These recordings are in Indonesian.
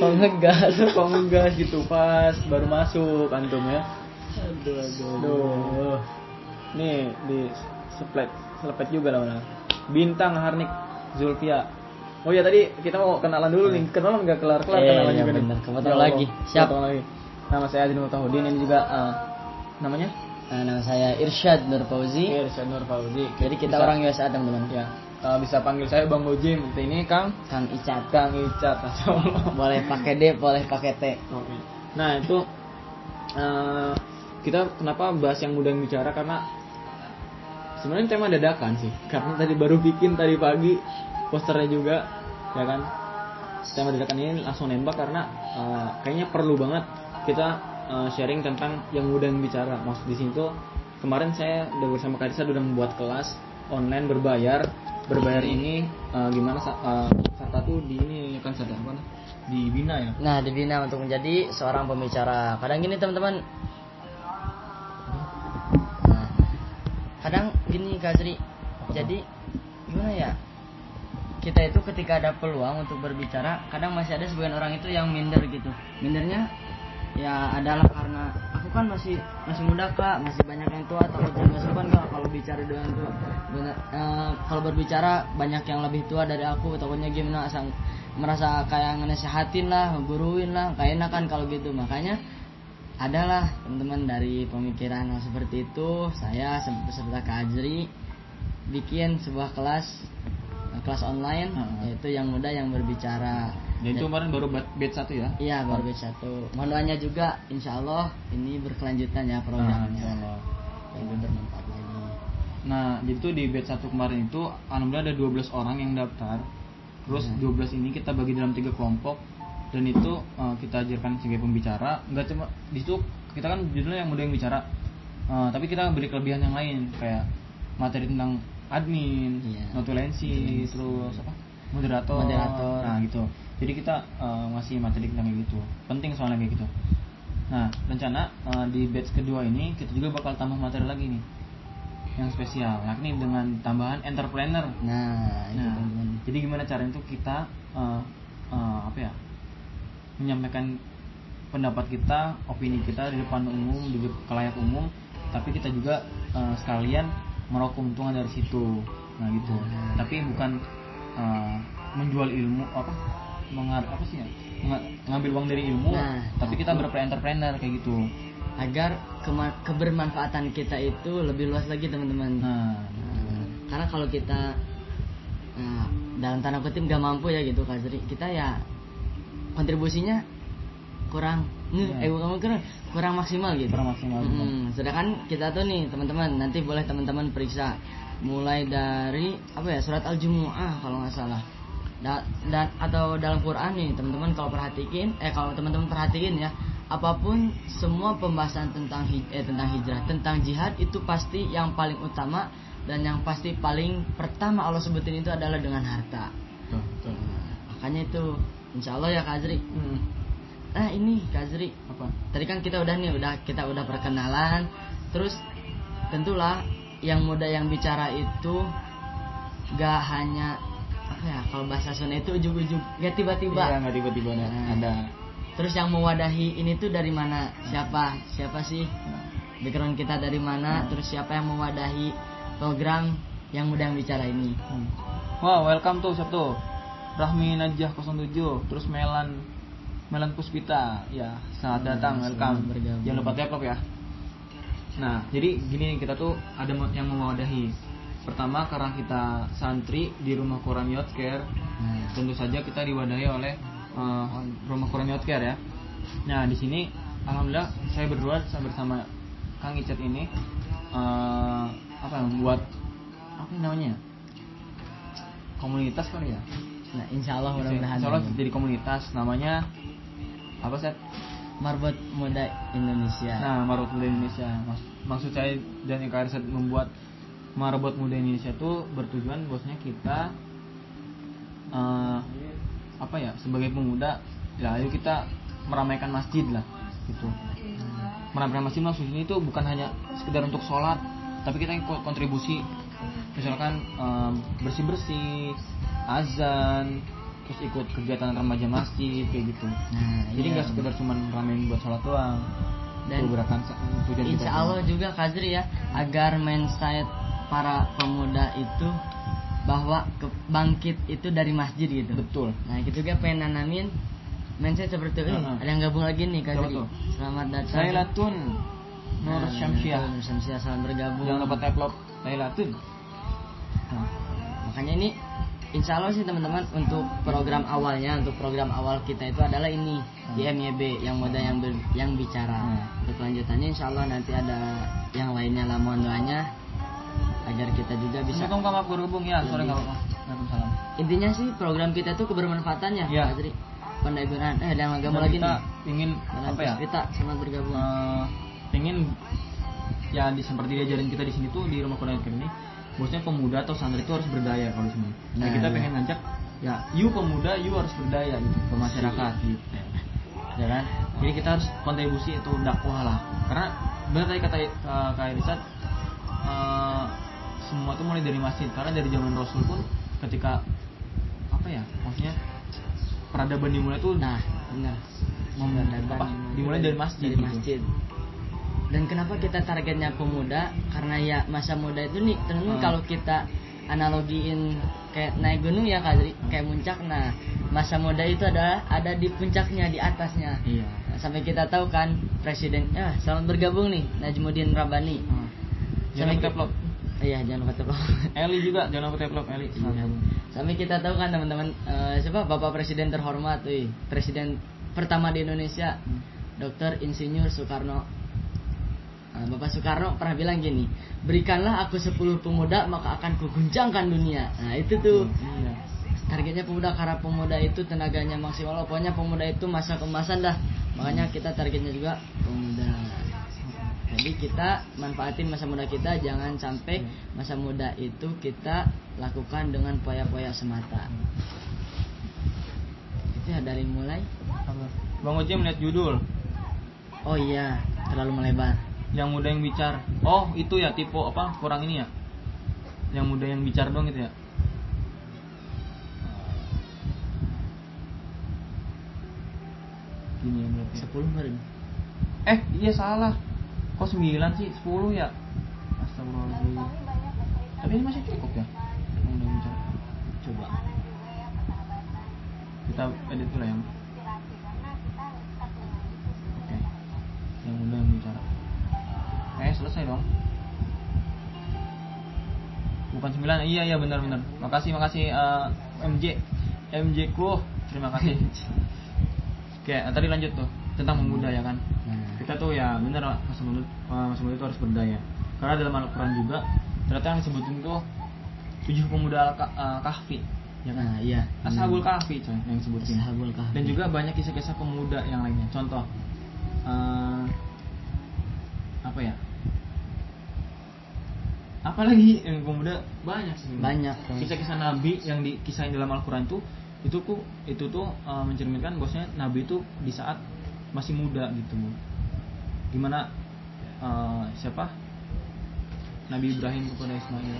Kok ngegas? Gitu pas baru masuk antum ya. Aduh, aduh. Aduh. Nih di seplet selepet juga lah. Bintang Harnik Zulfia. Oh ya tadi kita mau kenalan dulu nih. Kenalan nggak kelar kelar Iya, kenalan iya, juga nih. bener. Ya lagi. Siap. kepotong lagi. Nama saya Adin Mutahudin ini juga eh, namanya Nah, nama saya Irsyad Nur Fauzi. Irsyad Nur Fauzi. Jadi kita Bisa- orang USA teman-teman. ya eh, bisa panggil saya Bang Bojim. Ini Kang Kang Icat. Kang Icat. Boleh pakai D, boleh pakai T. Oke. Nah itu eh, kita kenapa bahas yang mudah bicara karena sebenarnya tema dadakan sih karena tadi baru bikin tadi pagi posternya juga ya kan tema dadakan ini langsung nembak karena eh, kayaknya perlu banget kita eh, sharing tentang yang mudah bicara maksud di sini tuh kemarin saya udah bersama Kadisa udah membuat kelas online berbayar berbayar ini eh, gimana eh, Sarta tuh di ini kan Sarta apa nah? di Bina ya Nah, dibina untuk menjadi seorang pembicara. Kadang gini teman-teman. Nah, kadang gini Kak Zri. Jadi gimana ya? Kita itu ketika ada peluang untuk berbicara, kadang masih ada sebagian orang itu yang minder gitu. Mindernya ya adalah karena aku kan masih masih muda kak, masih banyak yang tua, takut nggak sopan kak kalau bicara dengan tua. Bener, eh, kalau berbicara banyak yang lebih tua dari aku, takutnya gimana asal merasa kayak ngenasehatin lah, ngeguruin lah, kayak enak kan kalau gitu. Makanya adalah teman-teman dari pemikiran hal seperti itu, saya se- beserta Kak Ajri bikin sebuah kelas eh, kelas online Hmm. yaitu yang muda yang berbicara. Dan itu kemarin baru bat- batch satu ya? Iya baru batch satu. Mohon doanya juga, insya Allah ini berkelanjutan ya Ah, programnya. insya Allah. Bermanfaat lagi. Nah, jadi tuh di batch satu kemarin itu alhamdulillah ada 12 orang yang daftar. Terus Hmm. 12 ini kita bagi dalam tiga kelompok dan itu eh, kita ajarkan sebagai pembicara. Enggak cuma di situ kita kan judulnya yang mudah yang bicara. Eh, tapi kita beri kelebihan yang lain kayak materi tentang admin, Iya. notulensi, terus apa? moderator. Moderator. Nah, gitu. Jadi kita eh, ngasih materi tentang kayak gitu. Penting soalnya kayak gitu. Nah, rencana eh, di batch kedua ini kita juga bakal tambah materi lagi nih yang spesial, yakni dengan tambahan entrepreneur. Nah, itu Nah, teman-teman. jadi gimana caranya tuh kita eh, eh, apa ya menyampaikan pendapat kita, opini kita di depan umum, di kelayak umum, tapi kita juga eh, sekalian meraup keuntungan dari situ. Nah gitu. Tapi bukan eh, menjual ilmu apa mengar apa sih ya ngambil uang dari ilmu, Nah, tapi kita berpreneur kayak gitu. Agar kebermanfaatan kita itu lebih luas lagi teman-teman. Nah, Nah, karena kalau kita nah, dalam tanda kutip gak mampu ya gitu Kak Zri, kita ya kontribusinya kurang Iya. eh bukan kurang kurang maksimal gitu. Kurang maksimal. Mm-mm. Sedangkan kita tuh nih teman-teman nanti boleh teman-teman periksa mulai dari apa ya surat al-jumuah kalau nggak salah Da- dan atau dalam Quran nih teman-teman kalau perhatiin eh kalau teman-teman perhatiin ya apa pun semua pembahasan tentang hij- eh, tentang hijrah tentang jihad itu pasti yang paling utama dan yang pasti paling pertama Allah sebutin itu adalah dengan harta betul, betul. makanya itu insya Allah ya Kak Azri Hmm, nah ini Kak Azri apa? tadi kan kita udah nih udah kita udah perkenalan terus tentulah yang muda yang bicara itu gak hanya ya kalau bahasa Sunda itu ujug-ujug gak tiba-tiba Iya, nggak tiba-tiba ada. Nah. ada. terus yang mewadahi ini tuh dari mana siapa siapa sih background kita dari mana terus siapa yang mewadahi program yang muda yang bicara ini Hmm. Wah, welcome tuh siapa tuh? Rahmi Najah 07, terus Melan Melan Puspita. Ya, selamat Hmm, datang, welcome. bergabung. Jangan lupa tap ya. Nah, jadi gini kita tuh ada yang mewadahi. Pertama karena kita santri di rumah Quran Care, nah, tentu saja kita diwadahi oleh eh, rumah Quran Care ya. Nah, di sini alhamdulillah saya berdua bersama Kang Icat ini eh, apa membuat apa namanya? Komunitas kali ya. nah insya Allah mudah-mudahan Insya Allah jadi komunitas namanya apa sih? Marbot Muda Indonesia Nah, Marbot Muda Indonesia. Mas- maksud saya dan yang Riset membuat Marbot Muda Indonesia itu bertujuan bosnya kita eh, apa ya sebagai pemuda ya ayo kita meramaikan masjid lah gitu. Meramaikan masjid maksudnya itu bukan hanya sekedar untuk sholat, tapi kita kontribusi misalkan bersih bersih, azan, terus ikut kegiatan remaja masjid kayak gitu nah jadi iya. nggak sekedar cuman ramein buat sholat doang Dan itu gerakan tujuan Insya tuh. Allah juga Kazri ya agar mindset para pemuda itu bahwa ke- bangkit itu dari masjid gitu. betul Nah kita juga pengen nanamin mindset seperti itu. Eh, Heeh. Ada yang gabung lagi nih Kazri. tuh? Selamat datang. Lailatun Nur Nah, Syamsiah Nur Syamsiah selamat bergabung. jangan lupa tap love Lailatun Nah, makanya ini Insya Allah sih teman-teman untuk program awalnya untuk program awal kita itu adalah ini di MYB yang muda yang ber- yang bicara. Hmm. Untuk kelanjutannya Insya Allah nanti ada yang lainnya lah mohon doanya agar kita juga bisa. Assalamualaikum kamu berhubung ya sore Lebih. nggak apa-apa Waalaikumsalam Intinya sih program kita itu kebermanfaatannya. Iya. Adri. Eh Dan agama lagi kita nih. ingin Dalam apa ya Kita selamat bergabung. eh, ingin ya di seperti diajarin kita di sini tuh di rumah Quran ini bosnya pemuda atau santri itu harus berdaya kalau sini. Nah, Nah, kita iya. pengen ngajak ya you pemuda you harus berdaya gitu ke masyarakat gitu. Ya kan? Jadi kita harus kontribusi atau dakwah lah. Karena benar tadi kata uh, Kak Irisa eh, semua tuh mulai dari masjid karena dari zaman Rasul pun ketika apa ya maksudnya peradaban dimulai tuh Nah, benar. Mem- apa, dimulai dari masjid Dari gitu. masjid. Dan kenapa kita targetnya pemuda? Karena ya masa muda itu nih, teman-teman Hmm. kalau kita analogiin kayak naik gunung ya Kak, kayak puncak. Nah, masa muda itu adalah ada di puncaknya, di atasnya. Iya. Sampai kita tahu kan presiden, ya selamat bergabung nih Najmuddin Rabani. Hmm. Jangan lupa tap love. Iya, jangan lupa tap love. Eli juga jangan lupa tap love Eli. Iya. Sampai kita tahu kan teman-teman eh, siapa Bapak Presiden terhormat, wih, Presiden pertama di Indonesia, Dr. Insinyur Soekarno. Nah, Bapak Soekarno pernah bilang gini, berikanlah aku 10 pemuda maka akan kuguncangkan dunia. Nah itu tuh Iya. targetnya pemuda karena pemuda itu tenaganya maksimal. Pokoknya pemuda itu masa kemasan dah. Makanya kita targetnya juga pemuda. Jadi kita manfaatin masa muda kita jangan sampai masa muda itu kita lakukan dengan poya-poya semata. Itu ya dari mulai. Bang Oce melihat judul Oh iya, terlalu melebar. yang muda yang bicara. Oh, itu ya tipe apa? Kurang ini ya. Yang muda yang bicara dong gitu ya. Gini ya berarti. 10 baru. Eh, iya salah. Kok 9 sih? 10 ya? Astagfirullahaladzim. Tapi ini masih cukup ya? Coba. Kita edit dulu ya. Oke. Yang muda yang bicara. Eh, selesai dong. Bukan 9. Iya, iya benar benar. Makasih, makasih eh, MJ. MJ ku. Terima kasih. Oke, eh, tadi lanjut tuh tentang pemuda ya kan. Kita tuh ya bener eh, masa muda itu harus berdaya. Karena dalam Al-Quran juga ternyata yang disebutin tuh tujuh pemuda al kahfi, ya kan? nah iya. Ashabul kahfi coy yang disebutin. Ashabul Kahfi. Dan juga banyak kisah-kisah pemuda yang lainnya. Contoh eh, apa ya? Apalagi yang pemuda banyak sih. Banyak. Kisah-kisah Nabi yang dikisahin dalam Al-Quran tuh itu ku itu tuh eh, mencerminkan bosnya Nabi itu di saat masih muda gitu. Gimana eh, siapa? Nabi Ibrahim kepada Ismail.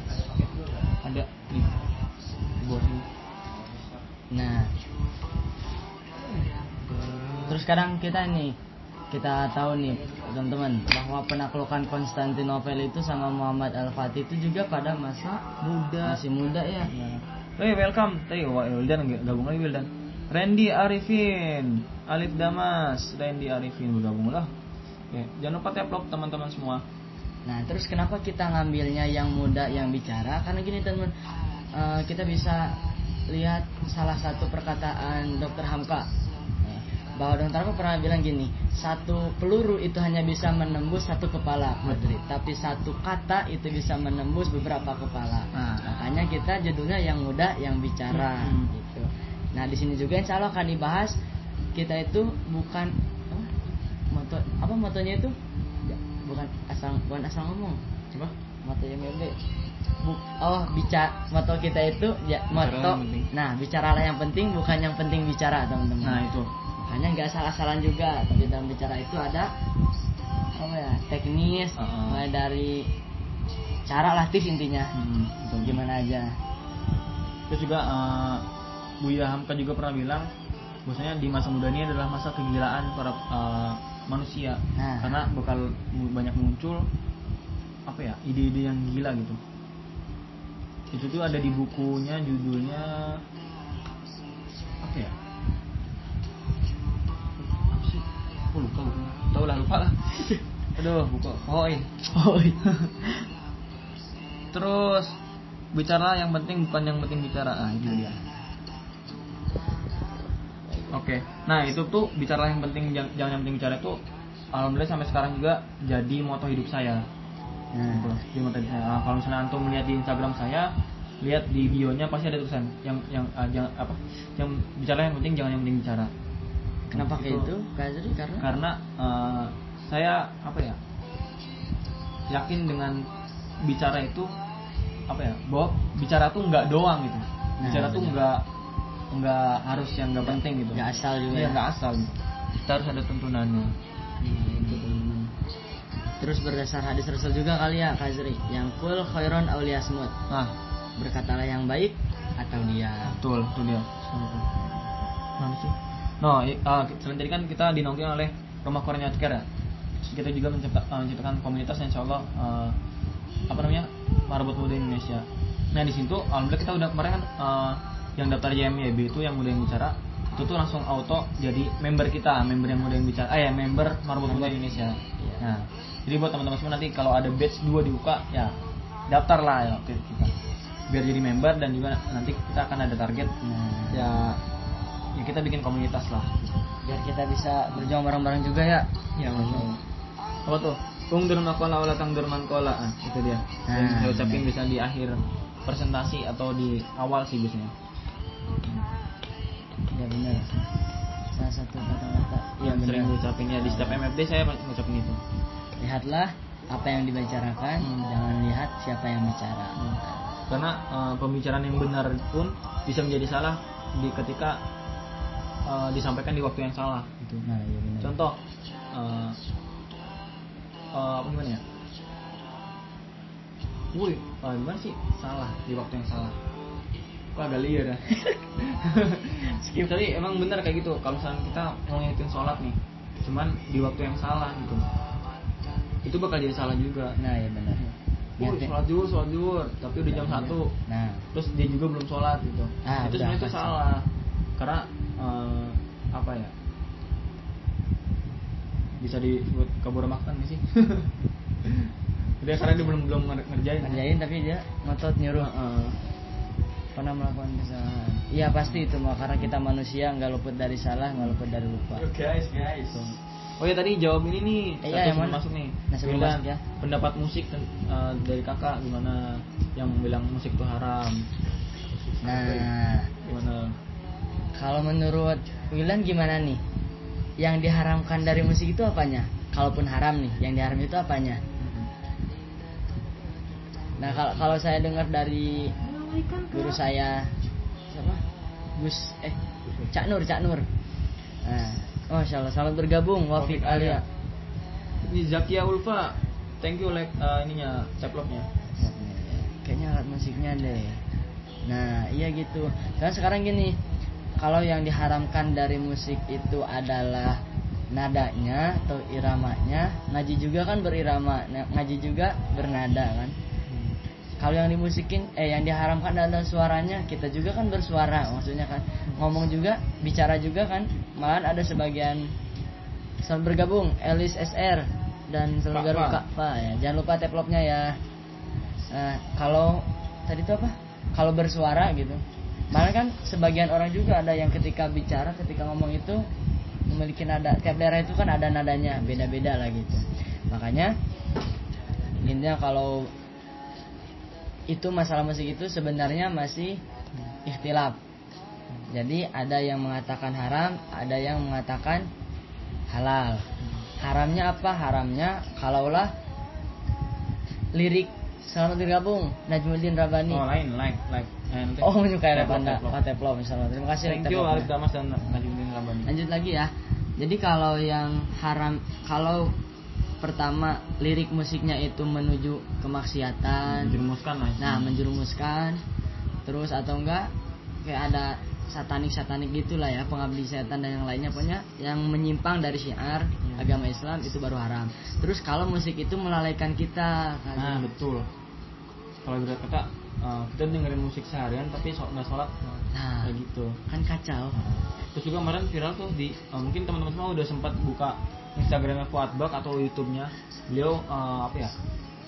Ada nih. Bos ini. Nah, terus sekarang kita nih kita tahu nih teman-teman bahwa penaklukan Konstantinopel itu sama Muhammad Al Fatih itu juga pada masa Muda. masih muda ya. Hey, welcome. Wah Wildan gabung lagi Wildan. Randy Arifin, Alif Damas, Randy Arifin bergabung lah. Oke, jangan lupa tap love teman-teman semua. Nah, terus kenapa kita ngambilnya yang muda yang bicara? Karena gini teman, eh, kita bisa lihat salah satu perkataan Dr. Hamka Eh, bahwa Dr. Hamka pernah bilang gini, satu peluru itu hanya bisa menembus satu kepala, Madrid, tapi satu kata itu bisa menembus beberapa kepala. Nah. Makanya kita judulnya yang muda yang bicara, Hmm. gitu. Nah, di sini juga insya Allah akan dibahas kita itu bukan moto apa motonya itu Ya, bukan asal bukan asal ngomong Coba. moto MMB Bu, oh bicara moto kita itu ya moto yang nah bicaralah yang penting bukan yang penting bicara teman-teman Nah, itu. makanya nggak salah-salah juga tapi dalam bicara itu ada apa ya teknis Uh-uh. mulai dari cara lah tips intinya Hmm, betul. gimana aja Terus juga eh, Buya Hamka juga pernah bilang bahwasanya di masa muda ini adalah masa kegilaan para uh, manusia. Nah. karena bakal banyak muncul apa ya ide-ide yang gila gitu. Itu tuh ada di bukunya judulnya apa ya? Apa sih? Oh lupa bukunya tahu lah lupa lah. Aduh buku oh iya Oh, iya. terus bicara yang penting bukan yang penting bicara. Ah itu dia oke. Nah itu tuh bicara yang penting jangan, jangan yang penting bicara itu alhamdulillah sampai sekarang juga jadi moto hidup saya. Nah, Gitu. Di moto hidup saya. Nah, kalau misalnya antum melihat di Instagram saya lihat di bionya pasti ada tulisan yang yang ah, jangan apa yang bicara yang penting jangan yang penting bicara. Kenapa kayak Itu- itu karena? Karena eh, saya apa ya yakin dengan bicara itu apa ya bahwa bicara tuh nggak doang gitu. Nah, bicara tuh benar. nggak nggak harus yang nggak penting gitu. Nggak asal juga Iya, ya. nggak asal gitu. kita harus ada tuntunannya. Nah, itu. Terus berdasar hadis Rasul juga kali ya Kak Azri. Yang kul khairon auliasmut nah berkatalah yang baik atau dia. Betul itu dia. Mana sih? No ah, selain tadi kan kita dinongkin oleh rumah Korea Care ya Terus kita juga mencipta, ah, menciptakan komunitas yang insya Allah ah, apa namanya marbot muda Indonesia. Nah di situ alhamdulillah kita udah kemarin kan ah, yang daftar JMYB itu yang muda yang bicara itu tuh langsung auto jadi member kita member yang muda yang bicara eh ya member marbot muda Indonesia. Iya. nah jadi buat teman-teman semua nanti kalau ada batch 2 dibuka ya daftar lah ya oke kita. Biar jadi member dan juga nanti kita akan ada target Nah, ya ya kita bikin komunitas lah. Biar kita bisa berjuang bareng-bareng juga ya. Ya masya Allah apa tuh? Kung derma kola derman kola ah, itu dia. Yang Nah, saya ucapin bisa di akhir presentasi atau di awal sih biasanya ya benar. Salah satu kata-kata. Yang benar. sering diucapin ya di setiap MFD saya ngucapin itu. Lihatlah apa yang dibicarakan Hmm. jangan lihat siapa yang bicara. Karena eh, pembicaraan yang benar pun bisa menjadi salah di ketika eh, disampaikan di waktu yang salah. Gitu nah iya benar. Contoh eh eh, apa gimana ya Wih, ah, gimana sih? Salah di waktu yang salah agak liar ya skip. Tadi emang benar kayak gitu kalau misalnya kita mau ngingetin sholat nih cuman di waktu yang salah gitu. Itu bakal jadi salah juga. Nah iya benar Ngerti. sholat zuhur, sholat zuhur, tapi udah jam satu, nah. Terus dia juga belum sholat gitu. Ah, itu sebenarnya itu salah, karena eh, apa ya? Bisa disebut kabur makan nggak sih? Udah karena dia belum belum nger- ngerjain. ngerjain tapi dia ngotot nyuruh. Heeh. Pernah melakukan kesalahan iya pasti itu mah karena kita manusia nggak luput dari salah nggak luput dari lupa guys, guys. Oh ya tadi jawab ini nih, Iya, satu yang mana? masuk nih. Nah, sebelum Bilang masuk ya. Pendapat musik eh, dari kakak gimana? Yang bilang musik itu haram. nah Gimana? kalau menurut Wilan gimana nih yang diharamkan dari musik itu apanya kalaupun haram nih yang diharam itu apanya nah kalau kalau saya dengar dari guru saya siapa? Gus eh Cak Nur Cak Nur. Nah Masya Allah selamat bergabung Wafik Alia. Ini Zakia Ulfa, thank you like uh, ininya ceploknya. kayaknya alat musiknya deh. Nah iya gitu. Karena sekarang gini kalau yang diharamkan dari musik itu adalah nadanya atau iramanya ngaji juga kan berirama ngaji juga bernada kan kalau yang dimusikin eh yang diharamkan adalah suaranya kita juga kan bersuara maksudnya kan ngomong juga bicara juga kan malahan ada sebagian selamat bergabung Elis SR dan bergabung Fa. Kak Fa ya jangan lupa teplopnya ya Nah, kalau tadi itu apa? Kalau bersuara gitu. Malah kan sebagian orang juga ada yang ketika bicara, ketika ngomong itu memiliki nada. Tiap daerah itu kan ada nadanya, beda-beda lah gitu. Makanya intinya kalau itu masalah musik itu sebenarnya masih ikhtilaf. Jadi ada yang mengatakan haram, ada yang mengatakan halal. Haramnya apa? Haramnya kalaulah lirik Selamat bergabung Najmuddin Rabani. Oh lain, like, like. Eh, Oh menyukai teplok. Oh teplok misalnya Terima kasih Thank you Arif Damas dan Najmuddin Rabani. Lanjut lagi ya Jadi kalau yang haram Kalau pertama lirik musiknya itu menuju kemaksiatan. Menjerumuskan lah. Nah menjerumuskan. Terus atau enggak Kayak ada satanik satanik gitulah ya pengabdi setan dan yang lainnya. Pokoknya yang menyimpang dari syiar Hmm. agama Islam itu baru haram. Terus kalau musik itu melalaikan kita Kak nah betul. Kalau ibarat kata uh, kita dengerin musik seharian tapi so- nggak sholat. Nah. kayak gitu. kan kacau. Terus juga kemarin viral tuh di uh, mungkin teman-teman semua udah sempat buka Instagramnya Fuad Bak atau YouTube-nya beliau uh, apa ya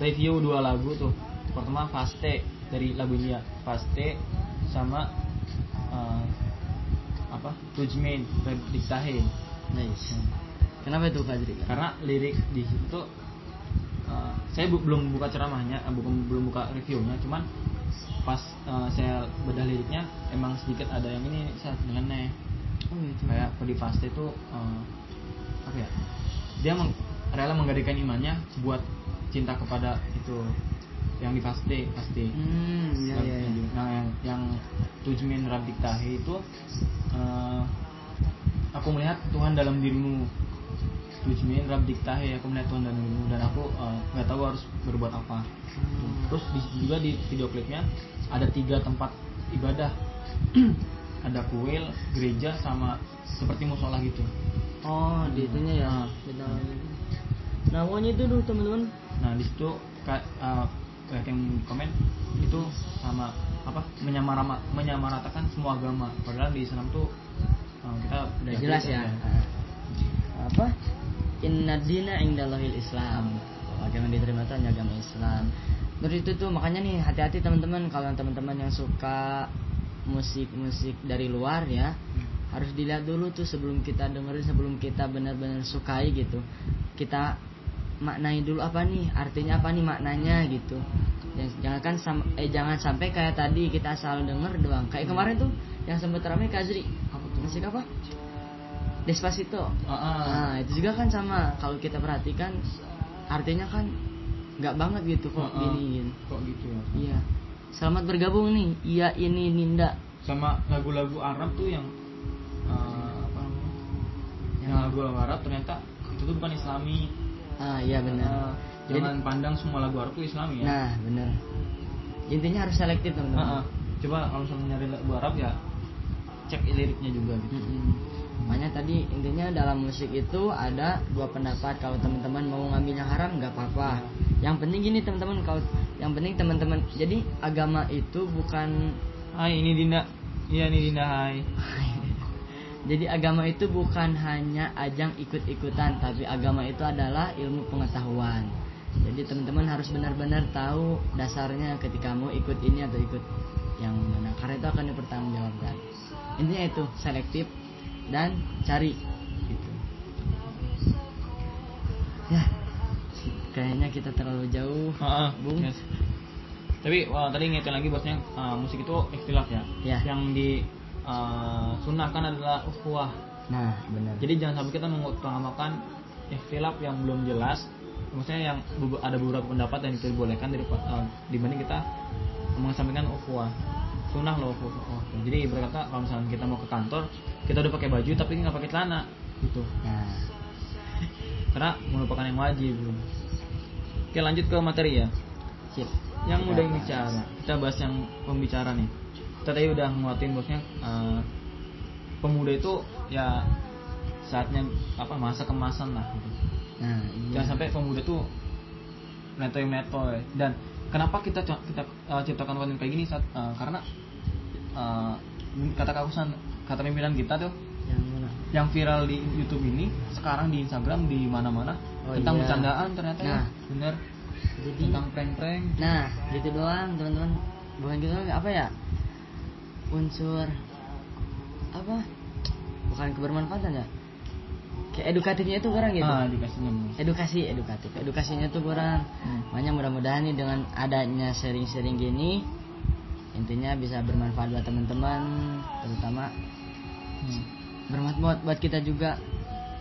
review dua lagu tuh. Pertama Faste dari lagu India Faste sama uh, apa Tujmin Diktahe nice. Kenapa itu Azri? karena lirik di situ uh, saya bu- belum buka ceramahnya uh, bukan belum buka reviewnya cuman pas uh, saya bedah liriknya emang sedikit ada yang ini saya dengan oh gitu kayak Kodi Faste itu uh, apa ya dia meng- rela menggadaikan imannya buat cinta kepada itu yang di pasti. Hmm iya iya, nah yang yang Tujmin Rabdik Tahi itu uh, aku melihat Tuhan dalam dirimu. Tujmin Rabdik Tahi aku melihat Tuhan dalam dirimu. Dan aku uh, nggak tahu harus berbuat apa. Hmm. terus di, juga di video klipnya ada tiga tempat ibadah ada kuil gereja sama seperti musola gitu. Oh di itunya ya Ah. dalam nah pokoknya itu tuh teman-teman. Nah di situ ka- uh, kayak yang komen itu sama apa menyamarama menyamaratakan semua agama. Padahal di Islam tuh uh, kita udah jelas ya. Ah. apa? Inna dina indallahil islam. Agama yang diterima itu hanya agama Islam. Terus itu tuh makanya nih hati-hati teman-teman. Kalau teman-teman yang suka musik-musik dari luar ya harus dilihat dulu tuh sebelum kita dengerin sebelum kita benar-benar sukai gitu kita maknai dulu apa nih artinya apa nih maknanya gitu Jangan- jangan kan sam- eh jangan sampai kayak tadi kita asal denger doang kayak kemarin tuh yang sempat ramai Kazri musik apa Despacito ah. Nah itu juga kan sama kalau kita perhatikan artinya kan nggak banget gitu kok ah. gini, gini. kok gitu ya Iya. Selamat bergabung nih. Iya ini Ninda. sama lagu-lagu Arab tuh yang uh, apa namanya yang Yang- lagu Arab ternyata itu tuh bukan Islami Ah iya benar. Uh, Jadi- jangan pandang semua lagu Arab tuh Islami ya Nah benar. Intinya harus selektif teman-teman. Ah, ah. coba kalau misalnya nyari lagu Arab ya cek liriknya juga gitu Mm-mm. Makanya tadi intinya dalam musik itu ada dua pendapat. Kalau teman-teman mau ngambil yang haram nggak apa-apa. Yang penting gini teman-teman kalau yang penting teman-teman jadi agama itu bukan Hai ini Dinda iya ini Dinda Hai Jadi agama itu bukan hanya ajang ikut-ikutan, tapi agama itu adalah ilmu pengetahuan. Jadi teman-teman harus benar-benar tahu dasarnya ketika mau ikut ini atau ikut yang mana. Karena itu akan dipertanggungjawabkan. Intinya itu selektif dan cari. Gitu. Ya, kayaknya kita terlalu jauh, Ah, ah, Bung. yes. Tapi wah, tadi ngingetin lagi bosnya uh, musik itu ikhtilaf ya. Ya. Yang di uh, sunahkan adalah ukhuwah. Nah, benar. Jadi jangan sampai kita mengutamakan ikhtilaf yang belum jelas. Maksudnya yang ada beberapa pendapat yang diperbolehkan dari uh, dibanding kita mengesampingkan ukhuwah. Sunnah loh ukhuwah. Jadi berkata kalau misalnya kita mau ke kantor, kita udah pakai baju tapi nggak pakai celana gitu. Nah, Karena melupakan yang wajib. Oke lanjut ke materi ya. sip. yang Kita udah bahas. bicara kita bahas yang pembicara nih kita tadi udah nguatin bosnya eh, pemuda itu ya saatnya apa masa kemasan lah gitu. Nah, iya. jangan sampai pemuda tuh netoy netoy dan kenapa kita kita eh, ciptakan konten kayak gini saat eh, karena eh, kata kausan kata pimpinan kita tuh yang viral di YouTube ini sekarang di Instagram di mana-mana Oh, tentang iya. bercandaan ternyata ya Nah. bener Jadi tentang prank-prank Nah, gitu doang teman-teman. Bukan gitu doang, apa ya? Unsur apa? Bukan kebermanfaatan ya? Kayak edukatifnya itu kurang gitu. ah dikasihnya Bos. Edukasi, edukatif. Edukasinya tuh kurang. Hmm. Makanya mudah-mudahan nih dengan adanya sharing-sharing gini intinya bisa bermanfaat buat teman-teman, terutama Hmm. Bermanfaat buat kita juga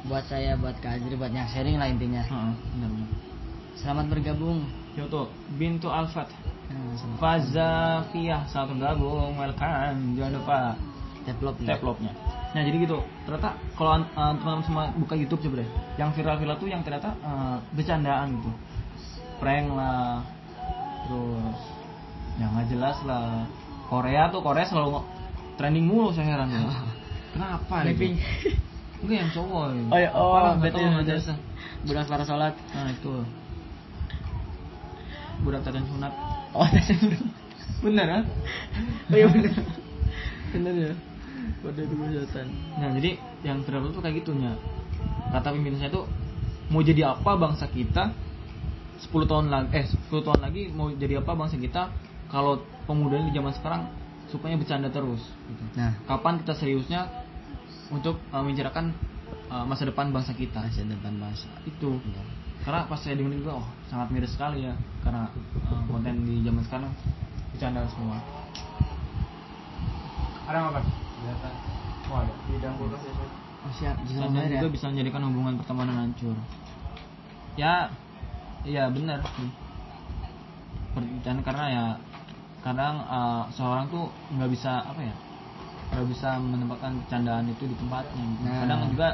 buat saya, buat Kak Azri, buat yang sharing lah intinya. Benar benar. Selamat bergabung. Yo tuh, Bintu Alfat. Sama Fazafiyah selamat bergabung, welcome. Jangan lupa develop tap love-nya. Nah, jadi gitu. Ternyata kalau uh, teman-teman semua buka YouTube coba deh. Yang viral-viral tuh yang ternyata uh, bercandaan gitu. Prank lah. Terus yang nggak jelas lah. Korea tuh Korea selalu trending mulu saya heran ya. Kenapa Blackpink. gitu? Enggak yang cowok. ya. Oh, ya, oh, Apalah, betul, tahu, betul. Budak para sholat. Nah itu. Budak tatan sunat. Oh, Bener kan? oh iya benar. Bener ya. Pada dua setan. Nah jadi yang terlalu tuh kayak gitunya. Kata pimpinan saya tuh mau jadi apa bangsa kita 10 tahun lagi eh 10 tahun lagi mau jadi apa bangsa kita kalau pemuda di zaman sekarang supaya bercanda terus gitu. Nah, Kapan kita seriusnya untuk uh, uh, masa depan bangsa kita? masa depan bangsa. Itu. Iya. Karena pas saya dengerin juga oh sangat miris sekali ya karena uh, konten di zaman sekarang bercanda semua. Ada apa? Biasa. Oh ada. Di dalam kulkas ya. Oh siap, bisa Dan ya. juga bisa menjadikan hubungan pertemanan hancur. Ya, iya benar sih. Bercanda karena ya kadang uh, seorang tuh nggak bisa apa ya nggak bisa menempatkan candaan itu di tempatnya gitu. Nah. kadang juga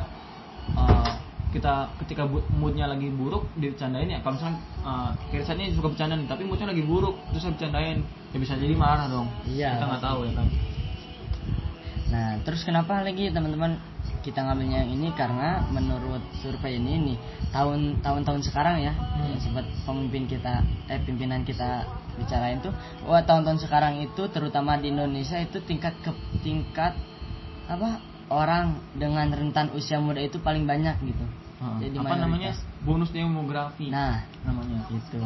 uh, kita ketika moodnya lagi buruk dicandain ya kalau misalnya uh, kirisannya suka bercanda nih, tapi moodnya lagi buruk terus saya bercandain ya bisa jadi marah dong Iya, kita nggak tahu ya kan Nah, terus kenapa lagi teman-teman kita ngambilnya yang ini karena menurut survei ini nih tahun tahun-tahun sekarang ya Hmm. sempat pemimpin kita eh pimpinan kita bicarain tuh wah tahun-tahun sekarang itu terutama di Indonesia itu tingkat ke tingkat apa orang dengan rentan usia muda itu paling banyak gitu. Uh, Jadi apa namanya mayoritas. bonus demografi Nah, namanya gitu.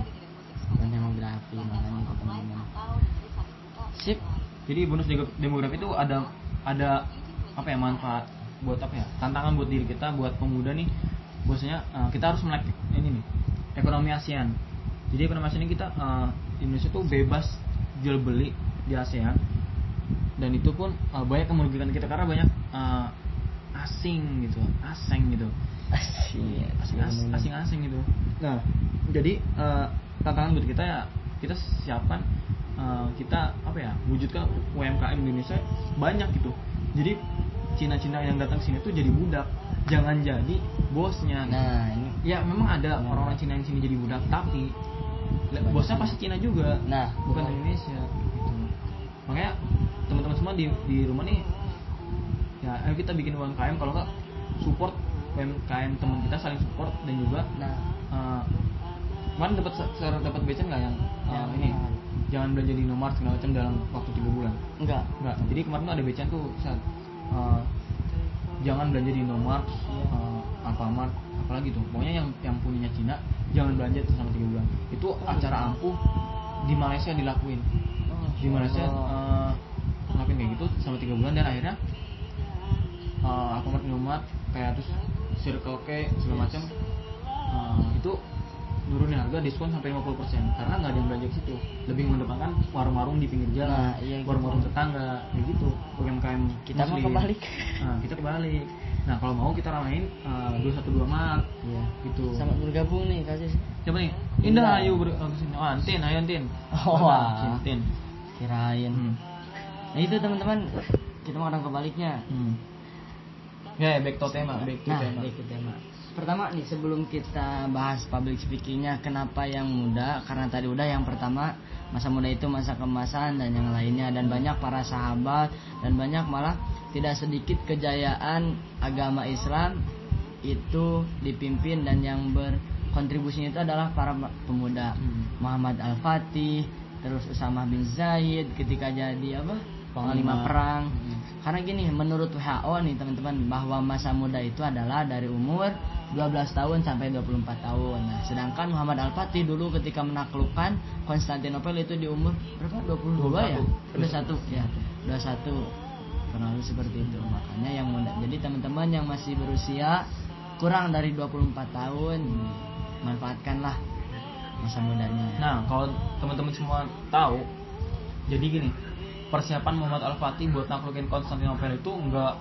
Bukan demografi makanya itu teman-teman. Sip. Jadi bonus demografi itu ada ada apa ya manfaat buat apa ya tantangan buat diri kita buat pemuda nih bosnya kita harus melek ini nih ekonomi ASEAN. Jadi ekonomi ASEAN ini kita eh, Indonesia tuh bebas jual beli di ASEAN. Dan itu pun eh, banyak yang merugikan kita karena banyak eh, asing gitu, asing gitu. Asik. asing. Asing asing gitu. Nah jadi eh, tantangan buat kita ya kita siapkan eh, kita apa ya wujudkan UMKM Indonesia banyak gitu. Jadi Cina-Cina yang datang sini tuh jadi budak. Jangan jadi bosnya gitu. Nah, ini. Ya memang ada orang-orang Cina yang sini jadi budak tapi bosnya pasti Cina juga Nah, bukan betul. Indonesia gitu makanya teman-teman semua di di rumah nih ya ayo kita bikin UMKM kalau nggak support UMKM teman kita saling support dan juga nah eh, kemarin dapat dapat becen nggak yang Yang ini mana? jangan belanja di Indomaret segala macam dalam waktu tiga bulan enggak. Enggak, jadi kemarin tuh ada becen tuh saat eh, jangan belanja di Indomaret, Iya. eh, Alfamart, apalagi tuh. Pokoknya yang yang punyanya Cina jangan belanja tuh selama tiga bulan. Itu acara ampuh di Malaysia dilakuin. Di Malaysia eh, ngelakuin kayak gitu selama tiga bulan dan akhirnya eh, Alfamart, Indomaret kayak terus Circle K segala macam eh, itu nurunin harga diskon sampai 50% karena nggak ada yang belanja ke situ lebih mengedepankan warung-warung di pinggir jalan Nah, iya gitu. warung-warung tetangga kayak gitu UMKM Kita mau kebalik. nah kita kebalik nah kalau mau kita ramein dua satu dua Maret Iya. gitu Sama bergabung nih kasih. siapa nih Indah Indah. ayo ber oh, ke sini. oh Antin ayo Antin Oh, wah. Antin Kirain. hmm. Nah itu teman-teman kita mau kadang kebaliknya. Hmm. ya back to tema back to Nah, tema. Pertama nih sebelum kita bahas public speakingnya kenapa yang muda? Karena tadi udah yang pertama masa muda itu masa kemasan dan yang lainnya. Dan banyak para sahabat dan banyak malah tidak sedikit kejayaan agama Islam itu dipimpin dan yang berkontribusinya itu adalah para pemuda. Hmm. Muhammad Al Fatih terus Usamah bin Zaid ketika jadi apa panglima perang Hmm. karena gini menurut WHO nih teman-teman bahwa masa muda itu adalah dari umur 12 tahun sampai 24 tahun. Nah, sedangkan Muhammad Al-Fatih dulu ketika menaklukkan Konstantinopel itu di umur berapa? 22 ya? 21 ya. 21. Kurang lebih seperti itu. Makanya yang muda. Jadi teman-teman yang masih berusia kurang dari 24 tahun manfaatkanlah masa mudanya. Nah, kalau teman-teman semua tahu, jadi gini, persiapan Muhammad Al-Fatih buat naklukin Konstantinopel itu enggak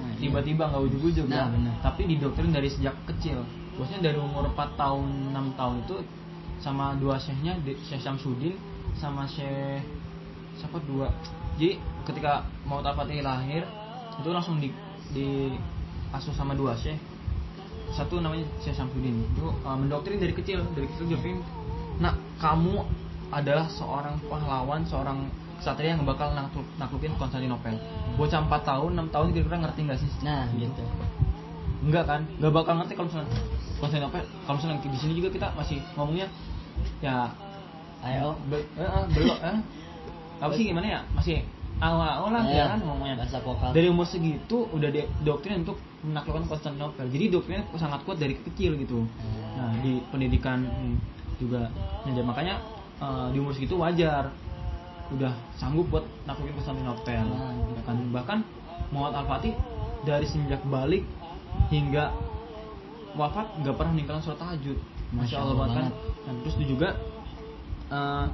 Nah, iya. tiba-tiba enggak ujuk-ujuk Nah, ya. benar. Tapi didoktrin dari sejak kecil. Bosnya dari umur 4 tahun, 6 tahun itu sama dua syekhnya, Syekh Syamsuddin sama Syekh siapa dua. Jadi ketika Muhammad Al-Fatih lahir, itu langsung di di asuh sama dua syekh. Satu namanya Syekh Syamsuddin. Itu uh, mendoktrin dari kecil, dari kecil dia pengen, "Nak, kamu adalah seorang pahlawan, seorang Satria yang bakal nakluk, naklukin Konstantinopel. Bocah 4 tahun, 6 tahun kira-kira ngerti nggak sih? Nah, gitu. Enggak kan? Enggak bakal ngerti kalau misalnya Konstantinopel. Kalau misalnya di sini juga kita masih ngomongnya ya Ayo. be- eh, eh, belum eh apa sih gimana ya? Masih awal-awal lah ya kan ngomongnya. bahasa vokal. Dari umur segitu udah di doktrin untuk menaklukkan Konstantinopel. Jadi doktrinnya sangat kuat dari kecil gitu. Nah, di pendidikan juga. Nah, makanya eh, di umur segitu wajar udah sanggup buat naklukin Konstantinopel. Nah, Ya kan bahkan Muhammad Al-Fatih dari semenjak balik hingga wafat nggak pernah meninggalkan sholat tahajud. Masya Allah banget kan. Dan terus dia juga eh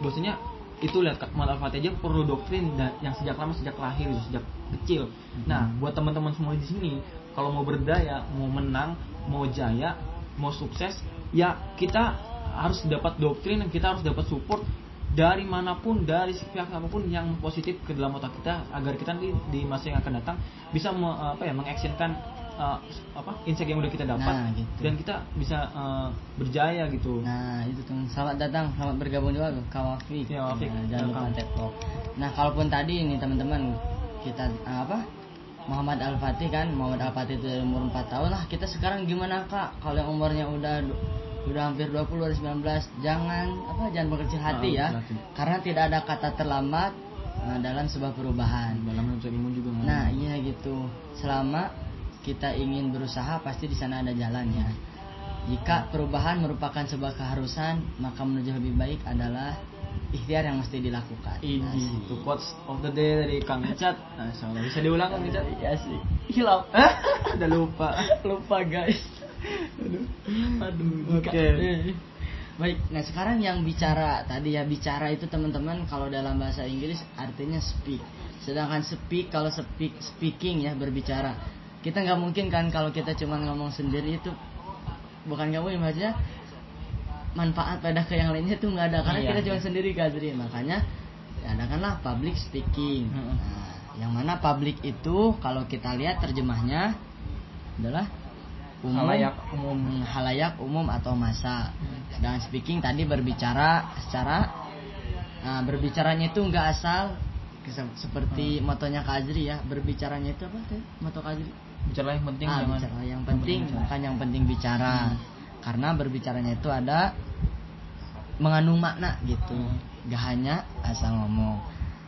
bahwasanya itu lihat Muhammad Al-Fatih aja perlu doktrin dan yang sejak lama sejak lahir gitu, sejak kecil. Nah, buat teman-teman semua di sini kalau mau berdaya, mau menang, mau jaya, mau sukses, ya kita harus dapat doktrin dan kita harus dapat support dari mana pun dari pihak apa pun yang positif ke dalam otak kita agar kita nanti di masa yang akan datang bisa me- apa ya mengaksenkan uh, apa insight yang udah kita dapat Nah, gitu. dan kita bisa uh, berjaya gitu. Nah itu tuh selamat datang, selamat bergabung juga ke Kawafik. Ya, Wafik. Nah, jangan lupa talk. Nah kalaupun tadi ini teman-teman kita ah, apa Muhammad Al Fatih kan Muhammad Al Fatih itu dari umur 4 tahun lah kita sekarang gimana kak kalau yang umurnya udah udah hampir 20 udah 19 jangan apa jangan berkecil hati Ah, ya hati. karena tidak ada kata terlambat nah, dalam sebuah perubahan dalam menuntut ilmu juga Nah ada. iya gitu. Selama kita ingin berusaha pasti di sana ada jalannya. Jika perubahan merupakan sebuah keharusan, maka menuju lebih baik adalah ikhtiar yang mesti dilakukan. ini Nah, sih. itu quotes of the day dari Kang Icat. Nah, bisa diulang Kang Icat? Iya sih. Hilap. Udah lupa. Lupa guys. Aduh. Aduh. Oke. jika- Baik, nah sekarang yang bicara tadi ya bicara itu teman-teman kalau dalam bahasa Inggris artinya speak. Sedangkan speak kalau speak speaking ya berbicara. Kita nggak mungkin kan kalau kita cuma ngomong sendiri itu bukan kamu yang maksudnya manfaat pada ke yang lainnya itu nggak ada karena Iya. kita cuma sendiri Kazri makanya ya adakanlah public speaking. Nah, yang mana public itu kalau kita lihat terjemahnya adalah umum, Halayak umum. Hmm, halayak umum atau masa. Sedangkan speaking tadi berbicara secara nah, berbicaranya itu nggak asal se- seperti motonya Kazri ya. Berbicaranya itu apa tuh? Moto Kazri? Bicara yang penting ah, jangan bicara yang penting bicara. bukan yang penting bicara. Karena berbicaranya itu ada mengandung makna gitu. Gak hanya asal ngomong.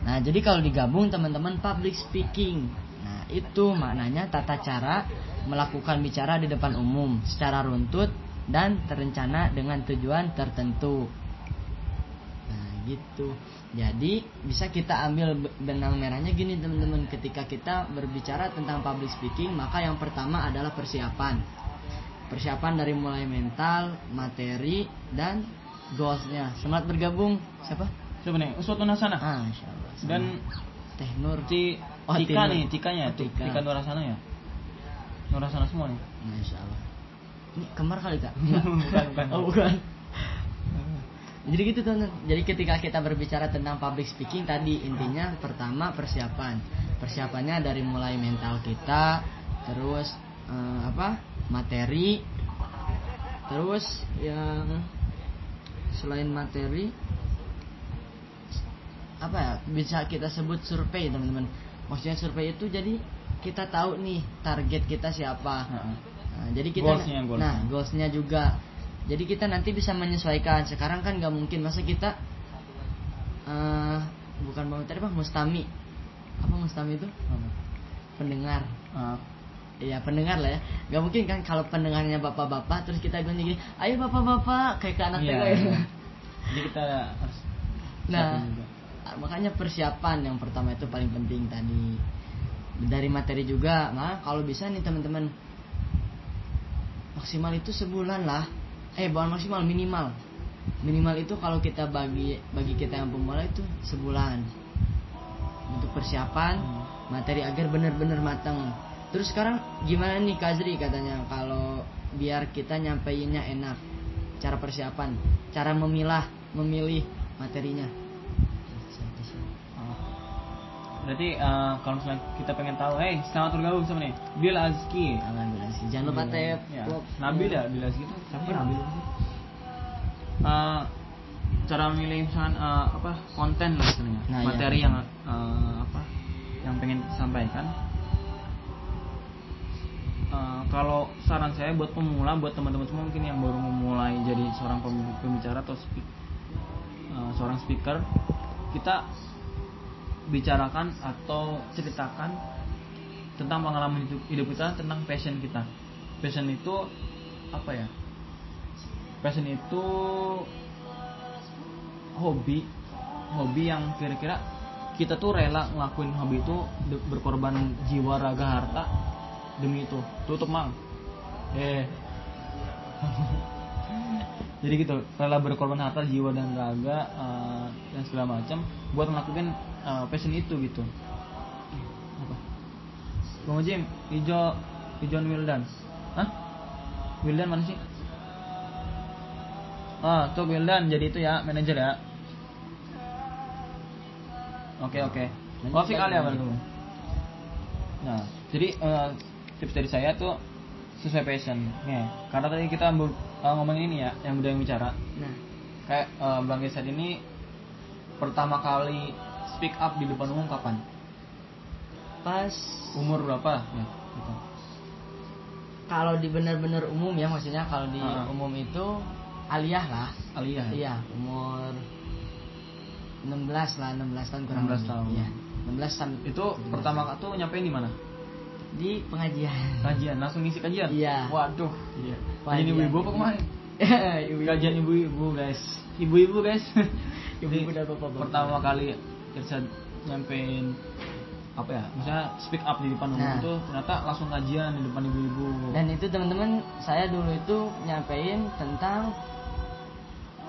Nah, jadi kalau digabung teman-teman public speaking. Nah, itu maknanya tata cara melakukan bicara di depan umum secara runtut dan terencana dengan tujuan tertentu. Nah, gitu. Jadi bisa kita ambil be- benang merahnya gini teman-teman. Ketika kita berbicara tentang public speaking, maka yang pertama adalah persiapan. Persiapan dari mulai mental, materi, dan goalsnya. Semangat bergabung. Siapa? Siapa nih? Uswatun Hasanah. Ah, Dan Teh Nur. Ti Oh, Tika nih, Tikanya, Oh, Tika. Tika Nurasana ya. Nurasana semua nih. Masya Allah. Ini kembar kali kak? Bukan, bukan. Oh bukan. Jadi gitu teman. Jadi ketika kita berbicara tentang public speaking tadi intinya pertama persiapan. Persiapannya dari mulai mental kita, terus eh, apa materi, terus yang selain materi apa ya bisa kita sebut survei teman-teman. Maksudnya survei itu jadi kita tahu nih target kita siapa. Nah, jadi kita Goalsnya, goalsnya. nah goalsnya juga. Jadi kita nanti bisa menyesuaikan. Sekarang kan nggak mungkin masa kita eh bukan tadi apa mustami apa mustami itu Apa? pendengar Ah, Iya pendengar lah ya Gak mungkin kan kalau pendengarnya bapak-bapak Terus kita gini gini Ayo bapak-bapak Kayak ke anak Iya, TK ya. iya. Jadi kita harus Nah juga. makanya persiapan yang pertama itu paling penting tadi Dari materi juga Nah kalau bisa nih teman-teman Maksimal itu sebulan lah Eh bukan maksimal minimal Minimal itu kalau kita bagi bagi kita yang pemula itu sebulan Untuk persiapan Hmm. materi agar benar-benar matang. Terus sekarang gimana nih Kazri katanya kalau biar kita nyampeinnya enak. Cara persiapan, cara memilah, memilih materinya. Berarti eh, kalau misalnya kita pengen tahu, hey selamat bergabung sama nih Bil Azki. Alhamdulillah sih. Jangan lupa tap. Ya. Nabil ya, Bil Azki itu siapa Nabil? Eh, cara memilih misalkan eh, apa konten lah istilahnya Nah, iya. materi yang eh, apa yang pengen sampaikan Eh, kalau saran saya buat pemula buat teman-teman semua mungkin yang baru memulai jadi seorang pem- pembicara atau speak- eh, seorang speaker kita bicarakan atau ceritakan tentang pengalaman hidup, hidup kita tentang passion kita. Passion itu apa ya? Passion itu hobi hobi yang kira-kira kita tuh rela ngelakuin hobi itu berkorban jiwa raga harta demi itu. Tutup mang. Eh jadi gitu rela berkorban harta jiwa dan raga eh, dan segala macam buat ngelakuin eh, passion itu gitu apa Bang Jim hijau hijauan Wildan Hah? Wildan mana sih? Ah, tuh Wildan jadi itu ya, manajer ya. Oke oke. Oh, Fik Ali ya baru dulu. Nah, jadi eh, tips dari saya tuh sesuai passion. Nih, karena tadi kita eh, ngomongin ini ya, yang udah yang bicara. Nah, Kayak eh, Bang Geset ini pertama kali speak up di depan umum kapan? pas Umur berapa? Ya, gitu. kalau di benar-benar umum ya maksudnya kalau di Ah. umum itu aliyah lah. Aliyah. ya? Iya, umur 16 lah, 16 tahun kurang 16 lebih. tahun. Iya. 16 sampai Itu pertama kali tuh nyampein di mana? Di pengajian. Kajian, langsung ngisi kajian? Iya. Waduh, iya. Kajian Kajian ibu-ibu apa kemarin? Kajian ibu-ibu guys. Ibu-ibu guys. Ibu-ibu dan bapak-bapak. Pertama kali Irsa nyampein apa ya? Misalnya speak up di depan umum Nah. itu ternyata langsung kajian di depan ibu-ibu. Dan itu teman-teman saya dulu itu nyampein tentang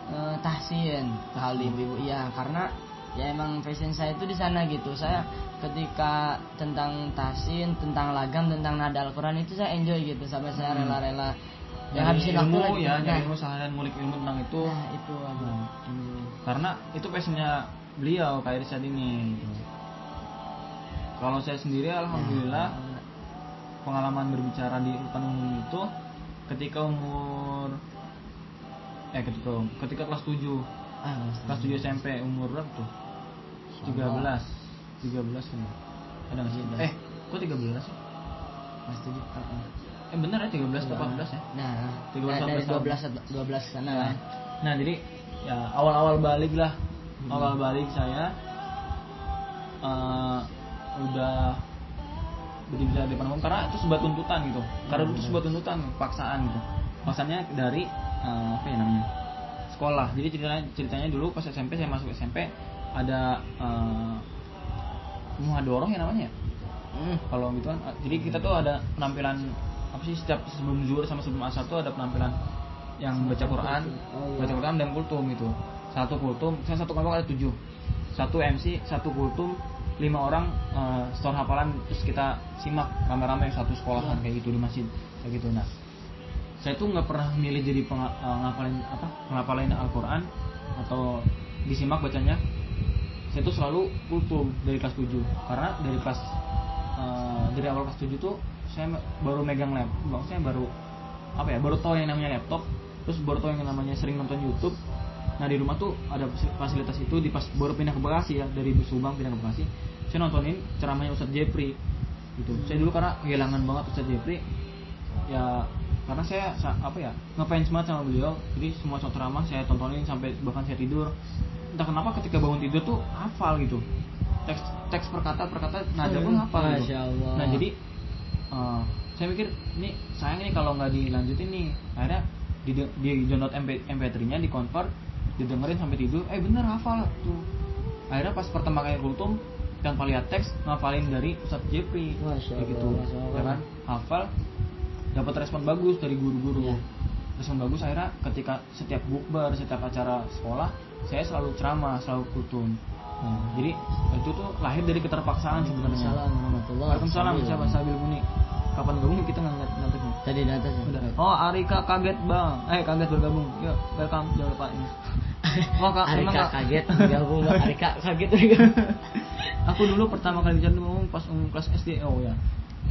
eh, tahsin hal ibu-ibu iya karena ya emang passion saya itu di sana gitu. Saya ketika tentang tahsin, tentang lagam, tentang nada Al-Qur'an itu saya enjoy gitu sampai saya Hmm. rela-rela ya Nyari habisin waktu ilmu lagi. ya, nyari nah, ilmu seharian ngulik ilmu tentang itu. nah, itu. Nah, enjoy. karena itu passionnya beliau kayak Irsyad ini gitu. Kalau saya sendiri alhamdulillah Nah, pengalaman berbicara di depan umum itu ketika umur eh ketika ketika kelas 7 ah, kelas 7 SMP umur berapa tuh 13 13 kan? Ada nggak sih eh kok 13 sih? Mas tujuh kapan? eh bener ya 13 atau 14 ya? Nah, 13 nah, dari 14 12 atau 12 sana lah. nah jadi ya awal-awal balik lah. Awal balik saya eh, udah berbicara di depan umum karena itu sebuah tuntutan gitu. Karena itu sebuah tuntutan paksaan gitu. Paksanya dari eh, apa ya namanya sekolah. Jadi ceritanya ceritanya dulu pas SMP saya masuk SMP ada uh, muhadoroh ya namanya ya? Hmm. kalau gitu kan eh, jadi kita tuh ada penampilan apa sih setiap sebelum zuhur sama sebelum asar tuh ada penampilan yang baca Quran Oh, iya. baca Quran dan kultum gitu satu kultum saya satu kelompok ada tujuh satu MC satu kultum lima orang eh, store hafalan terus kita simak rame-rame satu sekolahan kayak gitu di masjid kayak gitu nah saya tuh nggak pernah milih jadi penga- eh, ngapalin apa ngapalin Al-Quran atau disimak bacanya saya tuh selalu kultum dari kelas 7 karena dari kelas eh, dari awal kelas 7 tuh saya baru megang laptop maksudnya baru apa ya baru tahu yang namanya laptop. Terus baru tahu yang namanya sering nonton YouTube. Nah di rumah tuh ada fasi- fasilitas itu di pas baru pindah ke Bekasi ya dari Subang pindah ke Bekasi. Saya nontonin ceramahnya Ustadz Jepri gitu. Saya dulu karena kehilangan banget Ustadz Jepri. Ya karena saya sa- apa ya ngefans banget sama beliau. Jadi semua ceramah saya tontonin sampai bahkan saya tidur entah kenapa ketika bangun tidur tuh hafal gitu. Teks teks per kata per kata nada pun hafal gitu. Nah jadi eh, saya mikir ini sayang nih kalau nggak dilanjutin nih. Akhirnya di di download MP, MP3 nya di convert didengerin sampai tidur. Eh bener hafal tuh. Akhirnya pas pertama kali kultum tanpa lihat teks ngafalin dari Ustadz Jepri. Masya kayak gitu. Allah, ya kan? Hafal dapat respon bagus dari guru-guru. Iya. Respon bagus akhirnya ketika setiap bukber setiap acara sekolah saya selalu ceramah selalu kultum nah, jadi itu tuh lahir dari keterpaksaan sebenarnya. Waalaikumsalam warahmatullahi Waalaikumsalam wabarakatuh. siapa Sabil Buni kapan gabung kita nggak ngeliat ngetiknya Tadi di atas ya. Oh Arika kaget bang. Eh kaget bergabung. Yuk welcome. Jangan lupa ini. Wah kak emang Arika kak? kaget. Bergabung. Arika kaget bergabung. aku dulu pertama kali bicara umum pas umum kelas SD oh ya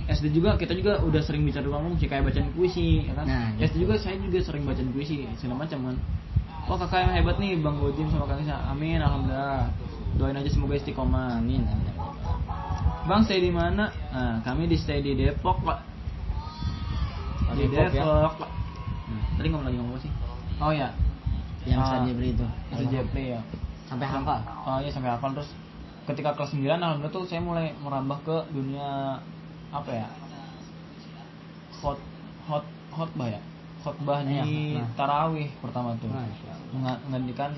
SD juga kita juga udah sering bicara umum sih kayak bacaan puisi ya kan Nah, SD gitu. juga saya juga sering bacaan puisi segala macam kan oh kakak yang hebat nih bang Gojim sama kang Isa amin alhamdulillah doain aja semoga istiqomah Amin. amin. bang stay di mana nah kami di stay di Depok pak di Depok, ya? Depok Pak. Hmm, tadi ngomong lagi ngomong apa sih oh ya Yang Ah, saya beri itu. itu Jepri ya Sampai hafal. Oh iya sampai hafal terus ketika kelas 9 alhamdulillah tuh saya mulai merambah ke dunia apa ya? Hot hot khotbah ya. Khotbah Iya, di khotbah. tarawih pertama tuh. Menga- Menggantikan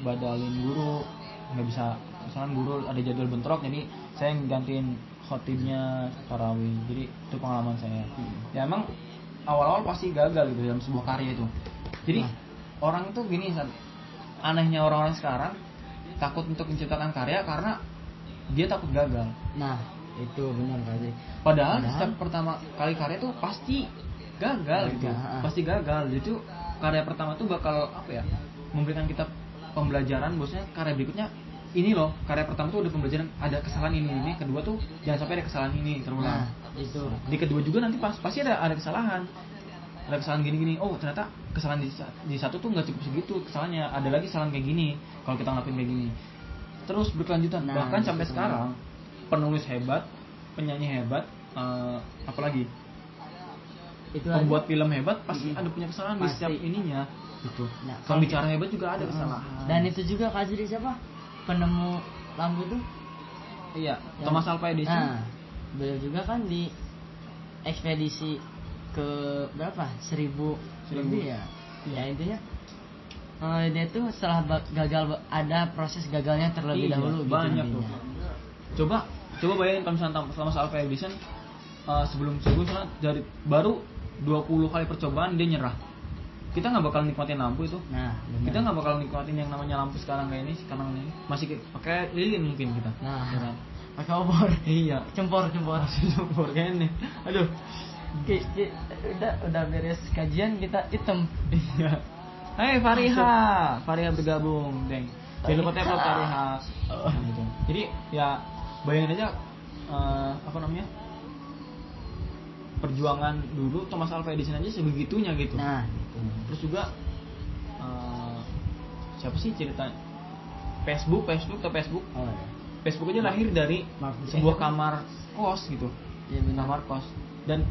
badalin guru nggak bisa misalkan guru ada jadwal bentrok jadi saya yang gantiin khotibnya tarawih jadi itu pengalaman saya ya emang awal-awal pasti gagal gitu dalam sebuah karya itu jadi Nah. orang tuh gini anehnya orang-orang sekarang takut untuk menciptakan karya karena dia takut gagal Nah, itu benar Kak padahal, Padahal- setiap pertama kali karya tuh pasti gagal gitu. pasti gagal. Itu karya pertama tuh bakal apa ya memberikan kita pembelajaran. Bosnya karya berikutnya ini loh. Karya pertama tuh udah pembelajaran ada kesalahan ini ini. Kedua tuh jangan sampai ada kesalahan ini terulang. Nah, itu. di kedua juga nanti pas pasti ada ada kesalahan. Ada kesalahan gini-gini. Oh ternyata kesalahan di, di satu tuh nggak cukup segitu kesalahannya. Ada lagi kesalahan kayak gini. Kalau kita ngelakuin kayak gini. Terus berkelanjutan. Nah, bahkan sampai sekarang penulis hebat penyanyi hebat eh, apalagi Itu pembuat aja. film hebat pasti ada punya kesalahan di Pasti. setiap ininya gitu Nah, kalau bicara hebat juga ada Heeh. kesalahan Dan itu juga Zri siapa? Penemu lampu tuh. iya Yang- Thomas Alva Edison Nah, beliau juga kan di ekspedisi ke berapa? Seribu, Seribu. lebih ya. Iya. Ya intinya eh, dia tuh setelah gagal ada proses gagalnya terlebih Iya, dahulu gitu banyak tuh intinya. coba coba bayangin kalau misalnya Tom- Thomas Alva Edison eh, sebelum sebelum misalnya dari baru 20 kali percobaan dia nyerah kita nggak bakal nikmatin lampu itu Nah, benar. kita nggak bakal nikmatin yang namanya lampu sekarang kayak ini sekarang ini masih pakai lilin mungkin kita Nah, Ya kan? pakai obor. iya Cempor, cempor. Sempur kayaknya nih aduh ki- udah udah beres kajian kita hitam. iya Hai Fariha Fariha bergabung deng jangan lupa tepok Fariha Oh. gitu. jadi ya bayangin aja eh, apa namanya perjuangan dulu Thomas Alva Edison aja sebegitunya gitu Nah, gitu. terus juga eh, siapa sih cerita Facebook Facebook atau Facebook Oh, ya. Facebook aja lahir dari Mark sebuah kamar kos gitu Iya benar. kamar kos dan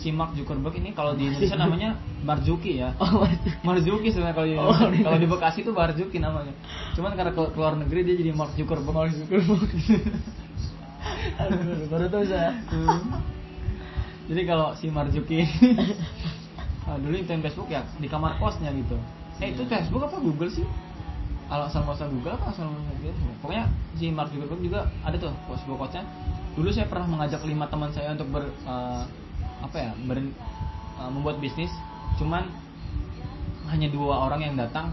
si Mark Zuckerberg ini kalau di Indonesia namanya Marzuki ya. Oh. Marzuki. Sebenarnya kalau di Oh, iya. kalau di Bekasi itu Marzuki namanya. Cuman karena ke keluar negeri dia jadi Mark Zuckerberg. Mark Zuckerberg. Aduh, baru tahu saya. jadi kalau si Marzuki ini ah, dulu intent Facebook ya di kamar kosnya gitu. Eh itu Facebook apa Google sih? Kalau asal muasal Google apa asal muasal Facebook pokoknya si Mark Zuckerberg juga ada tuh sebuah quotesnya dulu saya pernah mengajak lima teman saya untuk ber eh, apa ya ber, eh, membuat bisnis cuman hanya dua orang yang datang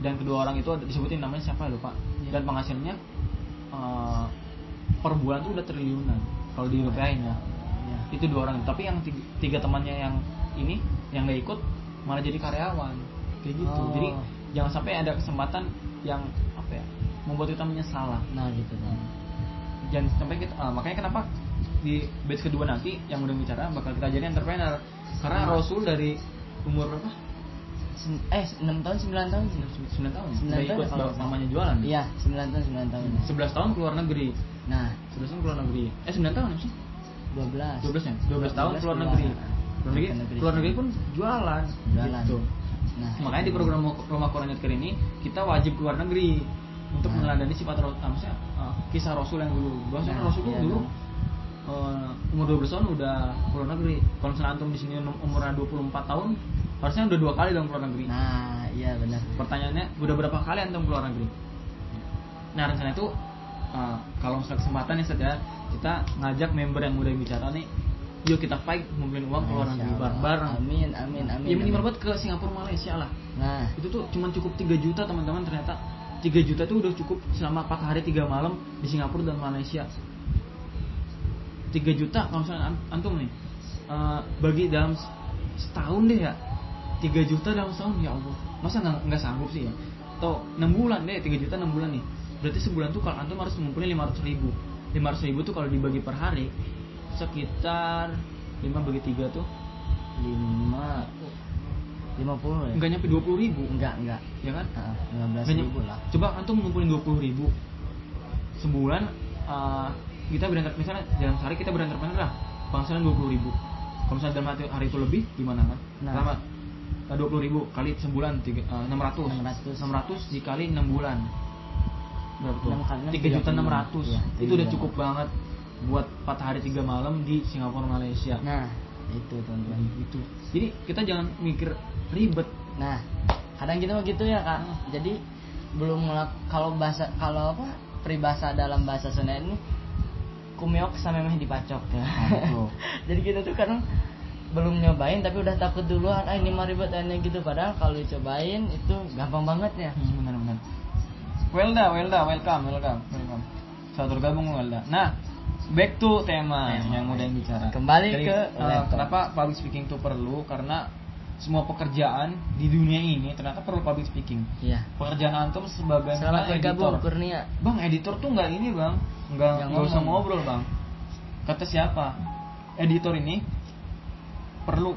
dan kedua orang itu ada- disebutin namanya siapa lupa Iya. dan penghasilnya eh, per bulan tuh udah triliunan kalau di rupiahin ya Iya. itu dua orang tapi yang tiga, tiga temannya yang ini yang nggak ikut malah jadi karyawan kayak gitu Oh. jadi jangan sampai ada kesempatan yang apa ya membuat kita menyesal lah Nah, gitu kan. jangan sampai kita ah, makanya kenapa di batch kedua nanti yang udah bicara bakal kita jadi entrepreneur karena Hmm. Rasul dari umur berapa eh 6 tahun 9 tahun sih. 9 tahun Sembilan udah tahun ikut ya kalau nggak salah. namanya jualan Iya, 9 tahun 9 tahun. 11 tahun keluar negeri Nah, 11 tahun keluar negeri eh 9 tahun apa sih 12. 12 ya 12 tahun 12 keluar negeri keluar negeri, Ke negeri. keluar negeri pun jualan Jualan. gitu. Nah, makanya di program rumah Quran Care ini kita wajib keluar negeri untuk Nah. meneladani sifat maksudnya uh, kisah Rasul yang dulu bahwasanya Nah, Rasul iya dulu dong. Uh, umur 12 tahun udah keluar negeri. Kalau misalnya antum di sini umurnya 24 tahun harusnya udah dua kali dong keluar negeri. Nah, iya benar. pertanyaannya udah berapa kali antum keluar negeri? Nah rencana itu uh, kalau misalnya kesempatan ya ya kita ngajak member yang udah bicara nih yuk kita fight ngumpulin uang keluar negeri Allah. bareng Amin, amin, amin. ya minimal buat ke Singapura Malaysia lah. Nah, itu tuh cuma cukup 3 juta teman-teman ternyata 3 juta tuh udah cukup selama 4 hari 3 malam di Singapura dan Malaysia 3 juta kalau misalnya an- antum nih. Eh, bagi dalam setahun deh ya 3 juta dalam setahun ya Allah. Masa nggak nggak sanggup sih ya? Atau 6 bulan deh 3 juta 6 bulan nih. Berarti sebulan tuh kalau antum harus ngumpulin 500 ribu. 500 ribu tuh kalau dibagi per hari sekitar 5 bagi 3 tuh 5 50 ya? nggak nyampe dua puluh ribu. Enggak enggak. Ya kan? Heeh, 15 Nggak ribu lah. Coba antum ngumpulin dua puluh ribu. Sebulan uh, kita berangkat misalnya dalam sehari kita berangkat mana lah penghasilan dua puluh ribu. Kalau misalnya dalam hari, itu lebih gimana kan Nah. Selama dua puluh ribu kali sebulan enam ratus. 600. enam ratus dikali enam bulan. Berapa tuh tiga juta enam ratus. Iya, itu udah cukup banget buat empat hari tiga malam di Singapura Malaysia. Nah itu teman-teman gitu jadi kita jangan mikir ribet. Nah, kadang gitu gitu ya kak. Jadi belum kalau bahasa kalau apa peribahasa dalam bahasa Sunda ini kumiok sama meh dipacok ya. Jadi kita tuh kadang belum nyobain tapi udah takut duluan ah ini mah ribet ini gitu padahal kalau dicobain itu gampang banget ya Hmm, benar benar. Welda, Welda, welcome, welcome, welcome. Selamat bergabung Welda. Nah, back to tema, Tema. yang udah yang bicara. Kembali ke eh, laptop. kenapa public speaking itu perlu? Karena semua pekerjaan di dunia ini ternyata perlu public speaking. iya Pekerjaan antum sebagai bergabung editor. Kurnia Bang, editor tuh nggak ini bang, nggak nggak usah ngobrol bang. Kata siapa? Editor ini perlu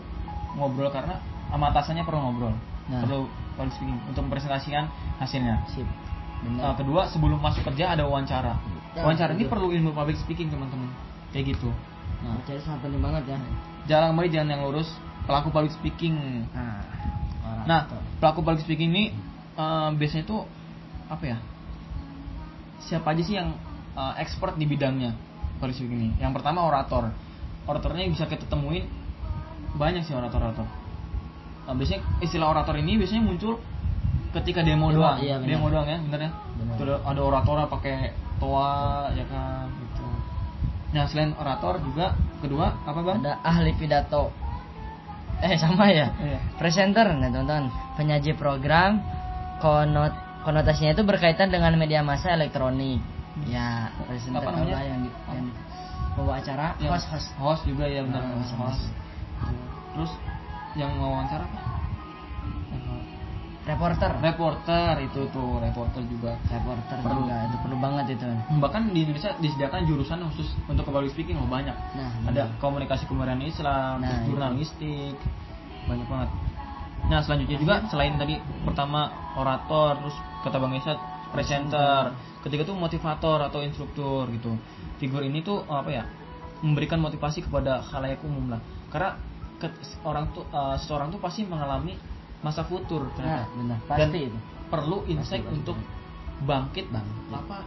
ngobrol karena sama atasannya perlu ngobrol, Nah. perlu public speaking untuk mempresentasikan hasilnya. sip Nah, kedua sebelum masuk kerja ada wawancara. Ya, wawancara ini perlu ilmu public speaking teman-teman. Kayak gitu. Nah, jadi sangat penting banget ya jarang kembali jangan yang lurus pelaku public speaking. nah Nah, pelaku public speaking ini eh, biasanya itu apa ya? Siapa aja sih yang eh, expert di bidangnya public speaking ini? Yang pertama orator. Oratornya bisa kita temuin banyak sih orator-orator. Nah, biasanya istilah orator ini biasanya muncul ketika demo doang. iya, benar. demo doang ya, bener ya? Ada, ada orator pakai toa ya kan gitu. Nah, selain orator juga kedua apa, Bang? ada ahli pidato eh sama ya Iya. presenter nih teman-teman penyaji program konot konotasinya itu berkaitan dengan media massa elektronik ya presenter Apa namanya? yang, di- yang bawa acara Yang host host host juga ya benar Ah, host. host. Terus yang wawancara apa? Reporter Reporter itu tuh, reporter juga. reporter Perlu. juga itu perlu banget itu Bahkan di Indonesia disediakan jurusan khusus untuk public speaking oh banyak. nah Ada komunikasi kebudayaan Islam, Nah, itu. jurnalistik, banyak banget. Nah selanjutnya juga selain tadi pertama orator, terus kata Bang Yesat presenter, ketiga tuh motivator atau instruktur gitu. Figur ini tuh apa ya? Memberikan motivasi kepada khalayak umum lah. Karena ke- orang tuh eh, seseorang tuh pasti mengalami masa futur nah ternyata. benar Dan pasti itu perlu insight pasti. untuk bangkit, Bangkit. apa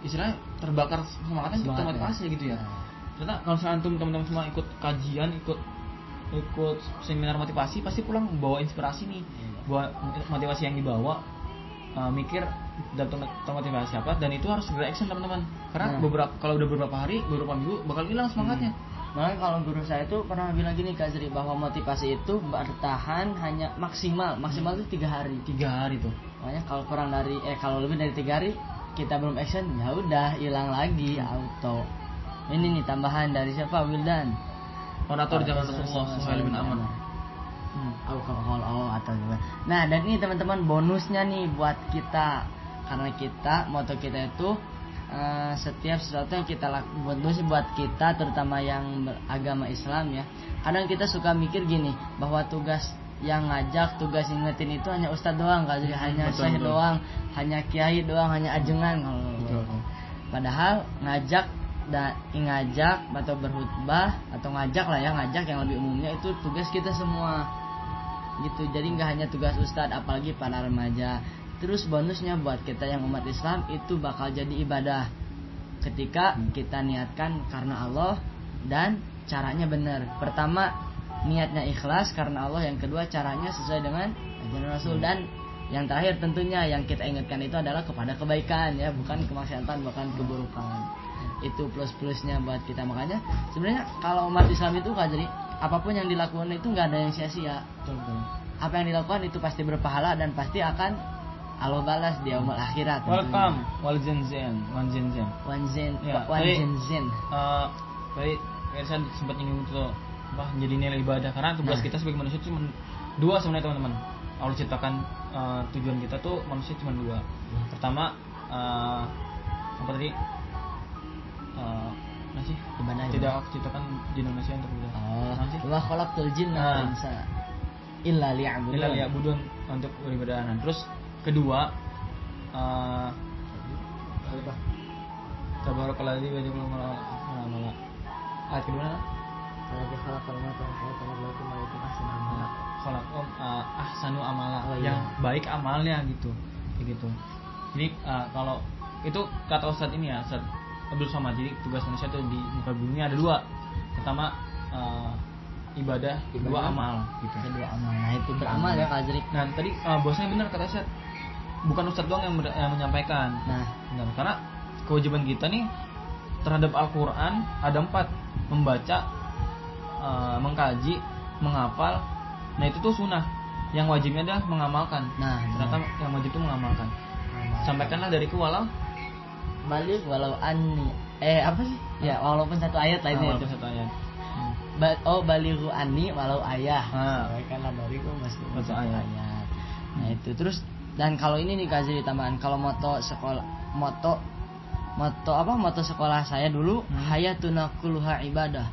istilahnya terbakar semangatnya Semangat, termotivasi ya. gitu ya. Nah. Ternyata kalau misalnya antum teman-teman semua ikut kajian, ikut ikut seminar motivasi pasti pulang bawa inspirasi nih, Iya. bawa motivasi yang dibawa uh, mikir dapat termotivasi apa dan itu harus segera action teman-teman. Karena Nah. beberapa kalau udah beberapa hari, beberapa minggu bakal hilang semangatnya. Makanya kalau guru saya itu pernah bilang gini Kak Zri bahwa motivasi itu bertahan hanya maksimal maksimal itu tiga hari Tiga hari tuh. makanya kalau kurang dari eh kalau lebih dari tiga hari kita belum action ya udah hilang lagi auto ini nih tambahan dari siapa Wildan Orator iya, Rasulullah iya, Suhail bin Amr. Hmm. Kalau kalau oh, atau gimana. Nah, dan ini teman-teman bonusnya nih buat kita karena kita moto kita itu eh, setiap sesuatu yang kita lakukan bonus buat kita terutama yang beragama Islam ya. Kadang kita suka mikir gini bahwa tugas yang ngajak, tugas ingetin itu hanya ustadz doang, kali hanya betul, syekh betul. doang, hanya kiai doang, hanya ajengan kalau Betul. Padahal ngajak dan ngajak atau berkhutbah atau ngajak lah ya ngajak yang lebih umumnya itu tugas kita semua gitu jadi nggak hanya tugas ustadz apalagi para remaja terus bonusnya buat kita yang umat Islam itu bakal jadi ibadah. Ketika kita niatkan karena Allah dan caranya benar. Pertama niatnya ikhlas karena Allah. Yang kedua caranya sesuai dengan ajaran Rasul. Dan yang terakhir tentunya yang kita ingatkan itu adalah kepada kebaikan ya. Bukan kemaksiatan bukan keburukan. Itu plus plusnya buat kita. Makanya sebenarnya kalau umat Islam itu kan jadi apa pun yang dilakukan itu nggak ada yang sia-sia. Apa yang dilakukan itu pasti berpahala dan pasti akan Allah balas di yaumul akhirat. Welcome, Wal Zenzen, Wan Zen Ya, Wan Zen Zen Eh, Elsa sempat nyinggung itu apa jadi nilai ibadah. Karena tugas Nah. kita sebagai manusia cuma dua sebenarnya teman-teman. Allah ciptakan eh, tujuan kita tuh manusia cuma dua. Pertama eh, apa tadi? Apa sih? Ibadah, tidak ciptakan di Indonesia untuk ibadah oh. Wa khalaqtul jinna Nah. wal insa illa liya'budun. Illa liya'budun untuk beribadah. Nah, terus kedua eh apa? Tabarakalladzi bi yadihi mulk Ayat kedua wal hayata liyabluwakum ayyukum ahsanu amala. khalaqom uh, ahsanu amala Oh, iya. yang baik amalnya gitu gitu jadi uh, kalau itu kata Ustadz ini ya Ustadz Abdul Somad jadi tugas manusia itu di muka bumi ada dua pertama uh, ibadah, kedua Ibadah. amal gitu Kedua amal. Nah, itu beramal ya Kak Azri. nah tadi uh, bosnya benar kata Ustadz bukan Ustadz doang yang, yang menyampaikan Nah, Benar, karena kewajiban kita nih terhadap Al-Quran ada empat membaca, uh, mengkaji, menghafal. Nah itu tuh sunnah. Yang wajibnya adalah mengamalkan. Nah, ternyata yang wajib itu mengamalkan. Sampaikanlah dari kuwalau balik walau anni eh apa sih? Ya, walaupun satu ayat lainnya itu. satu ayat. Hmm. Ba oh balighu anni walau ayah. Ah. Sampaikanlah dariku Satu satu ayat. ayat. Nah, itu terus dan kalau ini nih Kak Azri tambahan kalau moto sekolah moto moto apa moto sekolah saya dulu Hmm. hayatuna kulluha ibadah.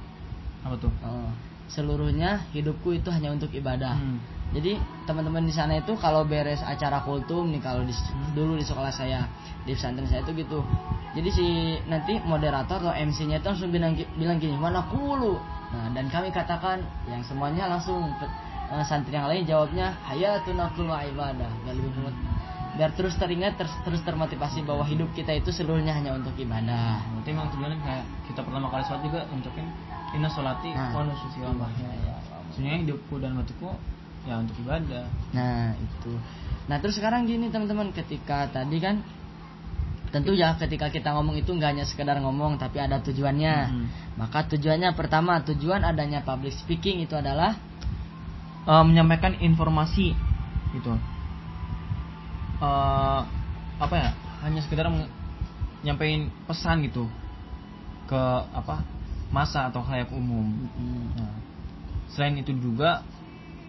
Apa tuh? Oh, seluruhnya hidupku itu hanya untuk ibadah. Hmm. Jadi teman-teman di sana itu kalau beres acara kultum nih kalau di, Hmm. dulu di sekolah saya di pesantren saya itu gitu. Jadi si nanti moderator atau MC-nya itu langsung bilang bilang gini mana kulu. Nah dan kami katakan yang semuanya langsung eh, santri yang lain jawabnya hayatuna kullu ibadah. Biar lebih mut- biar terus teringat terus, terus termotivasi bahwa hidup kita itu seluruhnya hanya untuk ibadah. Berarti emang tujuannya kayak kita pertama kali sholat juga ucapin inna sholati Nah. wa nusuki wa mahyaya. Sebenarnya hidupku dan matiku ya untuk ibadah. Nah itu. Nah terus sekarang gini teman-teman, ketika tadi kan tentu ya ketika kita ngomong itu nggak hanya sekedar ngomong tapi ada tujuannya. Mhm. Maka tujuannya pertama tujuan adanya public speaking itu adalah eh, menyampaikan informasi gitu. Eh, apa ya hanya sekedar nyampein pesan gitu ke apa masa atau khalayak umum. Nah, selain itu juga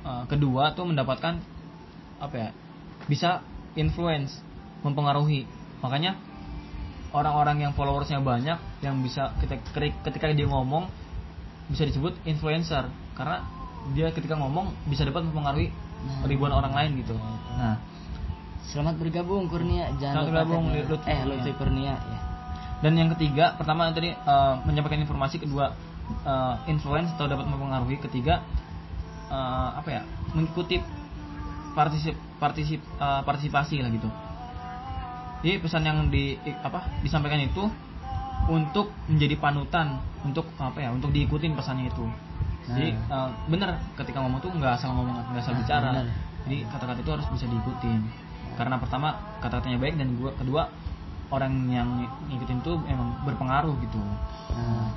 eh, kedua tuh mendapatkan apa ya bisa influence mempengaruhi. Makanya orang-orang yang followersnya banyak yang bisa ketika, ketika dia ngomong bisa disebut influencer. Karena dia ketika ngomong bisa dapat mempengaruhi Nah. ribuan orang lain gitu nah selamat bergabung Kurnia Selamat jangan lupa bergabung, tag-nya. Lutfi eh. Lutfi Kurnia ya. Dan yang ketiga, pertama tadi eh, menyampaikan informasi, kedua eh, influence atau dapat mempengaruhi, ketiga eh, apa ya mengikuti partisip partisip eh, partisipasi lah gitu. Jadi pesan yang di apa disampaikan itu untuk menjadi panutan untuk apa ya untuk diikutin pesannya itu. Jadi eh, benar ketika ngomong tuh nggak asal ngomong nggak asal Nah, bicara. benar. Jadi kata-kata itu harus bisa diikutin. Karena pertama kata-katanya baik dan gua- kedua orang yang ngikutin tuh emang berpengaruh gitu. Nah,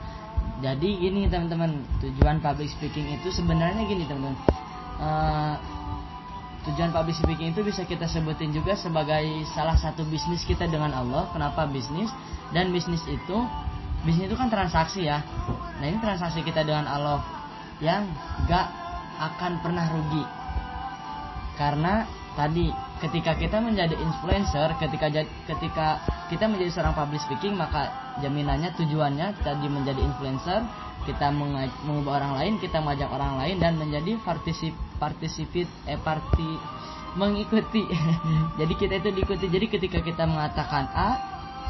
jadi gini teman-teman, tujuan public speaking itu sebenarnya gini teman-teman. Eh, tujuan public speaking itu bisa kita sebutin juga sebagai salah satu bisnis kita dengan Allah. Kenapa bisnis? Dan bisnis itu, bisnis itu kan transaksi ya. Nah ini transaksi kita dengan Allah yang gak akan pernah rugi. Karena tadi ketika kita menjadi influencer, ketika ketika kita menjadi seorang public speaking, maka jaminannya tujuannya tadi menjadi influencer, kita mengubah orang lain, kita mengajak orang lain dan menjadi partisip partisipit eh parti mengikuti. Jadi kita itu diikuti. Jadi ketika kita mengatakan A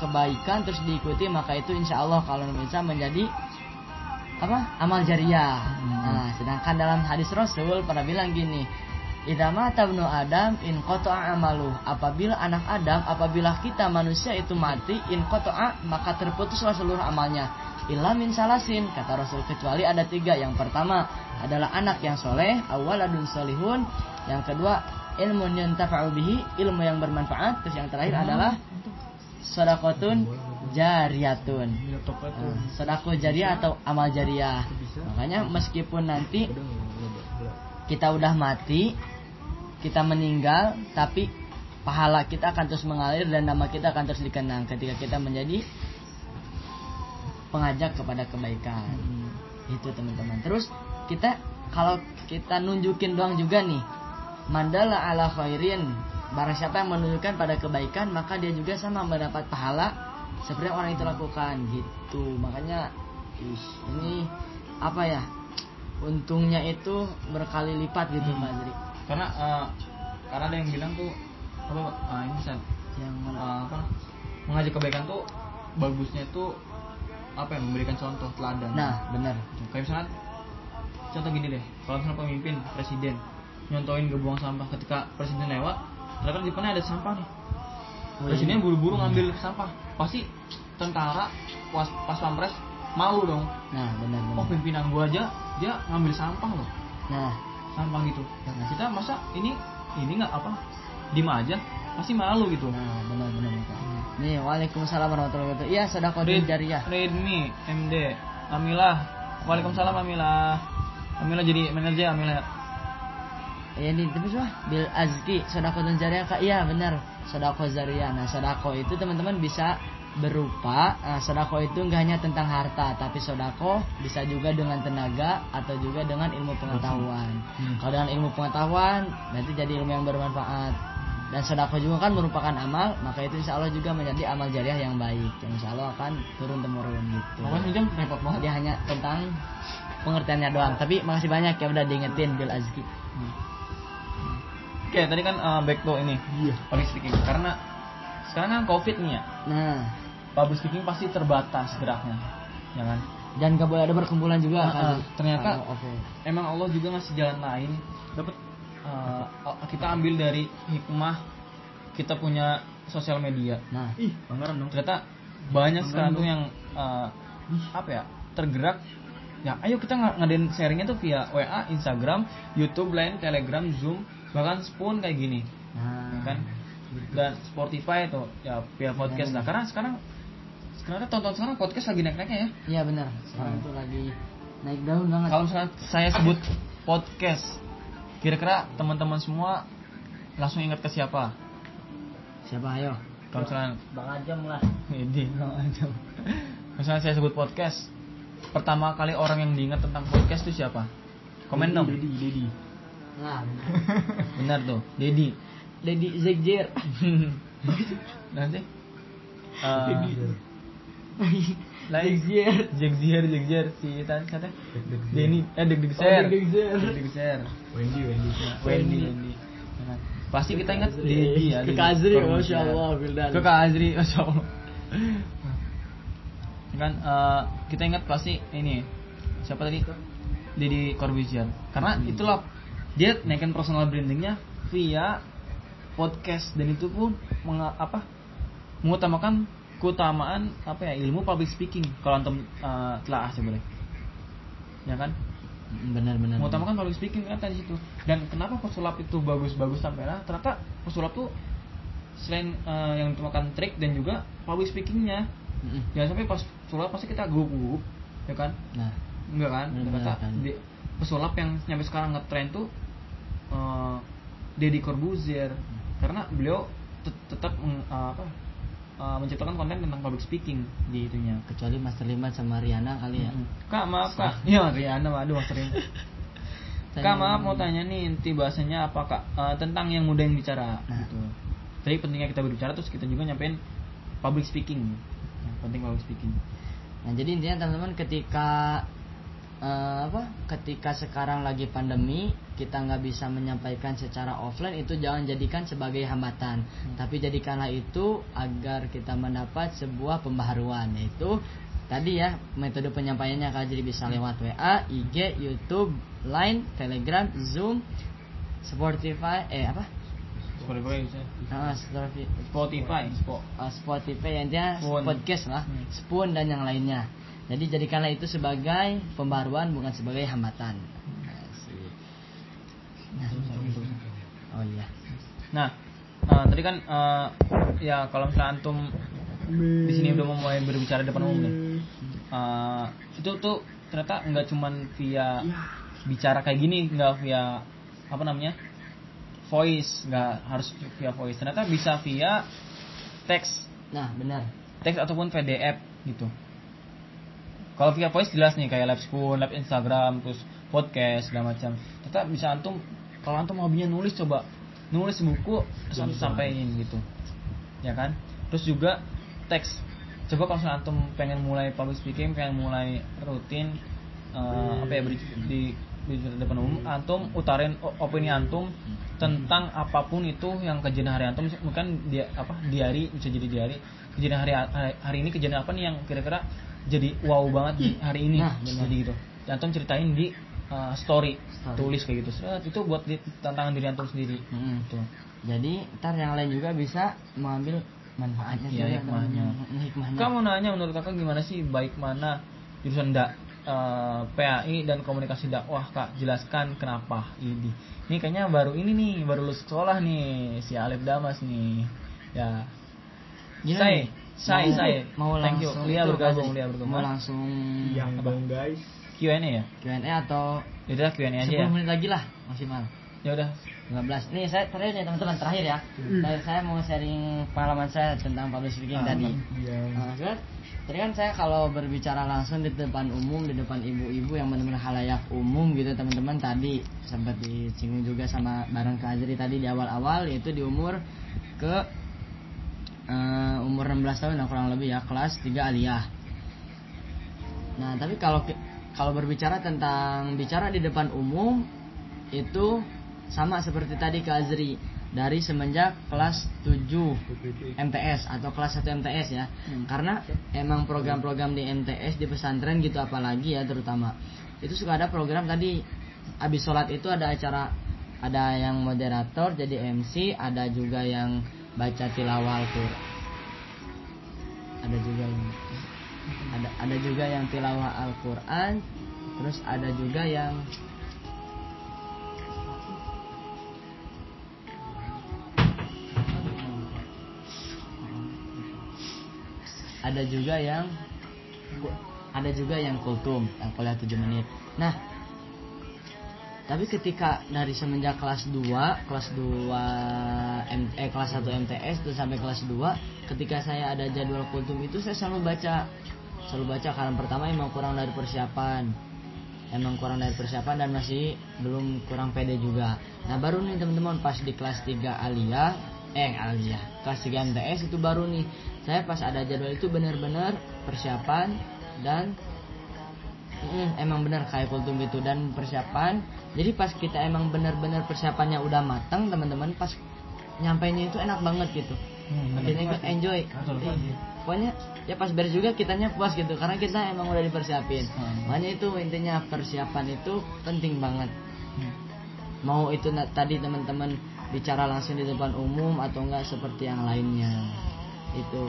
kebaikan terus diikuti maka itu insya Allah kalau bisa menjadi apa amal jariah. Nah, sedangkan dalam hadis Rasul pernah bilang gini, Idama tabnu Adam in qata'a amalu. Apabila anak Adam, apabila kita manusia itu mati in qata'a maka terputuslah seluruh amalnya. Illa min salasin kata Rasul kecuali ada tiga. Yang pertama adalah anak yang soleh, awaladun solihun. Yang kedua ilmu yuntafa'u bihi, ilmu yang bermanfaat. Terus yang terakhir adalah sodakotun jariyatun. Nah, Sedekah jariah atau amal jariah. Makanya meskipun nanti kita udah mati, kita meninggal, tapi pahala kita akan terus mengalir dan nama kita akan terus dikenang ketika kita menjadi pengajak kepada kebaikan. Itu teman-teman. Terus kita kalau kita nunjukin doang juga nih, mandala ala khairin. Barang siapa yang menunjukkan pada kebaikan, maka dia juga sama mendapat pahala yang orang itu lakukan gitu. Makanya ih, ini apa ya? untungnya itu berkali lipat gitu Hmm. Azri karena eh, karena ada yang bilang tuh apa ah, ini San, yang eh, apa mengajak kebaikan tuh bagusnya tuh apa ya memberikan contoh teladan nah benar kayak misalnya contoh gini deh kalau misalnya pemimpin presiden nyontoin gak buang sampah ketika presiden lewat ternyata di depannya ada sampah nih Oh, presidennya iya. buru-buru ngambil sampah pasti tentara pas pas pampres malu dong. Nah benar oh benar pimpinan gua aja dia ngambil sampah loh. Nah. Sampah gitu. Nah. Kita masa ini ini nggak apa diem aja pasti malu gitu. Nah benar benar Pak. nih waalaikumsalam warahmatullahi wabarakatuh. Iya sedekah jariah Redmi MD Amilah Waalaikumsalam Amilah Amilah jadi manajer Amilah Ya ini tapi wah. Bil azki sodako jariah kak. Iya benar sodako jariah nah sodako itu teman-teman bisa berupa nah, sodako itu nggak hanya tentang harta tapi sodako bisa juga dengan tenaga atau juga dengan ilmu pengetahuan. Hmm. kalau dengan ilmu pengetahuan nanti jadi ilmu yang bermanfaat. Dan sodako juga kan merupakan amal maka itu insya Allah juga menjadi amal jariah yang baik yang insya Allah akan turun temurun gitu. Sejam repot banget. Dia hanya tentang pengertiannya doang. Tapi makasih banyak ya udah diingetin bil azki Oke tadi kan uh, back to ini Iya. Public speaking. Karena sekarang kan covid nih ya. Nah. Public speaking pasti terbatas geraknya Ya kan? Dan gak boleh ada perkumpulan juga Ah, kan? ah, ternyata- Oh, oke. Emang Allah juga ngasih jalan lain. Dapat uh, kita ambil dari hikmah kita punya sosial media. Nah. Ih banggaran dong. Ternyata banyak sekarang tuh yang uh, apa ya tergerak. Ya ayo kita ng- ngadain sharingnya tuh via WA Instagram YouTube Line Telegram Zoom bahkan Spoon kayak gini nah ya kan dan Spotify tuh ya via podcast lah karena sekarang sekarang tonton sekarang podcast lagi naik naiknya ya iya benar sekarang Hmm. tuh lagi naik daun banget kalau misalnya saya sebut podcast kira-kira teman-teman semua langsung ingat ke siapa siapa ayo kalau misalnya bang Ajam lah Ini aja. Misalnya saya sebut podcast, pertama kali orang yang diingat tentang podcast itu siapa? Komen dong. Dedi, Dedi. Nah Benar tuh, Dedi. Dedi Zekjer. Nanti. Uh, lain. Zekjer. Jegzier, Jegzier, si tadi siapa? Denny, eh Deg Deg Ser. Deg Deg Ser. Wendy Wendy. Wendy, Wendy. Nah, Pasti kita ingat Dedi ya. ke Dedi. Kazri masya Allah Wildan. Ke Kak Azri Masya Allah. Kan eh, kita ingat pasti ini siapa tadi? Deddy Corbuzier. Karena itulah dia naikin personal brandingnya via podcast. Dan itu pun menga- apa mengutamakan keutamaan apa ya ilmu public speaking. Kalau antum eh, telah ah boleh. Ya kan? Benar benar mengutamakan public speaking kan tadi situ. Dan kenapa pesulap itu bagus-bagus sampai lah? Ternyata pesulap tuh selain eh, yang makan trik dan juga public speakingnya. Mm-mm. jangan sampai pas pesulap pasti kita gugup ya kan? Nah. Enggak kan? Benar, ternyata kan. di- pesulap yang nyampe sekarang ngetrend tuh eh, Deddy Corbuzier. Karena beliau tet- tetap eh, apa eh, menciptakan konten tentang public speaking. Di itunya kecuali Master Liman sama Riana kali ya. Kak maaf kak. Iya Riana waduh Mas Riana Kak maaf mau tanya nih inti bahasanya apa kak? Eh, Tentang yang mudah yang bicara Nah. gitu. Jadi pentingnya kita berbicara terus kita juga nyampein public speaking. Nah, Penting public speaking. Nah jadi intinya teman-teman ketika eh, apa? Ketika sekarang lagi pandemi kita nggak bisa menyampaikan secara offline itu jangan jadikan sebagai hambatan, tapi jadikanlah itu agar kita mendapat sebuah pembaharuan yaitu tadi ya metode penyampaiannya Kak jadi bisa lewat WA, IG, YouTube, Line, Telegram, Zoom, Spotify, eh apa? Spotify bisa Nah, Spotify, Spotify Spo- uh, Spotify yang dia Spoon. podcast lah, Hmm. Spoon dan yang lainnya. Jadi jadikanlah itu sebagai pembaruan bukan sebagai hambatan. Nah, oh iya. Nah eh, tadi kan eh, Ya kalau misalnya antum di sini udah mau mulai berbicara depan umum nih Eh, Itu tuh ternyata nggak cuman via bicara kayak gini nggak via apa namanya voice nggak harus via voice ternyata bisa via teks Nah, benar. teks ataupun PDF gitu. Kalau via voice jelas nih kayak live spoon, live Instagram, terus podcast segala macam. Tetap bisa antum kalau antum hobinya nulis coba nulis buku terus antum sampaikan gitu. Ya kan? Terus juga teks. Coba kalau antum pengen mulai public speaking, pengen mulai rutin eh, apa ya beri- di di depan umum antum utarin opini antum tentang apa pun itu yang kejadian hari antum mungkin dia apa diari bisa jadi diari kejadian hari hari ini kejadian apa nih yang kira-kira jadi wow banget di hari ini Nah, benar. jadi gitu antum ceritain di uh, story, Story. tulis kayak gitu itu buat di tantangan diri antum sendiri Mm-mm. Tuh. Jadi ntar yang lain juga bisa mengambil manfaatnya juga, hikmahnya. hikmahnya. Kamu nanya menurut kakak gimana sih baik mana jurusan dak eh, PAI dan komunikasi dakwah kak jelaskan kenapa ini ini kayaknya baru ini nih baru lulus sekolah nih si Alif Damas nih ya Gini say nih, say mau- thank you. langsung Lia bergabung Lia bergabung. Mau langsung yang dong guys. Q&A ya? Q&A atau ya udah Q&A aja 10 ya. menit lagi lah maksimal. Ya udah. 15 nih saya terakhir nih teman-teman terakhir ya. Saya, saya mau sharing pengalaman saya tentang public speaking Ah, tadi iya. Nah, tadi kan saya kalau berbicara langsung di depan umum, di depan ibu-ibu yang benar-benar halayak umum gitu teman-teman tadi sempat disinggung juga sama bareng Kak Azri tadi di awal-awal yaitu di umur ke eh, umur 16 tahun kurang lebih ya kelas 3 aliyah. Nah, tapi kalau kalau berbicara tentang bicara di depan umum itu sama seperti tadi Kak Azri dari semenjak kelas 7 MTS atau kelas 1 MTS ya. Karena emang program-program di MTS di pesantren gitu apalagi ya terutama. Itu suka ada program tadi habis sholat itu ada acara ada yang moderator jadi MC, ada juga yang baca tilawah Al-Qur'an. Ada juga yang ada ada juga yang tilawah Al-Qur'an, terus ada juga yang ada juga yang ada juga yang kultum yang kuliah 7 menit nah tapi ketika dari semenjak kelas 2 kelas 2 M, eh kelas 1 MTS terus sampai kelas 2 ketika saya ada jadwal kultum itu saya selalu baca. Selalu baca karena pertama emang kurang dari persiapan. Emang kurang dari persiapan dan masih belum kurang pede juga. Nah baru nih teman-teman pas di kelas 3 aliyah eh aliyah kelas 3 MTS itu baru nih. Saya pas ada jadwal itu benar-benar persiapan dan Mm, emang benar kayak kultum gitu. Dan persiapan jadi pas kita emang benar-benar persiapannya udah matang teman-teman pas nyampainya itu enak banget gitu Hmm, kita ikut enjoy Betul, betul. pokoknya ya pas beres juga kitanya puas gitu karena kita emang udah dipersiapin Hmm. makanya itu intinya persiapan itu penting banget Hmm. mau itu na- tadi teman-teman bicara langsung di depan umum atau enggak seperti yang lainnya itu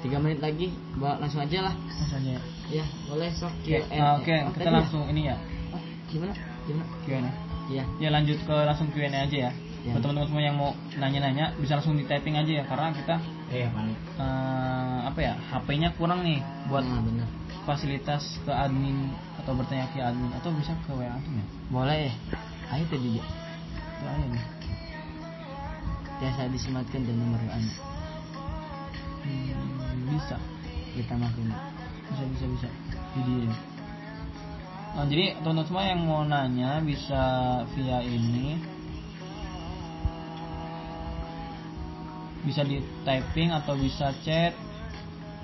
tiga menit lagi bawa langsung aja lah Langsung aja. ya boleh sok Q&A. nah, oke, Oh, kita ya? langsung ini ya Oh, gimana Q&A. Iya. Ya lanjut ke langsung Q&A aja ya. Ya. Buat teman-teman semua yang mau nanya-nanya bisa langsung di typing aja ya karena kita iya eh, apa ya HP-nya kurang nih buat nah, bener fasilitas ke admin atau bertanya ke admin atau bisa ke WA ya. boleh ayo tadi dia Itu aja nih. biasa disematkan dan nomor WA. Hmm, bisa. kita makin Bisa bisa bisa. Video. Nah, jadi teman-teman semua yang mau nanya bisa via ini. Bisa di typing atau bisa chat.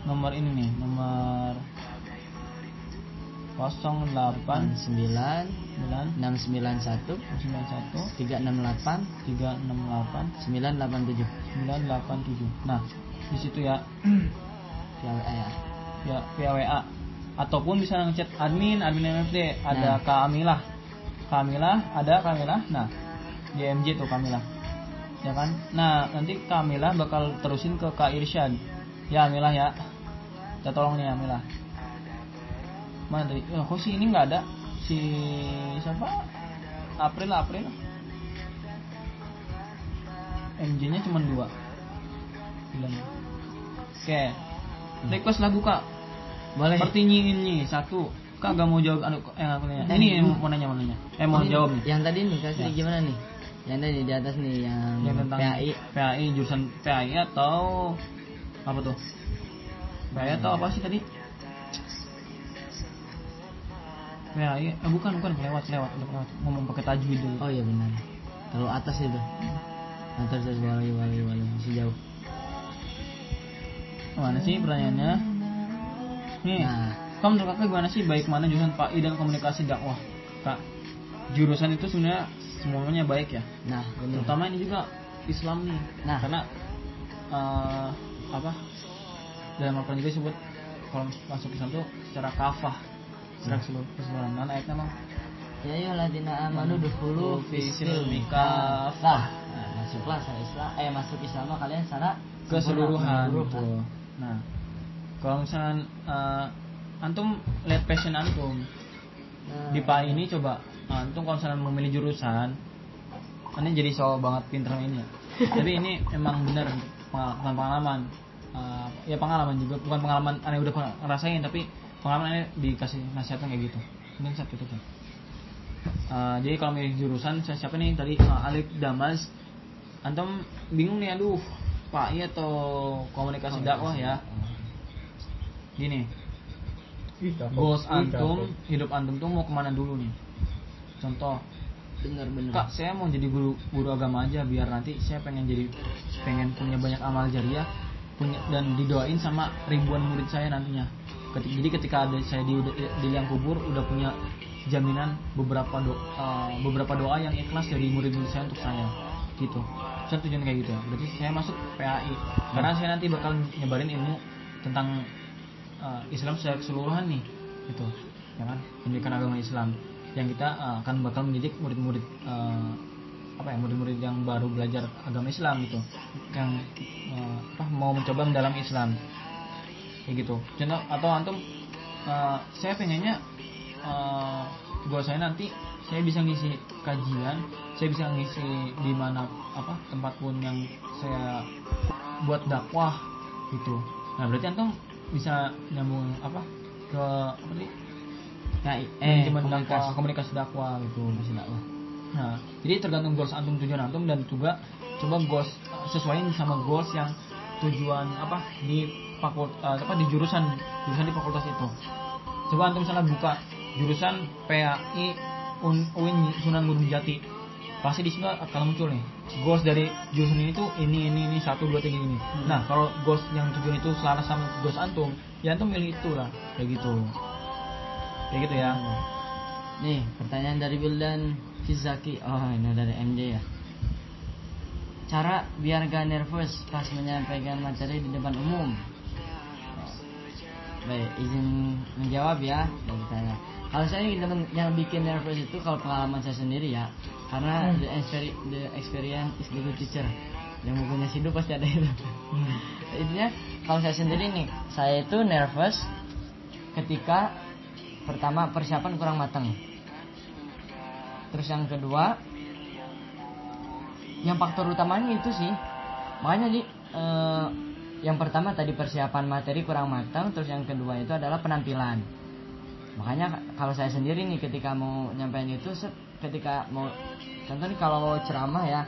Nomor ini nih nomor 08 sembilan 9 enam sembilan satu 91 tiga enam delapan 368 sembilan delapan tujuh. 987 nah di situ ya. Via WA ya ya via WA ataupun bisa ngechat admin admin MFD ada Nah. Kak Amilah. Kak Amilah ada Kak Amilah? Nah di MJ tuh Kak Amilah. Ya kan? Nah nanti Kak Amilah bakal terusin ke Kak Irsyad. Ya Amilah ya. Kita tolong nih Amilah. Mana tadi? Ya, kok sih ini nggak ada? Si siapa? April April. MJ nya cuma dua. Bilang. Oke. Request lagu kak boleh. Seperti nyi satu. Kak gak mau jawab anu yang aku nanya ini yang mau nanya mau nanya. Eh mau Ini jawab nih. yang tadi nih kasih Ya. gimana nih? Yang tadi di atas nih yang, yang tentang PAI PAI jurusan PAI atau apa tuh? PAI atau apa sih tadi? PAI eh bukan bukan lewat lewat lewat. Ngomong pakai tajwid dulu. Oh iya benar. Kalau atas itu. Nah, terus terus bawah lagi bawah lagi bawah lagi masih jauh. Mana sih pertanyaannya nih nah kamu menurut kakak gimana sih? Baik mana jurusan PAI dan komunikasi dakwah? Kak jurusan itu sebenarnya semuanya baik ya? Nah benar. Terutama ini juga Islam nih. Nah. karena eh, apa dalam Al-Quran juga disebut kalau masuk Islam tuh secara kafah secara keseluruhan keseluruhan. Dan ayatnya mah ya ayyuhalladzina amanu dukhulu Fi silmi kafah. nah, masuklah secara Islam eh masuk Islam kalian secara keseluruhan. gitu. Nah, kalau misalnya eh, antum lihat passion antum Nah, di PA ini coba antum kalau misalnya memilih jurusan ini jadi so banget pinter ini ya. Tapi ini emang bener pengal- bukan pengalaman. Eh, ya pengalaman juga bukan pengalaman aneh udah ngerasain tapi pengalaman aneh dikasih nasihatnya kayak gitu. Ini saat itu tuh Eh, jadi kalau milih jurusan saya siapa nih? Tadi eh, Alif Damas. Antum bingung nih aduh Pak iya atau komunikasi dakwah ya gini. Goals antum hidup antum tuh mau ke mana dulu nih? Contoh. Bener bener kak saya mau jadi guru guru agama aja biar nanti saya pengen jadi pengen punya banyak amal jariah punya dan didoain sama ribuan murid saya nantinya. Ketik- jadi ketika ada saya di di liang kubur udah punya jaminan beberapa do, eh, beberapa doa yang ikhlas dari murid-murid saya untuk saya. Gitu. Saya tujuan kayak gitu. Ya berarti saya masuk PAI karena saya nanti bakal nyebarin ilmu tentang eh, Islam secara keseluruhan nih gitu ya kan? Pendidikan agama Islam yang kita eh, akan bakal mendidik murid-murid eh, apa ya murid-murid yang baru belajar agama Islam gitu. Yang eh, apa mau mencoba mendalam Islam. Kayak gitu. Contoh atau antum eh, saya pengennya eh goal saya nanti saya bisa ngisi kajian saya bisa ngisi di mana apa tempat pun yang saya buat dakwah gitu. Nah berarti antum bisa nyambung apa ke apa sih nah, eh komunikasi dakwah, komunikasi dakwah gitu Komunikasi dakwah Nah, jadi tergantung goals antum tujuan antum dan juga coba goals sesuaiin sama goals yang tujuan apa di fakultas apa di jurusan jurusan di fakultas itu. Coba antum misalnya buka jurusan PAI Un- UIN Sunan Gunung Jati. Pasti di sini akan muncul nih. Goals dari jurusan ini tuh ini ini ini satu dua tiga ini. Nah kalau goals yang tujuan itu selaras sama goals antum, ya antum milih itu lah kayak gitu. Kayak gitu ya. nih pertanyaan dari Wildan Fizaki. Oh ini dari MJ ya. Cara biar gak nervous pas menyampaikan materi di depan umum. Baik izin menjawab ya dan ditanya kalau saya teman yang bikin nervous itu kalau pengalaman saya sendiri ya. Karena the, experi- the experience is the good teacher. Yang bukunya Sidu pasti ada itu. Intinya kalau saya sendiri nih saya itu nervous ketika pertama persiapan kurang matang. Terus yang kedua yang faktor utamanya itu sih. Makanya di eh, yang pertama tadi persiapan materi kurang matang terus yang kedua itu adalah penampilan makanya kalau saya sendiri nih ketika mau nyampein itu ketika mau contoh nih kalau ceramah ya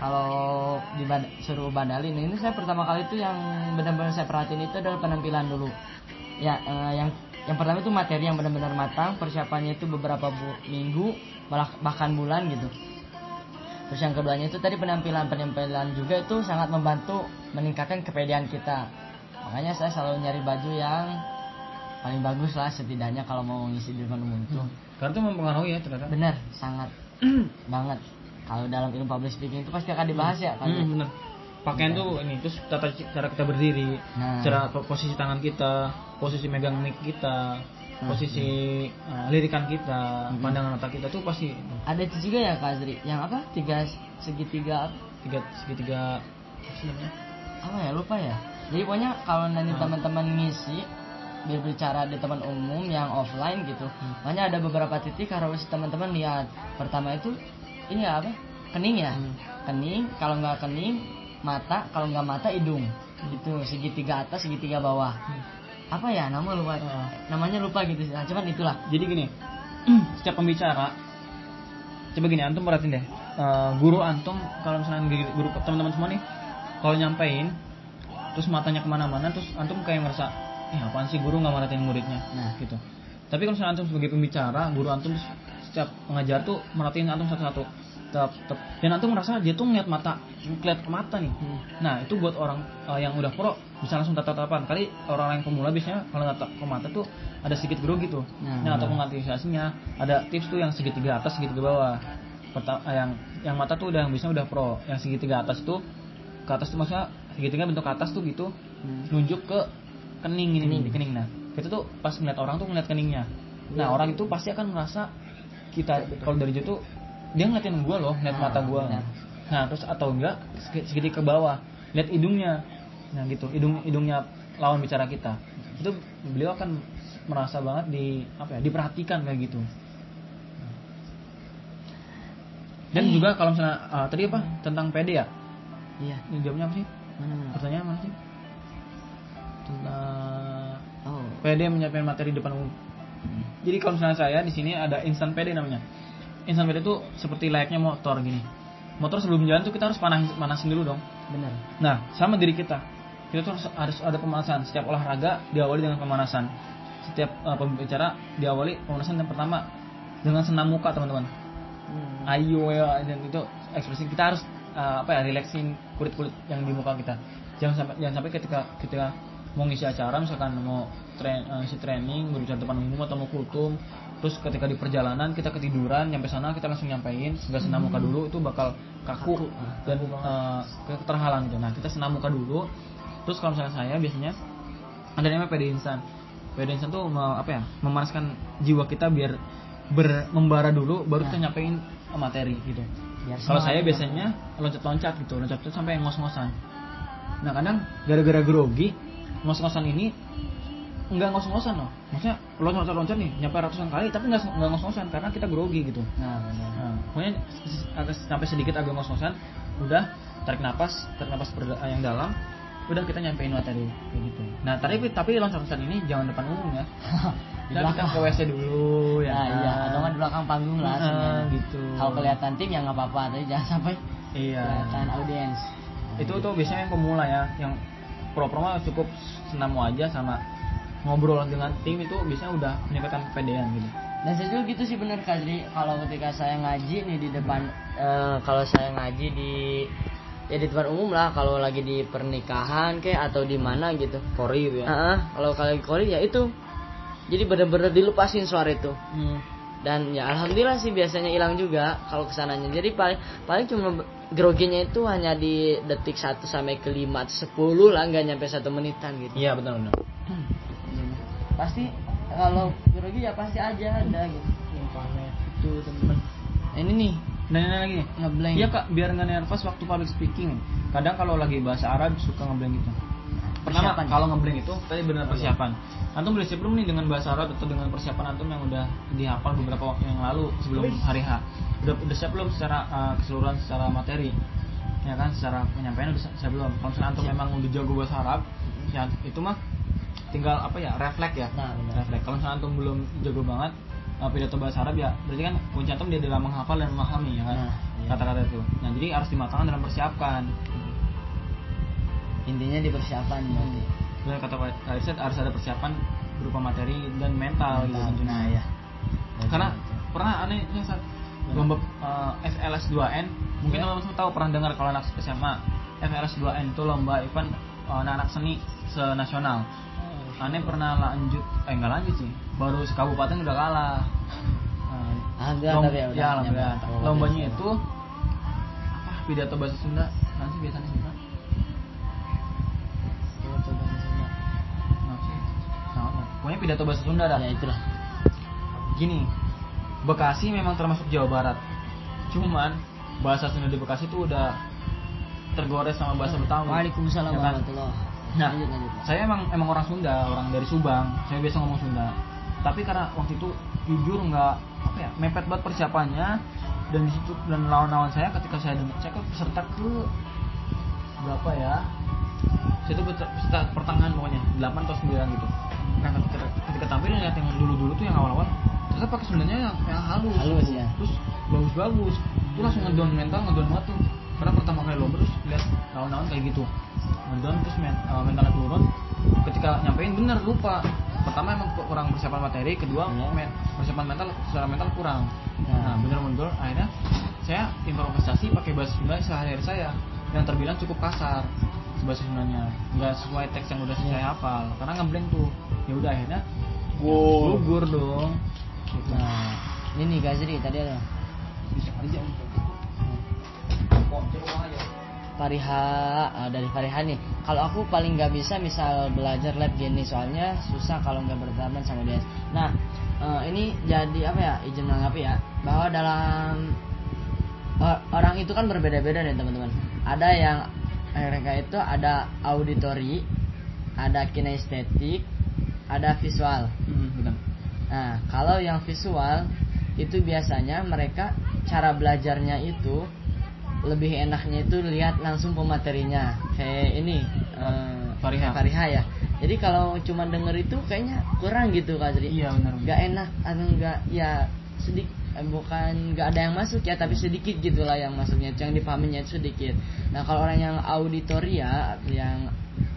kalau di suruh badalin ini saya pertama kali itu yang benar-benar saya perhatiin itu adalah penampilan dulu. Ya eh, yang yang pertama itu materi yang benar-benar matang persiapannya itu beberapa bu- minggu bahkan bulan gitu. Terus yang keduanya itu tadi penampilan penampilan juga itu sangat membantu meningkatkan kepedean kita. Makanya saya selalu nyari baju yang paling bagus lah setidaknya kalau mau ngisi di depan umum itu Karena itu mempengaruhi ya ternyata. benar sangat. Banget. Kalau dalam ilmu public speaking itu pasti akan dibahas ya kan Hmm, bener. Pakaian tuh ini terus tata cara kita berdiri, Nah. cara po- posisi tangan kita, posisi megang mic kita, posisi uh, lirikan kita, pandangan mata kita tuh pasti ada itu juga ya Kak Azri yang apa? Tiga segitiga tiga segitiga apa ya? Lupa ya. Jadi pokoknya kalau nanti teman-teman ngisi berbicara di teman umum yang offline gitu. Makanya ada beberapa titik harus teman-teman lihat. Pertama itu ini ya apa? Kening ya? Kening kalau nggak kening mata kalau nggak mata hidung. Itu segitiga atas segitiga bawah. Apa ya nama lupa. Namanya lupa gitu nah, cuman itulah. Jadi gini, setiap pembicara coba gini antum perhatiin deh. Eh, guru antum kalau misalnya guru teman-teman semua nih kalau nyampein terus matanya ke mana-mana terus antum kayak ngerasa eh apaan sih guru nggak merhatiin muridnya? Nah. gitu. Tapi kalau misalnya antum sebagai pembicara guru antum setiap mengajar tuh merhatiin antum satu-satu. Tetap tetap. Dan antum merasa dia tuh ngeliat mata ngeliat ke mata nih. Hmm. nah itu buat orang uh, yang udah pro bisa langsung tatap-tatapan. Kali orang yang pemula biasanya kalau tatap ke mata tuh ada sedikit grogi tuh Nah, nah, untuk mengantisipasinya ada tips tuh yang segitiga atas segitiga bawah. Perta- eh, yang yang mata tuh udah yang biasanya udah pro. Yang segitiga atas tuh ke atas tuh maksudnya segitiga bentuk ke atas tuh gitu Hmm. nunjuk ke kening ini Kening. di kening nah. Kita tuh pas ngeliat orang tuh ngeliat keningnya. Nah orang itu pasti akan merasa kita kalau dari jauh tuh dia ngeliatin gua loh ngeliat Nah, mata gua. benar. nah terus atau enggak segi- segitiga ke bawah lihat hidungnya. Nah gitu hidung hidungnya lawan bicara kita. Itu beliau akan merasa banget di apa ya diperhatikan kayak gitu. Dan juga kalau misalnya ah, tadi apa? Tentang PD ya? Iya. ini jawabnya apa sih? Mana mana. pertanyaan mana sih tentang Oh. PD menyiapkan materi depan umum. Jadi kalau misalnya saya di sini ada instan PD namanya. Instan PD itu seperti layaknya motor gini. Motor sebelum jalan tuh kita harus panasin, panasin dulu dong. Benar. Nah, sama diri kita. Kita tuh harus, harus ada pemanasan. Setiap olahraga diawali dengan pemanasan. Setiap uh, pembicara diawali pemanasan yang pertama dengan senam muka teman-teman. Hmm. Ayo ya dan itu ekspresi kita harus uh, apa ya relaxing kulit-kulit yang di muka kita. Jangan sampai jangan sampai ketika ketika mau ngisi acara misalkan mau train, uh, ngisi training berbicara depan umum atau mau kultum terus ketika di perjalanan kita ketiduran nyampe sana kita langsung nyampein nggak senam muka dulu itu bakal kaku, Kaku, ah, dan uh, terhalang gitu. Nah kita senam muka dulu terus kalau misalnya saya biasanya ada namanya PD instan. PD instan tuh me- apa ya memanaskan jiwa kita biar ber, membara dulu baru kita nyampein materi gitu. Kalau saya ya, biasanya loncat-loncat gitu, loncat-loncat sampai ngos-ngosan. Nah kadang gara-gara grogi ngos-ngosan ini nggak ngos-ngosan loh. Maksudnya loncat-loncat nih nyampe ratusan kali tapi nggak nggak ngos-ngosan karena kita grogi gitu. Nah, benar. Nah, pokoknya agak sampai sedikit agak ngos-ngosan, udah tarik napas, tarik napas ber- yang dalam, udah kita nyampein materi kayak gitu. Nah, tapi tapi loncat-loncat ini jangan depan umum ya. Di Kita, ke WC dulu ya. Nah, iya, atau nggak di belakang panggung lah Nah, sebenarnya. gitu. Kalau kelihatan tim ya nggak apa-apa, tapi jangan sampai Iya. kelihatan audiens. itu tuh biasanya yang pemula ya yang pro-pro mah cukup senam aja sama ngobrol dengan tim itu biasanya udah meningkatkan kepedean gitu. Dan saya juga gitu sih bener Kazri Kalau ketika saya ngaji nih di depan eh, Kalau saya ngaji di Ya di depan umum lah Kalau lagi di pernikahan kayak Atau di mana gitu. Kori gitu ya. Ah, Kalau kalau lagi kori ya itu. Jadi bener-bener dilepasin suara itu. Hmm. Dan ya Alhamdulillah sih biasanya hilang juga Kalau ke sananya. Jadi paling, paling cuma groginya itu hanya di detik 1 sampai ke 5 atau 10 lah nggak nyampe satu menitan gitu. Iya benar benar. Pasti kalau grogi ya pasti aja ada gitu. Itu teman-teman ini nih ini lagi ngeblank. Iya kak biar nggak nervous waktu public speaking. Kadang kalau lagi bahasa Arab suka ngeblank gitu pertama Persiapan. kalau ngeblank itu tadi benar persiapan. Antum udah siap belum nih dengan bahasa Arab atau dengan persiapan antum yang udah dihafal beberapa waktu yang lalu sebelum hari H? Udah udah siap belum secara uh, keseluruhan secara materi? Ya kan secara penyampaian udah siap belum? Kalau misalnya antum memang udah jago bahasa Arab ya itu mah tinggal apa ya refleks ya? Nah, benar. refleks kalau misalnya antum belum jago banget uh, pidato bahasa Arab ya berarti kan kunci antum dia dalam menghafal dan memahami ya kan? Nah, iya. kata-kata itu. Nah jadi harus dimatangkan dalam persiapkan intinya di persiapan berarti dan kata Pak Irsyad harus ada persiapan berupa materi dan mental, gitu Mental. tentunya. Nah, ya. karena pernah aneh ya saat lomba uh, FLS 2N mungkin Iya. teman-teman tahu pernah dengar kalau anak SMA FLS 2N itu lomba event uh, anak-anak seni senasional. Aneh pernah lanjut eh nggak lanjut sih baru sekabupaten udah kalah. Nah, Alhamdulillah lom- tapi ya udah ya alhamdulillah. Oh, lombanya itu apa pidato bahasa Sunda nanti biasanya Sunda Pokoknya pidato bahasa Sunda dah. ya itulah Gini, Bekasi memang termasuk Jawa Barat. Cuman bahasa Sunda di Bekasi itu udah tergores sama bahasa Betawi. Waalaikumsalam Ya kan? Nah, lanjut lanjut saya emang emang orang Sunda, orang dari Subang. Saya biasa ngomong Sunda. Tapi karena waktu itu jujur nggak apa ya, mepet banget persiapannya dan di situ dan lawan-lawan saya ketika saya dengar saya kan peserta ke berapa ya? Saya itu peserta peserta pertengahan pokoknya 8 atau 9 gitu. Nah, ketika, ketika tampil lihat yang dulu-dulu tuh yang awal-awal ternyata pakai Sundanya yang, yang halus. Halus, ya. Terus bagus-bagus. Itu langsung ngedown mental, ngedown banget tuh. Karena pertama kali lomba terus lihat lawan-lawan kayak gitu. Ngedown terus men, uh, mentalnya turun. Ketika nyampein bener lupa. Pertama emang kurang persiapan materi, kedua Iya. men- persiapan mental secara mental kurang. Nah. Nah, bener mundur akhirnya saya presentasi pakai bahasa Sunda sehari-hari saya yang terbilang cukup kasar bahasa Sundanya nggak sesuai teks yang udah saya hafal karena ngeblank tuh ya udah akhirnya Wow. gugur dong gitu. Nah, ini nih Gazri tadi ada Fariha ah, dari Fariha nih. Kalau aku paling nggak bisa misal belajar lab gini soalnya susah kalau nggak berteman sama dia. Nah eh, ini jadi apa ya izin menanggapi ya bahwa dalam o- orang itu kan berbeda-beda nih teman-teman. Ada yang mereka itu ada auditori, ada kinestetik, ada visual. hmm, benar Nah, kalau yang visual itu biasanya mereka cara belajarnya itu lebih enaknya itu lihat langsung pematerinya. Kayak ini eh, Fariha. Fariha ya. Jadi kalau cuma denger itu kayaknya kurang gitu Kak Zri. iya benar Gak enak atau enggak ya sedikit bukan nggak ada yang masuk ya tapi sedikit gitulah yang masuknya yang dipahaminya itu sedikit nah kalau orang yang auditoria yang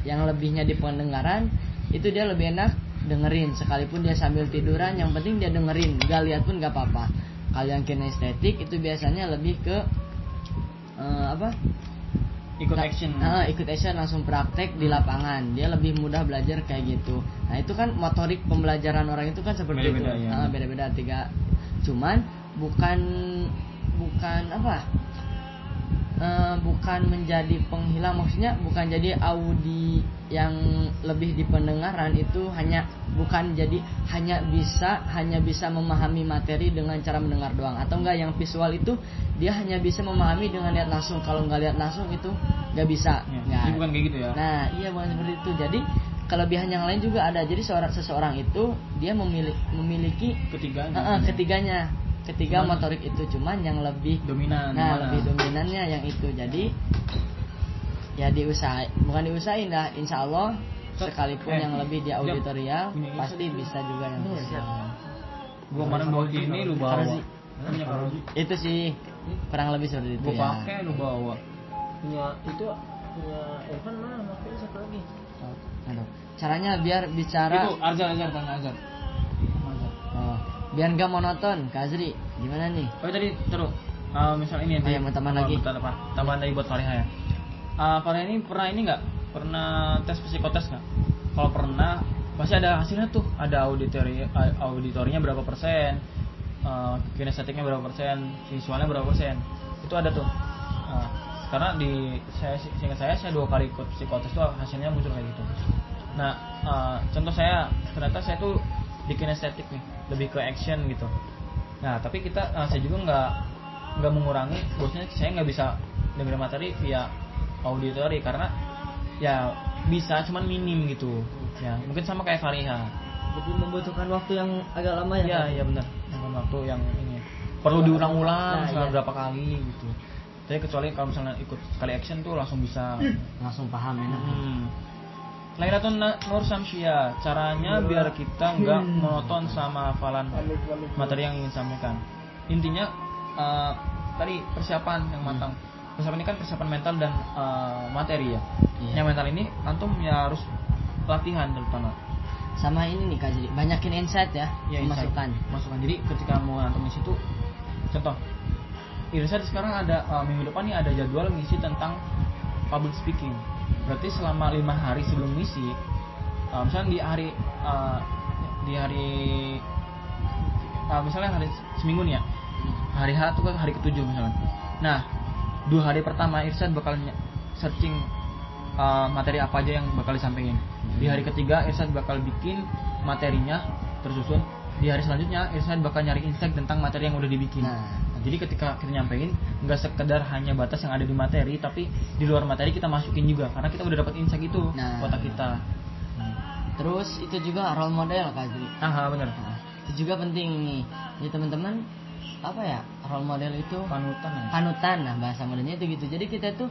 yang lebihnya di pendengaran itu dia lebih enak dengerin sekalipun dia sambil tiduran yang penting dia dengerin gak lihat pun gak apa-apa kalau yang kinestetik itu biasanya lebih ke eh, apa ikut action nah, ikut action langsung praktek di lapangan. Dia lebih mudah belajar kayak gitu. Nah, itu kan motorik pembelajaran orang itu kan seperti Beda-beda, itu. ya. Nah, beda-beda tiga. Cuman bukan bukan apa? Eh, bukan menjadi penghilang maksudnya bukan jadi audi yang lebih di pendengaran itu hanya bukan jadi hanya bisa hanya bisa memahami materi dengan cara mendengar doang atau enggak yang visual itu dia hanya bisa memahami dengan lihat langsung kalau nggak lihat langsung itu nggak bisa Ya, Nggak. bukan kayak gitu ya Nah, iya bukan seperti itu. Jadi kelebihan yang lain juga ada. Jadi seorang seseorang itu dia memiliki memiliki ketiganya eh, eh, ketiganya, ketiga Cuman- motorik itu cuman yang lebih dominan nah mana? lebih dominannya yang itu. Jadi ya diusahain, bukan diusahain dah. Insya Allah sekalipun Eh, yang lebih di auditorial Isa pasti bisa juga yang visual. gua kemarin bawa ini lu bawa Itu sih kurang lebih seperti itu gua ya. pakai lu bawa punya itu punya Evan mana Caranya biar bicara itu Arzar Arzar tanya Oh, biar nggak monoton, Kak Azri. Gimana nih? Oh tadi terus uh, misal ini Oh, iya, mau tambahan lagi. Tambahan, tambahan lagi buat Fariha ya. Uh, Fariha ini pernah ini nggak? Pernah tes psikotes nggak? Kalau pernah pasti ada hasilnya tuh. Ada auditori auditorinya berapa persen, uh, kinestetiknya berapa persen, visualnya berapa persen. Itu ada tuh. Uh, karena di saya seingat saya saya dua kali ikut psikotes tuh hasilnya muncul kayak gitu. Nah, uh, contoh saya ternyata saya tuh di kinestetik nih, lebih ke action gitu. Nah, tapi kita uh, saya juga nggak nggak mengurangi, bosnya saya nggak bisa dengerin materi via auditori karena ya bisa cuman minim gitu. Ya, mungkin sama kayak Fariha. lebih membutuhkan waktu yang agak lama ya Iya, kan? iya benar. Dengan waktu yang ini perlu diulang-ulang Nah, iya. berapa kali gitu. Tapi kecuali kalau misalnya ikut sekali action tuh langsung bisa. Langsung paham enak. Hmm. Lailatul Nur Samsia, caranya biar kita nggak monoton sama hafalan materi yang ingin sampaikan. Intinya eh, tadi persiapan yang matang. Persiapan ini kan persiapan mental dan eh, materi ya. Iya. Yang mental ini antum ya harus latihan terutama. Sama ini nih Kak Azri, banyakin insight ya, Ya, masukan. Masukan. Jadi ketika mau antum di situ, contoh, Irsyad sekarang ada eh, minggu depan nih ada jadwal ngisi tentang public speaking. Berarti selama lima hari sebelum ngisi, eh, misalnya di hari eh, di hari eh, misalnya hari seminggu nih ya, hari H kan hari ketujuh misalnya. Nah, dua hari pertama Irsyad bakal searching uh, materi apa aja yang bakal disampaikan. Di hari ketiga Irsyad bakal bikin materinya tersusun. Di hari selanjutnya Irsyad bakal nyari insight tentang materi yang udah dibikin. Nah. Nah, jadi ketika kita nyampein nggak sekedar hanya batas yang ada di materi, tapi di luar materi kita masukin juga karena kita udah dapat insight itu Nah. otak kita. Terus itu juga role model Kak Azri. Ah, benar. Nah, itu juga penting nih. Jadi teman-teman apa ya role model itu Panutan ya. panutan nah bahasa modernnya itu gitu. Jadi kita tuh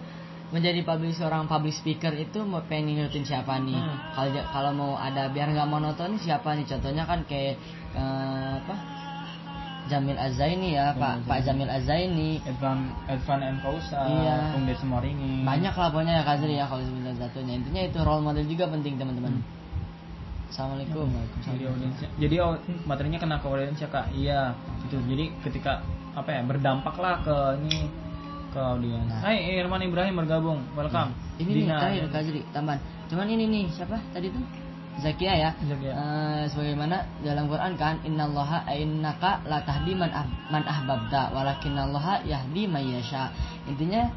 menjadi public seorang public speaker itu mau pengen ngikutin siapa nih Hmm. kalau mau ada biar nggak monoton siapa nih contohnya kan kayak eh, apa Jamil Azaini ya Pak Pak Jamil Azaini Advan Advan and Fausa, Iya. Bung Des Moringi. banyak lah pokoknya ya Kazri ya kalau sebentar satunya intinya itu role model juga penting teman-teman Assalamualaikum Jadi Waalaikumsalam. audiensnya, jadi au- materinya kena ke audiensnya kak. Iya, itu. Jadi ketika apa ya berdampak lah ke ini ke audiens. Hai Irman Ibrahim bergabung, welcome. Ini nih Dina, terakhir Kak Zri, tambahan. Cuman ini nih siapa tadi tuh? Zakia ya. Zakia. Eh, sebagaimana dalam Quran kan innallaha innaka la tahdi man, ah, man ahbabta walakinallaha yahdi may yasha. Intinya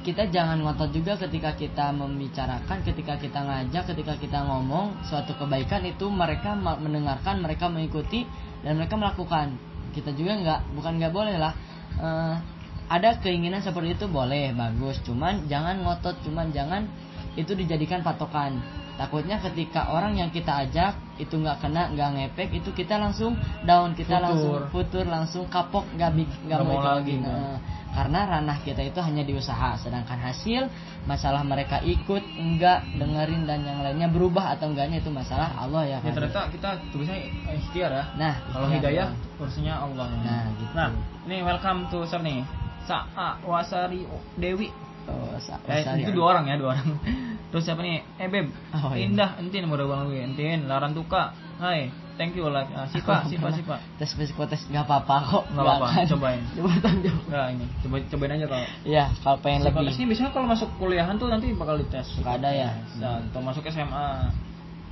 kita jangan ngotot juga ketika kita membicarakan, ketika kita ngajak, ketika kita ngomong suatu kebaikan itu mereka mendengarkan, mereka mengikuti dan mereka melakukan. Kita juga nggak, bukan nggak boleh lah. Eh, ada keinginan seperti itu boleh, bagus. Cuman jangan ngotot, cuman jangan itu dijadikan patokan. Takutnya ketika orang yang kita ajak itu nggak kena, nggak ngepek, itu kita langsung down, kita Futur. langsung futur, langsung kapok, nggak nggak mau itu lagi. Nah, karena ranah kita itu hanya di usaha, sedangkan hasil masalah mereka ikut, enggak dengerin dan yang lainnya berubah atau enggaknya itu masalah Allah ya. Ya ternyata kita tulisnya ikhtiar ya. Nah, Kalau hidayah kursinya Allah. Nah, gitu. Nah, ini welcome to sir nih. Sa'a Wasari Dewi. Oh, sa- Eh, itu ya. dua orang ya, dua orang. Terus siapa nih? Eh, Beb. Oh, iya. Indah, entin mudah banget gue. Entin, Larantuka. Hai, thank you like ah, Sipa, Sipa, Sipa. tes psikotes nggak apa-apa kok. Nggak apa-apa, akan. cobain. Coba tonjok. Enggak ini, coba cobain aja kalau. Iya, kalau pengen lebih. Psikotes ini biasanya kalau masuk kuliahan tuh nanti bakal dites. Suka ada ya? Nah, atau masuk SMA.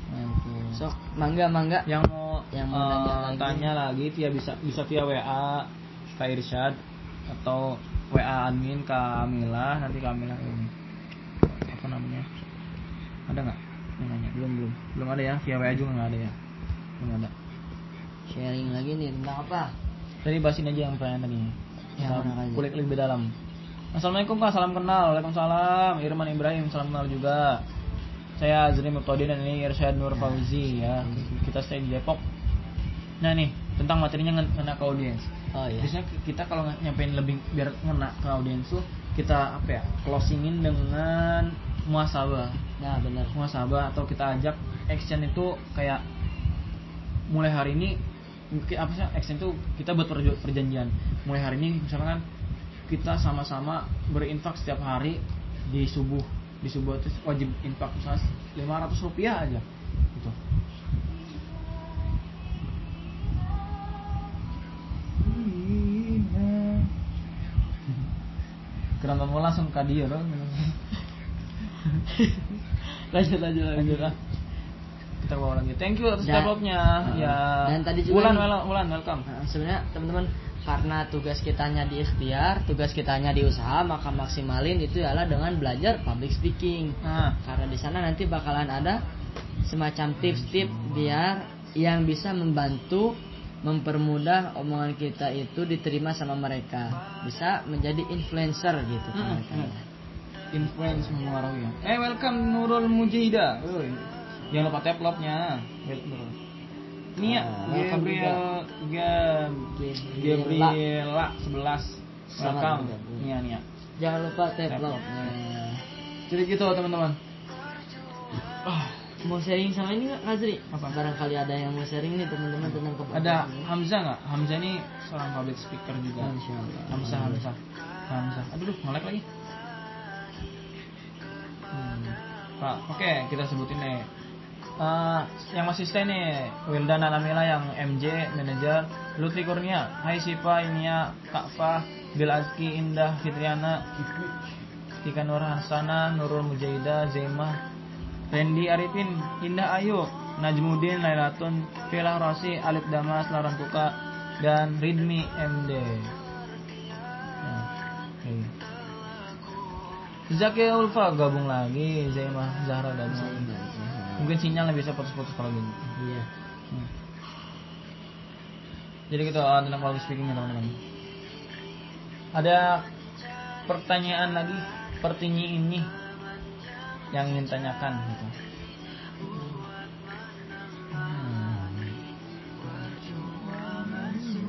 Nah, itu. Sok, mangga mangga. yang mau Yang mau eh, nanya lagi. tanya lagi via bisa bisa via WA Kak Irsyad atau WA admin Kamila nanti Kamila ini apa namanya? Ada nggak yang nanya? Belum belum. Belum ada ya? Via WA juga nggak ada ya? Belum ada. Sharing lagi nih tentang apa? tadi bahasin aja yang pertanyaan tadi. Kulik lebih dalam. Assalamualaikum kak. Salam kenal. Waalaikumsalam. Irman Ibrahim salam kenal juga. Saya Azri Murtodin dan ini Irsyad Nur Fauzi ya. Kita stay di Depok. Nah nih tentang materinya ngen- ngena ke audiens. Oh iya. biasanya kita kalau nyampein lebih biar ngena ke audiens tuh kita apa ya closingin dengan muasabah Nah, benar. muasabah atau kita ajak action itu kayak mulai hari ini apa sih action itu kita buat perjanjian. Mulai hari ini misalkan kita sama-sama berinfak setiap hari di subuh. Di subuh itu wajib infak misalnya 500 rupiah aja gitu Keren banget langsung ke dia dong. lanjut lanjut Lanjut ah. Kita bawa lagi. Thank you atas developnya. Nah, ya. dan tadi juga nih- Wulan, Wulan, welcome. Nah, sebenarnya teman-teman karena tugas kitanya di ikhtiar, tugas kitanya di usaha, maka maksimalin itu adalah dengan belajar public speaking. Nah, Karena di sana nanti bakalan ada semacam tips-tips biar yang bisa membantu mempermudah omongan kita itu diterima sama mereka. Bisa menjadi influencer gitu kan Hmm, mereka. hmm. influence mempengaruhi ya. Eh, welcome Nurul Mujida. Uy, Jangan lupa tap Nurul. Nia, Ah, welcome Gabriel, Gab, Gabriela. Gabriela 11. Selamat Welcome. Nia, Nia. Jangan lupa tap love. Jadi gitu teman-teman. Ah, Mau sharing sama ini nggak Nazri? Apa? Barangkali ada yang mau sharing nih teman-teman tentang kebahagiaan. ada Hamzah nggak? Hamzah ini seorang public speaker juga. Allah. Hamzah, Hamzah, Hamzah. Aduh, duh, nge-lag lagi. Hmm. Pak, oke kita sebutin deh. Eh, yang masih stay nih Wildan Anamila yang MJ manajer Lutfi Kurnia Hai Sipa Inia Kak Fah Bil Azki Indah Fitriana Tika Nur Hansana Nurul Mujahidah Zaimah Randy Arifin Indah Ayu Najmudin Lailatun Vila Rosi Alif Damas Larantuka dan Ridmi MD Nah, oke. Zakia Ulfa gabung lagi Zaimah Zahra lagi mungkin sinyalnya bisa putus-putus kalau gini Iya. Hmm. Jadi gitu uh, tentang public speaking ya teman-teman. Ada pertanyaan lagi pertinyi ini yang ingin tanyakan gitu. Hmm.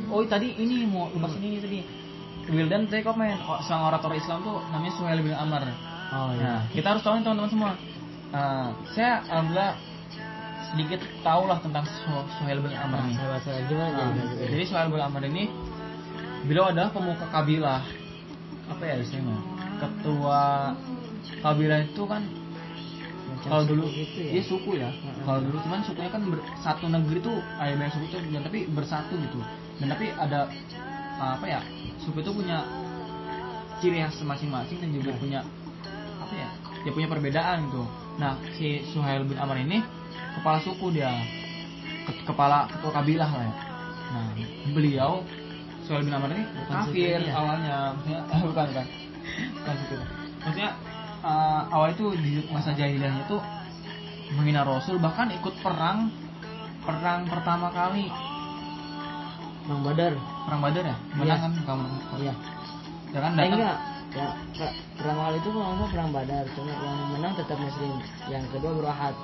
Oh tadi ini mau bahas ini tadi. Wildan tadi komen oh, sang orator Islam tuh namanya Suhail bin Amr. Oh Nah, kita harus tahu nih teman-teman semua. Uh, saya alhamdulillah sedikit tahu lah tentang Su- Suhail bin Amr saya gimana Nah, jadi Nazri? jadi Suhail bin Amr ini beliau adalah pemuka kabilah. Apa ya istilahnya? Ketua kabilah itu kan kalau dulu gitu ya? dia suku ya. Kalau dulu cuman sukunya kan ber- satu negeri tuh ada banyak suku tuh dan tapi bersatu gitu. Dan tapi ada apa ya? Suku itu punya ciri khas masing-masing dan juga punya apa ya dia punya perbedaan gitu nah si Suhail bin Amr ini kepala suku dia Ke- kepala ketua kabilah lah ya nah beliau Suhail bin Amr ini Bukan kafir awalnya maksudnya bukan bukan bukan suku maksudnya eh, awal itu di masa jahiliyahnya itu menghina Rasul bahkan ikut perang perang pertama kali Bang Badar. perang Badar ya menang Iya. kan kamu Iya. ya kan datang enggak. Ya, per- pertama kali itu kalau nggak perang Badar, cuma yang menang tetap Muslim. Yang kedua berahad.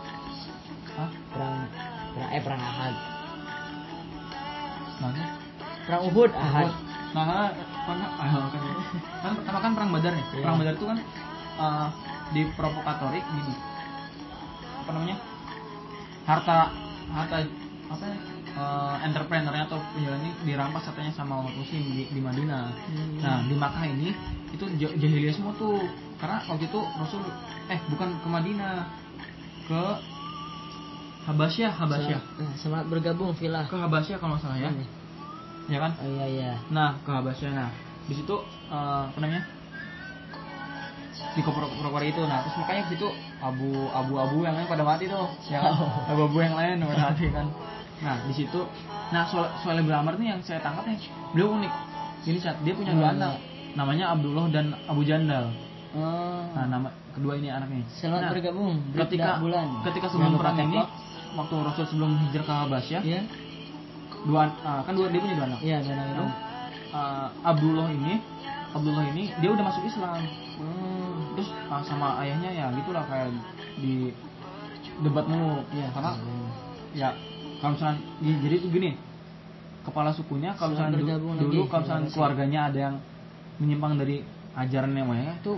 Hah? Perang, perang eh perang Ahad. Mana? Perang Uhud Ahad. Nah, kan, kan, ah, kan, kan pertama kan perang Badar nih. Iya. Perang Badar itu kan eh, di provokatorik gini. Apa namanya? Harta harta apa ya? eh, entrepreneurnya atau penjualnya dirampas katanya sama umat muslim di, di Madinah. Hmm. Nah, di Makkah ini itu ja- jahiliyah semua tuh. Karena waktu itu Rasul eh bukan ke Madinah, ke Habasyah, Habasyah. Nah, semangat bergabung filah. Ke Habasyah kalau nggak salah ya. Hmm. Ya kan? Oh iya iya. Nah, ke Habasyah. Nah, di situ eh, apa namanya? Di koper-koper itu. Nah, terus makanya situ abu abu abu yang lain pada mati tuh, ya kan? Abu abu yang lain pada mati kan. Nah, di situ nah soal soal Amr nih yang saya tangkap nih, beliau unik. Jadi saat dia punya dua Hmm. anak, namanya Abdullah dan Abu Jandal. Oh. Nah, nama kedua ini anaknya. Selamat Nah, bergabung. ketika bulan. ketika sebelum perang ini, waktu Rasul sebelum hijrah ke Habasyah, Iya. dua ah, kan dua dia punya dua anak. Iya, itu. Nah, uh, Abdullah ini Abdullah ini dia udah masuk Islam Hmm. terus uh, sama ayahnya ya gitulah kayak di debat mulu Iya, karena iya. ya kalau misalnya di- jadi itu gini kepala sukunya kalau misalnya du- dulu kalau misalnya keluarganya ada yang menyimpang dari ajaran yang moyangnya itu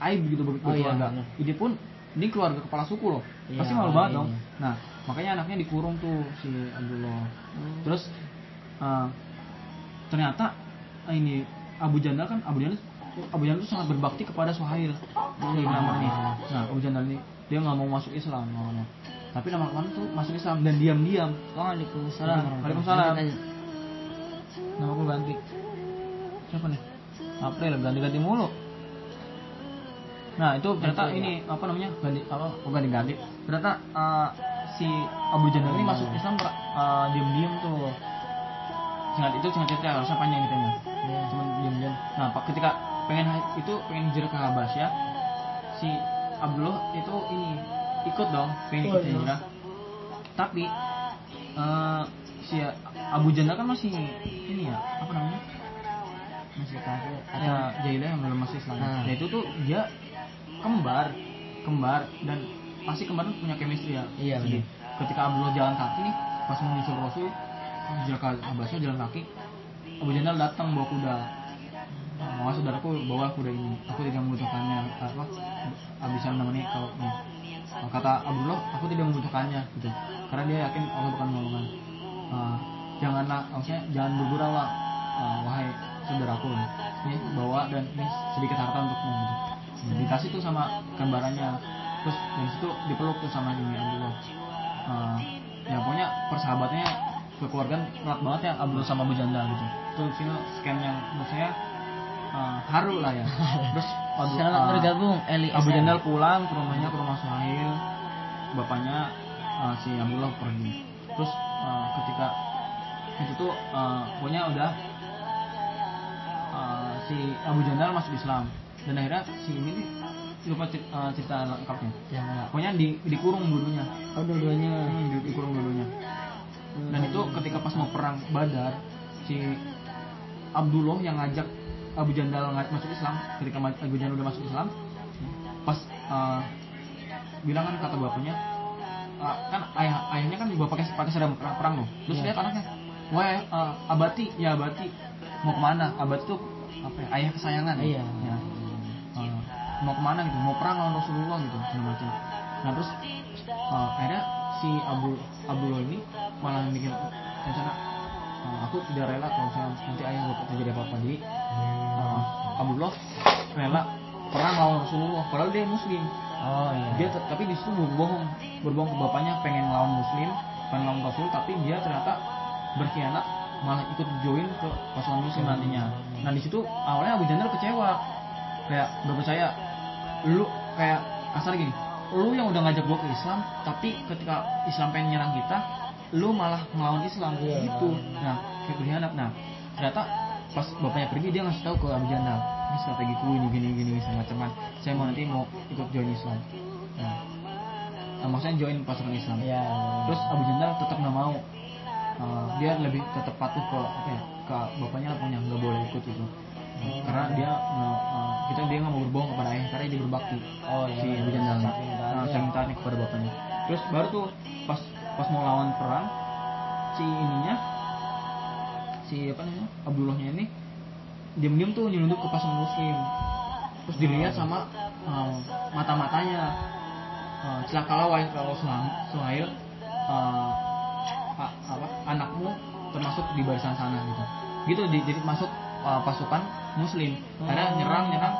aib gitu bagi Oh, iya, keluarga benar. ini pun ini keluarga kepala suku loh Iya, pasti malu banget iya. dong nah makanya anaknya dikurung tuh si Abdullah Hmm. terus uh, ternyata uh, ini Abu Jandal kan Abu Jandal Abu Jandal itu sangat berbakti kepada Suhail. Suhail bin Amr ini nah Abu Jandal ini dia nggak mau masuk Islam mau. Tapi lama-lama tuh masuk Islam dan diam-diam. Waalaikumsalam. Waalaikumsalam. Nama aku ganti. Siapa nih? April ganti-ganti mulu. Nah itu ternyata ini apa namanya ganti apa oh, ganti-ganti. Ternyata uh, si Abu Jandal ini masuk Islam uh, diam-diam tuh. Singkat itu singkat cerita harusnya panjang ceritanya. Iya. cuma diam-diam. Nah pak ketika pengen itu pengen hijrah ke Habasyah. Si Abdullah itu ini ikut dong pengen ikut Oh, iya. hijrah. Tapi eh, si Abu Jandal kan masih ini ya apa namanya? Masih kafir. ya jahiliyah yang belum masuk Islam. Ah. nah. Itu tuh dia kembar kembar dan pasti kembar tuh punya chemistry ya. Iya, Jadi, ketika Abdullah jalan kaki nih pas mau nyusul Rasul hijrah ke Habasyah jalan kaki Abu Jandal datang bawa kuda Mama saudaraku bawa kuda ini. Aku tidak membutuhkannya. Apa? Abisan namanya kau nih kata Abdullah aku tidak membutuhkannya gitu. Karena dia yakin Allah bukan menolongan Eh, janganlah maksudnya jangan bergurau lah wahai saudaraku ini bawa dan ini sedikit harta untukmu gitu. Nah, dikasih tuh sama gambarannya. Terus dari situ dipeluk tuh sama ini Abdullah. Eh, ya pokoknya persahabatannya kekeluargaan erat banget ya Abdullah sama Abu Jandal gitu. Itu sini scan yang menurut saya eh, haru lah ya. Terus Abu- Selamat eh, bergabung Eli Abu. Jandal pulang ke rumahnya ke rumah Suhail bapaknya uh, si Abdullah pergi. Terus uh, ketika itu tuh uh, pokoknya udah uh, si Abu Jandal masuk Islam. Dan akhirnya si ini nih lupa cer- uh, cerita lengkapnya. Ya, pokoknya di, dikurung dulunya. Oh, dua-duanya. hmm, di- dikurung dulunya. Dan itu ketika pas mau perang Badar si Abdullah yang ngajak Abu Jandal masuk Islam ketika Abu Jandal udah masuk Islam pas uh, bilang kan kata bapaknya uh, kan ayah ayahnya kan bawa pakai pakai seragam perang, perang loh terus Iya. lihat anaknya wah uh, abati ya abati mau ke mana abati tuh apa ya ayah kesayangan Iya. ya. Uh, mau ke mana gitu mau perang lawan Rasulullah gitu segala macam nah terus uh, akhirnya si Abu Abdullah ini malah bikin rencana uh, aku tidak rela kalau misalnya nanti ayah bapak terjadi apa-apa. Jadi uh, Abdullah rela perang lawan Rasulullah padahal dia muslim. Oh iya. dia tapi di situ berbohong berbohong ke bapaknya pengen lawan muslim pengen lawan rasul tapi dia ternyata berkhianat malah ikut join ke pasukan muslim nantinya. Nah di situ awalnya Abu Jandal kecewa. Kayak gak percaya. Lu kayak kasar gini lu yang udah ngajak gua ke Islam tapi ketika Islam pengen nyerang kita lu malah ngelawan Islam. Iya. gitu. Nah kayak berkhianat nah ternyata pas bapaknya pergi dia ngasih tahu ke Abu Jandal ini strategiku ini gini gini segala macam kan saya mau nanti mau ikut join Islam. Nah, nah maksudnya join pasukan Islam. Ya terus Abu Jandal tetap nggak mau. Uh, dia lebih tetap patuh ke apa ya ke bapaknya lah punya nggak boleh ikut itu Hmm. karena dia uh, kita dia nggak mau berbohong kepada ayah karena dia berbakti Oh, iya. si Abu Jandal nah, kepada bapaknya. Terus baru tuh pas pas mau lawan perang si ininya si apa namanya Abdullahnya ini diam-diam tuh nyelundup ke pasukan muslim. Terus dilihat sama uh, mata-matanya. Uh, celakalah wahai kalau Suhail, Suhail uh, apa anakmu termasuk di barisan sana gitu. Gitu di- jadi masuk uh, pasukan muslim. Karena nyerang nyerang.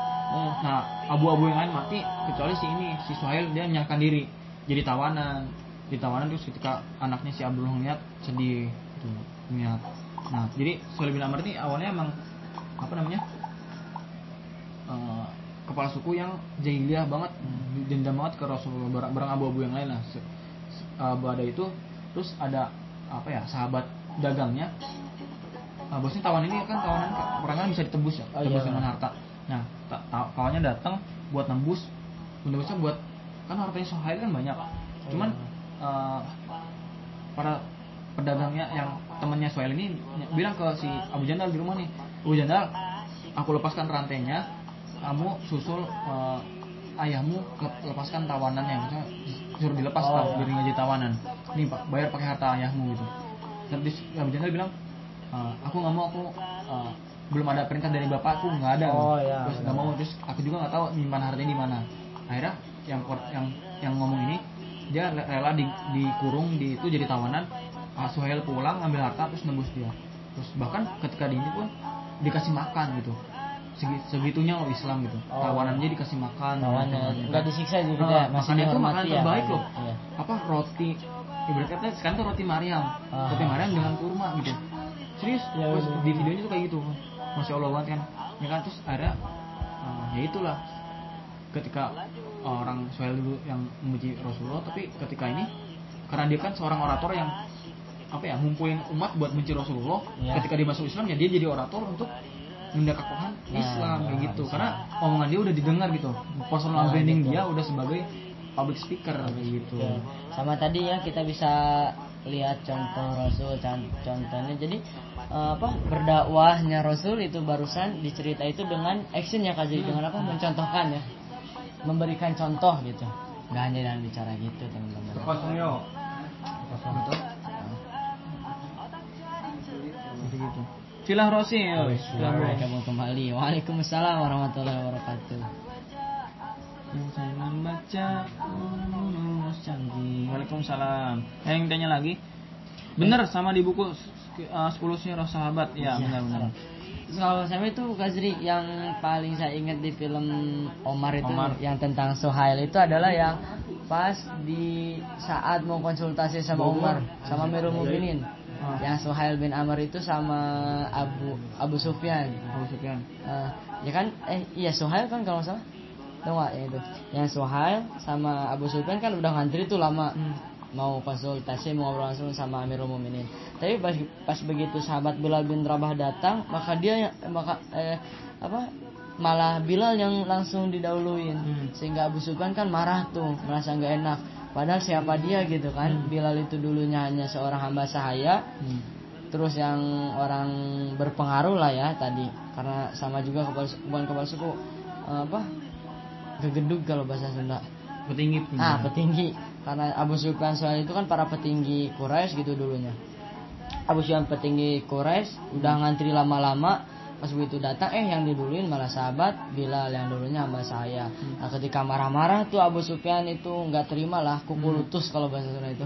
Nah abu-abu yang lain mati kecuali si ini si Suhail dia menyerahkan diri. Jadi tawanan di tawanan terus ketika anaknya si Abdullah ngeliat sedih gitu ngeliat nah jadi Suhail bin Amr ini awalnya emang apa namanya eh, kepala suku yang jahiliyah banget dendam banget ke Rasulullah barang, barang abu-abu yang lain lah eh, ada itu terus ada apa ya sahabat dagangnya Nah, bosnya tawan ini kan tawanan orang kan bisa ditebus ya, Oh, tebus iya. dengan harta. Nah, kawannya datang buat nembus, nembusnya buat kan hartanya Sohail kan banyak. Cuman eh, para pedagangnya yang temannya Sohail ini bilang ke si Abu Jandal di rumah nih, Abu Jandal, aku lepaskan rantainya, kamu susul eh, ayahmu lep- lepaskan tawanannya, maksudnya suruh dilepas Oh, iya. biar nggak jadi tawanan. Nih Pak, bayar pakai harta ayahmu gitu. Terus Abu Jandal bilang, "Eh, aku nggak mau aku eh, belum ada perintah dari bapakku nggak ada Oh, iya, terus nggak mau terus aku juga nggak tahu nyimpan hartanya di mana akhirnya yang yang yang ngomong ini dia rela di, dikurung di itu jadi tawanan Ah, Suhail pulang ngambil harta terus nembus dia terus bahkan ketika di ini pun dikasih makan gitu Segi- segitunya loh Islam gitu Oh. tawanan dia dikasih makan Tawanan. Nggak disiksa gitu Ah, ya, makannya itu makanan ya, terbaik Pak. loh Iya. apa roti ibarat kata sekarang tuh roti Maryam Ah. roti Maryam dengan kurma gitu serius Ya, Pas bener. di videonya tuh kayak gitu masya Allah banget kan ya kan terus akhirnya uh, ya itulah ketika orang Suhail dulu yang memuji Rasulullah tapi ketika ini karena dia kan seorang orator yang apa ya ngumpulin umat buat benci Rasulullah Ya. ketika dia masuk Islam ya dia jadi orator untuk mendakwakan Nah, Islam kayak gitu Islam. karena omongan dia udah didengar gitu personal Nah, branding gitu. dia udah sebagai public speaker kayak gitu. Ya. Sama tadi ya kita bisa lihat contoh Rasul con- contohnya jadi eh, apa berdakwahnya Rasul itu barusan dicerita itu dengan action ya Kak Jadi dengan apa mencontohkan ya memberikan contoh gitu. Nggak hanya dengan bicara gitu teman-teman. Kosong yo kosong itu? Gitu gitu Silah Rosi kamu kembali Waalaikumsalam warahmatullahi wabarakatuh yang saya membaca rumus canggih Waalaikumsalam. Eh, yang tanya lagi bener sama di buku uh, 10 sirah sahabat. Ya Iya. benar benar kalau saya itu Kazri yang paling saya ingat di film Omar itu Omar. yang tentang Sohail itu adalah yang pas di saat mau konsultasi sama Umar sama Amirul Mukminin. Ah. yang Sohail bin Amr itu sama Abu Abu Sufyan. Abu Sufyan. Eh, ya kan? Eh iya Sohail kan kalau salah. Tahu yang itu. Yang Sohail sama Abu Sufyan kan udah ngantri tuh lama mau konsultasi mau ngobrol langsung sama Amirul Mukminin tapi pas, pas begitu sahabat Bilal bin Rabah datang maka dia maka eh, apa malah Bilal yang langsung didahuluin. Hmm. sehingga Abu Sufyan kan marah tuh merasa nggak enak. Padahal siapa dia gitu kan? Bilal itu dulunya hanya seorang hamba sahaya. Hmm. terus yang orang berpengaruh lah ya tadi. Karena sama juga kepala bukan kepala suku eh, apa? Gegedug kalau bahasa Sunda. Petinggi petinggi. ah petinggi karena Abu Sufyan soal itu kan para petinggi Quraisy gitu dulunya. Abu Sufyan petinggi Quraisy udah ngantri lama-lama pas begitu datang eh yang diduluin malah sahabat Bilal yang dulunya hamba saya. Nah ketika marah-marah tuh Abu Sufyan itu nggak terima lah kuku lutus kalau bahasa Sunda itu.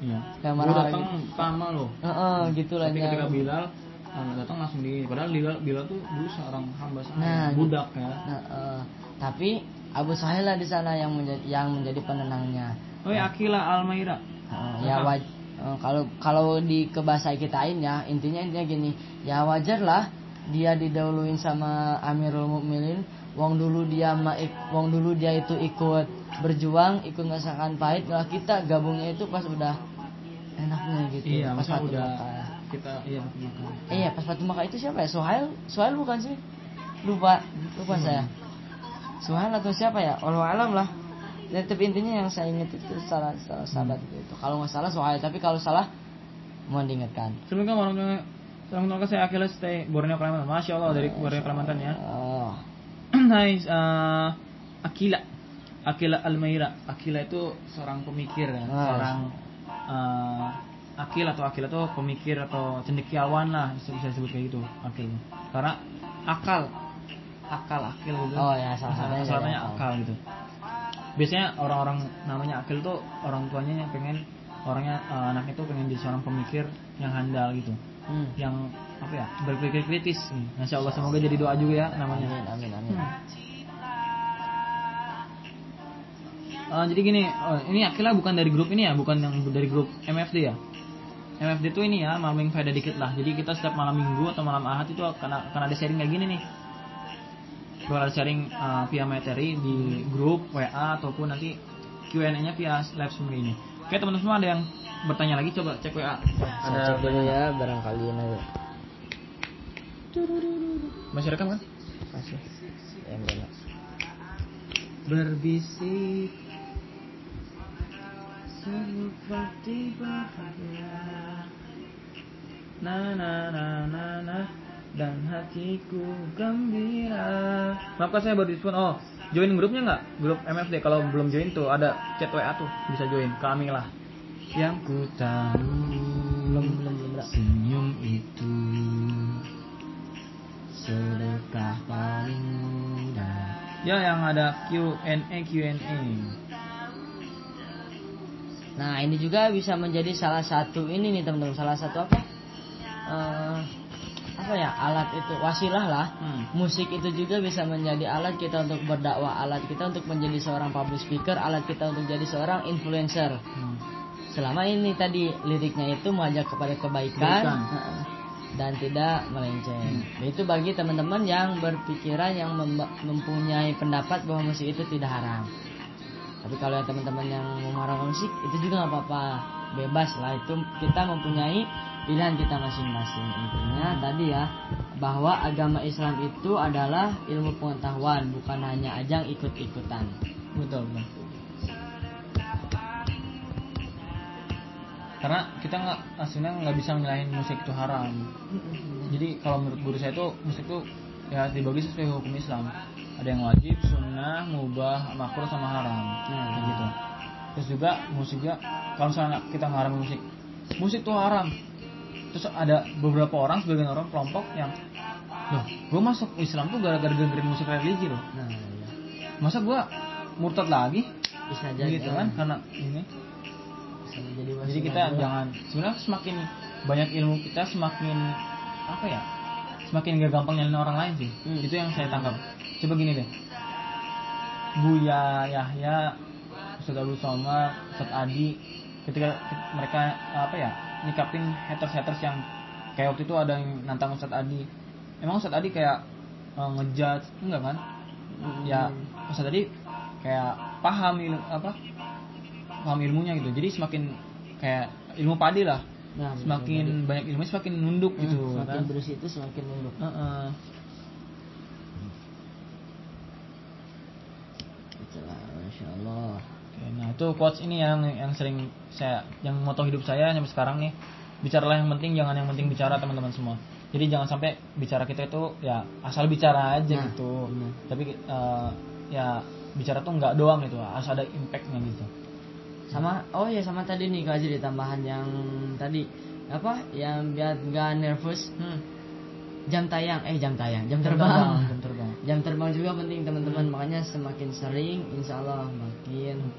Iya. Yang mana datang lagi? pertama loh. Heeh, gitu lah tapi ketika Bilal uh, datang langsung di padahal Bilal Bilal tuh dulu seorang hamba Nah, budak ya. Nah, eh, tapi Abu Sahil lah di sana yang menjadi yang menjadi penenangnya. oh ya Akila Almaira. Eh, ya waj- Eh, kalau kalau di kebahasa kitain ya intinya intinya gini. Ya wajar lah dia didahuluin sama Amirul Mukminin. Wong dulu dia ma ik- wong dulu dia itu ikut berjuang ikut merasakan pahit kalau kita gabungnya itu pas udah enaknya gitu Iya, pas Fatu udah Makkah. kita iya makan. Eh, iya pas Fatu Makkah itu siapa ya? Suhail Suhail bukan sih? Lupa lupa saya Suhail atau siapa ya Allah alam lah ya, tapi intinya yang saya ingat itu salah salah sahabat itu kalau nggak salah Suhail tapi kalau salah mohon diingatkan Assalamualaikum warahmatullahi wabarakatuh. Saya Akila stay Borneo Kalimantan. Masya Allah dari Borneo Kalimantan ya. Hai, eh, Akila. Akila Almaira. Akila itu seorang pemikir ya, seorang eh, Akil atau Akila itu pemikir atau cendekiawan lah bisa bisa disebut kayak gitu Akil. Karena akal, akal Akil gitu. Oh, ya, salah satunya salah satunya akal. akal gitu. Biasanya orang-orang namanya Akil tuh orang tuanya yang pengen orangnya eh, anaknya tuh pengen jadi seorang pemikir yang handal gitu hmm. yang apa ya berpikir kritis Masya Allah semoga jadi doa juga ya namanya amin amin amin Eh, jadi gini oh, ini Akila bukan dari grup ini ya bukan yang dari grup MFD ya MFD itu ini ya malam minggu faedah dikit lah jadi kita setiap malam minggu atau malam ahad itu akan, akan ada sharing kayak gini nih bakal ada sharing eh, via materi di grup WA ataupun nanti Q&A nya via live stream ini. Oke teman-teman semua ada yang bertanya lagi? Coba cek WA cek dulu ya barangkali nanti masih rekam kan? Masih. Yang benar berbisik seperti na na na na na dan hatiku gembira. Maafkan saya baru dispon oh join grupnya nggak? Grup MFD kalau belum join tuh ada chat WA tuh. Bisa join. Kami lah. Yang ku tahu belum belum belum senyum itu sedekah paling mudah. Ya yang ada Q&A Q&A Nah ini juga bisa menjadi salah satu ini nih teman-teman. Salah satu apa? Eh, apa ya alat itu wasilah lah. hmm. Musik itu juga bisa menjadi alat kita untuk berdakwah, alat kita untuk menjadi seorang public speaker, alat kita untuk jadi seorang influencer. Hmm. Selama ini tadi liriknya itu mengajak kepada kebaikan heeh, dan tidak melenceng. Itu bagi teman-teman yang berpikiran yang mem- mempunyai pendapat bahwa musik itu tidak haram. Tapi kalau yang teman-teman yang memarah musik itu juga nggak apa-apa, bebas lah itu kita mempunyai pilihan kita masing-masing. Intinya tadi ya bahwa agama Islam itu adalah ilmu pengetahuan, bukan hanya ajang ikut-ikutan. betul betul karena kita nggak aslinya nggak bisa nyalahin musik itu haram. Jadi kalau menurut guru saya itu musik itu ya dibagi sesuai hukum Islam. Ada yang wajib sunnah mubah makruh sama haram. Nah. Gitu. Terus juga musik juga kalau misalnya kita ngarang musik musik itu haram terus ada beberapa orang sebagian orang kelompok yang loh gue masuk Islam tuh gara-gara dengerin musik religi loh. Nah, iya. masa gue murtad lagi? Bisa jadi gitu kan karena ini. Bisa menjadi jadi kita jangan sebenarnya semakin banyak ilmu kita semakin apa ya semakin gak gampang nyalain orang lain sih. Hmm. itu yang saya tangkap. Coba gini deh. Buya Yahya Ustadz Abdul Somad Ustadz Adi ketika mereka apa ya nyikapin haters-haters yang kayak waktu itu ada yang nantang Ustadz Adi. Emang Ustadz Adi kayak eh, ngejudge enggak kan? Ya Ustadz Adi kayak paham ilmu apa paham ilmunya gitu. Jadi semakin kayak ilmu padi lah. Nah, semakin banyak ilmu semakin nunduk gitu Hmm, semakin kan bersih itu semakin nunduk. Heeh. itulah masya Allah Oke, nah itu quotes ini yang yang sering saya yang moto hidup saya sampai sekarang nih. Bicaralah yang penting jangan yang penting bicara teman-teman semua. Jadi jangan sampai bicara kita itu ya asal bicara aja Nah, gitu. benar. tapi eh, ya bicara tuh nggak doang gitu harus ada impactnya gitu. Sama oh ya sama tadi nih Kak Azri tambahan yang tadi. Apa? Yang biar nggak nervous. Hmm. jam tayang eh jam tayang jam Jam terbang. jam terbang. Jam terbang juga penting teman-teman. Makanya semakin sering insya Allah makin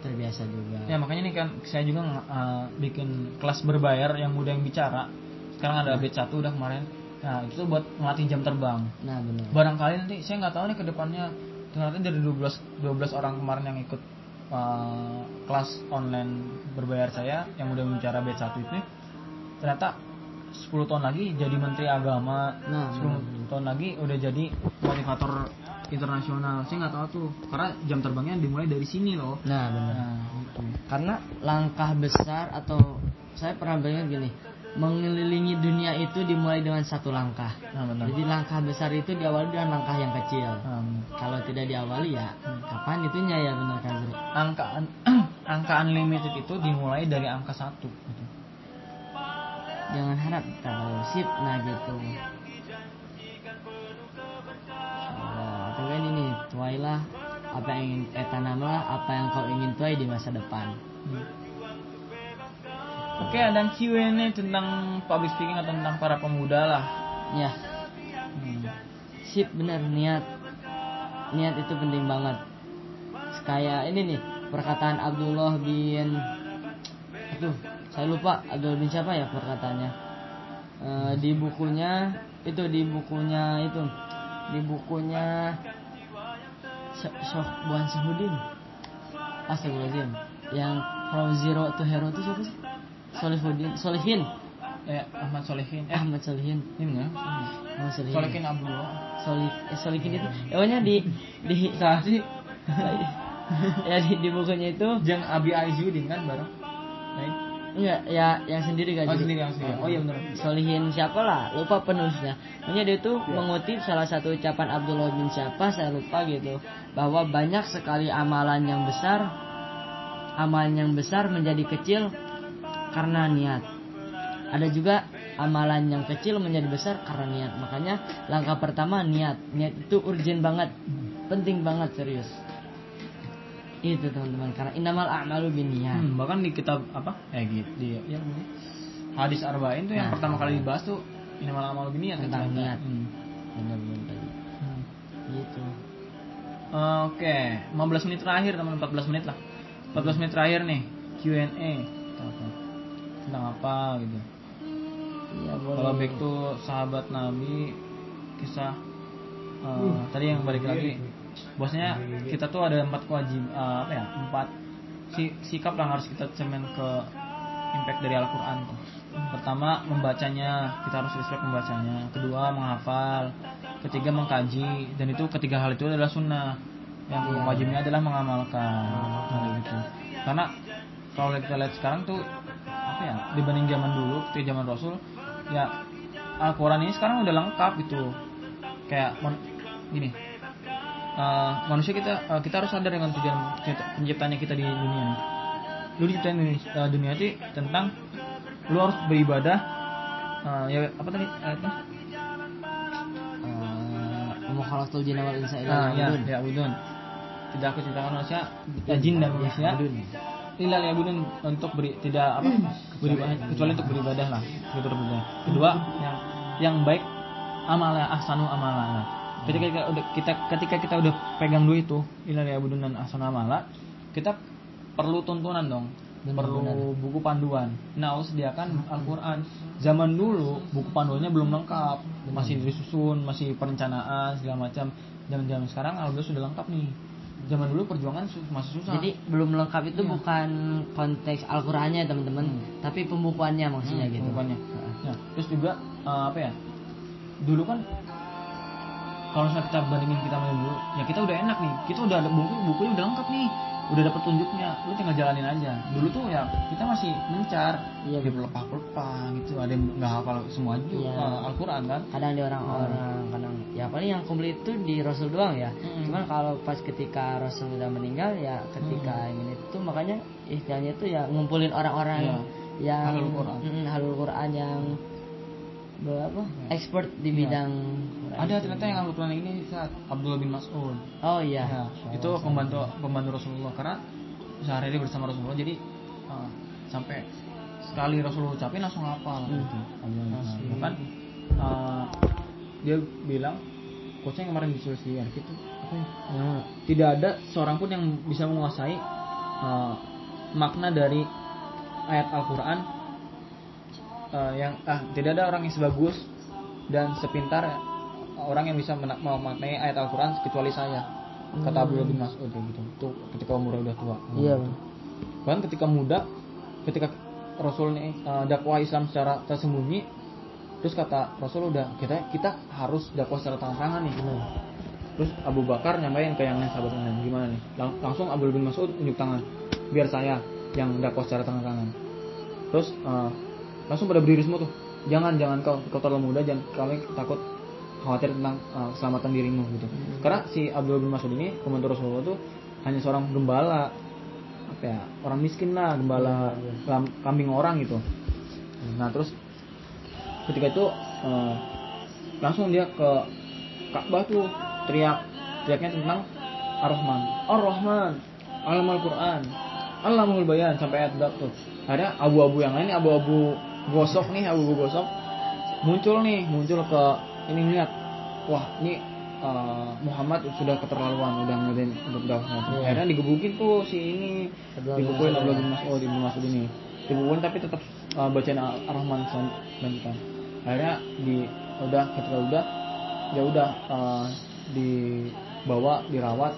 terbiasa juga. Ya makanya nih kan saya juga eh, bikin kelas berbayar yang mudah yang bicara. Sekarang ada batch satu udah kemarin. Nah itu buat ngelatih jam terbang. Nah benar barangkali nanti saya nggak tahu nih ke depannya. Ternyata dari 12 12 orang kemarin yang ikut uh, kelas online berbayar saya yang udah bicara batch 1 itu ternyata 10 tahun lagi jadi menteri agama. Nah, 10 tahun lagi udah jadi motivator internasional saya nggak tahu tuh karena jam terbangnya dimulai dari sini loh Nah, benar. nah gitu Karena langkah besar atau saya pernah bayangin gini, mengelilingi dunia itu dimulai dengan satu langkah. nah benar Jadi langkah besar itu diawali dengan langkah yang kecil. Um, Kalau tidak diawali ya kapan itunya ya benar kan angka angka unlimited itu dimulai dari angka satu gitu. Jangan harap kalau sip nah gitu. Kan ini tuailah apa yang ingin eh tanamlah apa yang kau ingin tuai di masa depan. Hmm. Oke, ada Q&A tentang public speaking atau tentang para pemuda lah. Ya, Hmm. sip benar niat. Niat itu penting banget. Kayak ini nih perkataan Abdullah bin Aduh, saya lupa Abdullah bin siapa ya perkataannya. Eh, di bukunya itu di bukunya itu di bukunya Sy- Syekh Buan Sahudin. Astagfirullahaladzim. Yang From Zero to Hero itu siapa sih? Solihuddin, Solihin, Eh, Ahmad Solehin. Eh, Ahmad Solihin. ini enggak? Ahmad Solihin. Solehin Abdullah. Solik eh, Solikin itu pokoknya di di Salah sih. ya di, di bukunya itu Jang Abi Aizuddin kan bareng. Baik. Enggak ya yang sendiri gak Oh, jadi. sendiri, sendiri. Oh, iya benar. Solihin siapa lah? Lupa penulisnya. Pokoknya dia tuh Iya. mengutip salah satu ucapan Abdullah bin siapa saya lupa gitu. Bahwa banyak sekali amalan yang besar amalan yang besar menjadi kecil karena niat. Ada juga amalan yang kecil menjadi besar karena niat. Makanya langkah pertama niat. Niat itu urgent banget. Penting banget serius itu teman-teman karena innamal a'malu binniyat Hmm, bahkan di kitab apa? Eh gitu di ya, hadis arba'in tuh yang Nah. pertama kali dibahas tuh innamal a'malu binniyat kan Tentang niat. Hmm. benar-benar tadi Hmm. gitu Oke, 15 menit terakhir teman 14 menit lah. 14 menit terakhir nih Q&A. Kita apa? Tentang apa gitu. ya boleh Kalau back to sahabat Nabi kisah eh, tadi yang balik lagi bosnya kita tuh ada empat kewajib eh, apa ya empat si, sikap yang harus kita cemen ke impact dari Al-Quran tuh. Pertama membacanya kita harus respect membacanya. Kedua menghafal. Ketiga mengkaji dan itu ketiga hal itu adalah sunnah. Yang wajibnya adalah mengamalkan. Nah, gitu. Karena kalau kita lihat sekarang tuh apa ya dibanding zaman dulu ketika zaman Rasul ya Al-Quran ini sekarang udah lengkap gitu kayak gini eh, manusia kita eh, kita harus sadar dengan tujuan pencipta- penciptanya kita di dunia lu diciptain dunia, eh, dunia itu tentang lu harus beribadah eh, ya apa tadi? Ayatnya Wa khalaqtul jinna wal insa illa nah ya liya'budun. ya budun. Tidak aku ciptakan manusia ya, jin dan manusia illa liya'budun untuk beri tidak apa beribadah kecuali untuk beribadah lah beribadah kedua yang yang baik amalah ahsanu amalah ketika kita udah kita ketika kita udah pegang dua itu dan ahsanu amalah kita perlu tuntunan dong. Perlu buku panduan. Nah sediakan Al-Quran. Zaman dulu buku panduannya belum lengkap. Masih disusun masih perencanaan segala macam. Zaman zaman sekarang alhamdulillah sudah lengkap nih. Zaman dulu perjuangan masih susah. Jadi belum lengkap itu Iya. bukan konteks Al-Qur'annya teman-teman, tapi pembukuannya maksudnya Hmm, gitu. pembukuannya. Nah, terus juga eh, apa ya? Dulu kan kalau misalnya kita bandingin kita sama dulu, ya kita udah enak nih. Kita udah ada buku, bukunya udah lengkap nih. Udah dapet tunjuknya, lu tinggal jalanin aja. Dulu tuh ya kita masih mencar, Iya, dia berlepak-lepak gitu. Ada yang nggak hafal semua juga Iya. eh, Al-Quran kan. Kadang di orang-orang, kadang ya paling yang komplit itu di Rasul doang ya. Mm-mm. Cuman kalau pas ketika Rasul udah meninggal ya ketika ini itu makanya istilahnya itu ya ngumpulin orang-orang Iya. yang Ahlul Quran. Mm, Ahlul Quran yang berapa? Expert di Iya. bidang. Ada ternyata yang Al-Quran ini saat Abdullah bin Mas'ud. Oh iya. Ya, itu pembantu pembantu Rasulullah karena sehari-hari bersama Rasulullah jadi uh, sampai sekali Rasulullah ucapin langsung hafal Hmm. gitu. Bahkan uh, dia bilang coachnya yang kemarin di artikel itu apa ya? Tidak ada seorang pun yang bisa menguasai uh, makna dari ayat Al-Qur'an uh, yang ah tidak ada orang yang sebagus dan sepintar orang yang bisa memaknai ayat Al-Quran kecuali saya kata Abdullah bin Mas'ud gitu. Tuh ketika umurnya udah tua Iya. Gitu. bahkan ketika muda ketika Rasul nih eh, dakwah Islam secara tersembunyi terus kata Rasul udah kita kita harus dakwah secara terang-terangan nih terus Abu Bakar nyampein ke yang lain sahabat lain gimana nih? Lang- langsung Abdullah bin Mas'ud unjuk tangan biar saya yang dakwah secara terang-terangan. Terus eh, langsung pada berdiri semua tuh jangan jangan kau kau terlalu muda jangan kami takut khawatir tentang eh, keselamatan dirimu gitu. Karena si Abdul bin Mas'ud ini komentar Rasulullah tuh hanya seorang gembala apa ya orang miskin lah gembala lam- kambing orang gitu. Nah terus ketika itu eh, langsung dia ke Ka'bah tuh teriak teriaknya tentang Ar-Rahman. Ar-Rahman Alamul Quran Alamul Bayan sampai ayat tuh. Ada abu-abu yang lain abu-abu gosok nih abu-abu gosok. Muncul nih muncul ke ini lihat wah ini uh, Muhammad sudah keterlaluan udah ngadain untuk dakwah Iya. akhirnya digebukin tuh si ini Mas'ud, Abdullah bin Mas'ud Ibnu Mas'ud ini. Dipukulin tapi tetap uh, bacain Ar- Ar-Rahman selan- selanjutan akhirnya di udah ketika udah ya udah uh, dibawa dirawat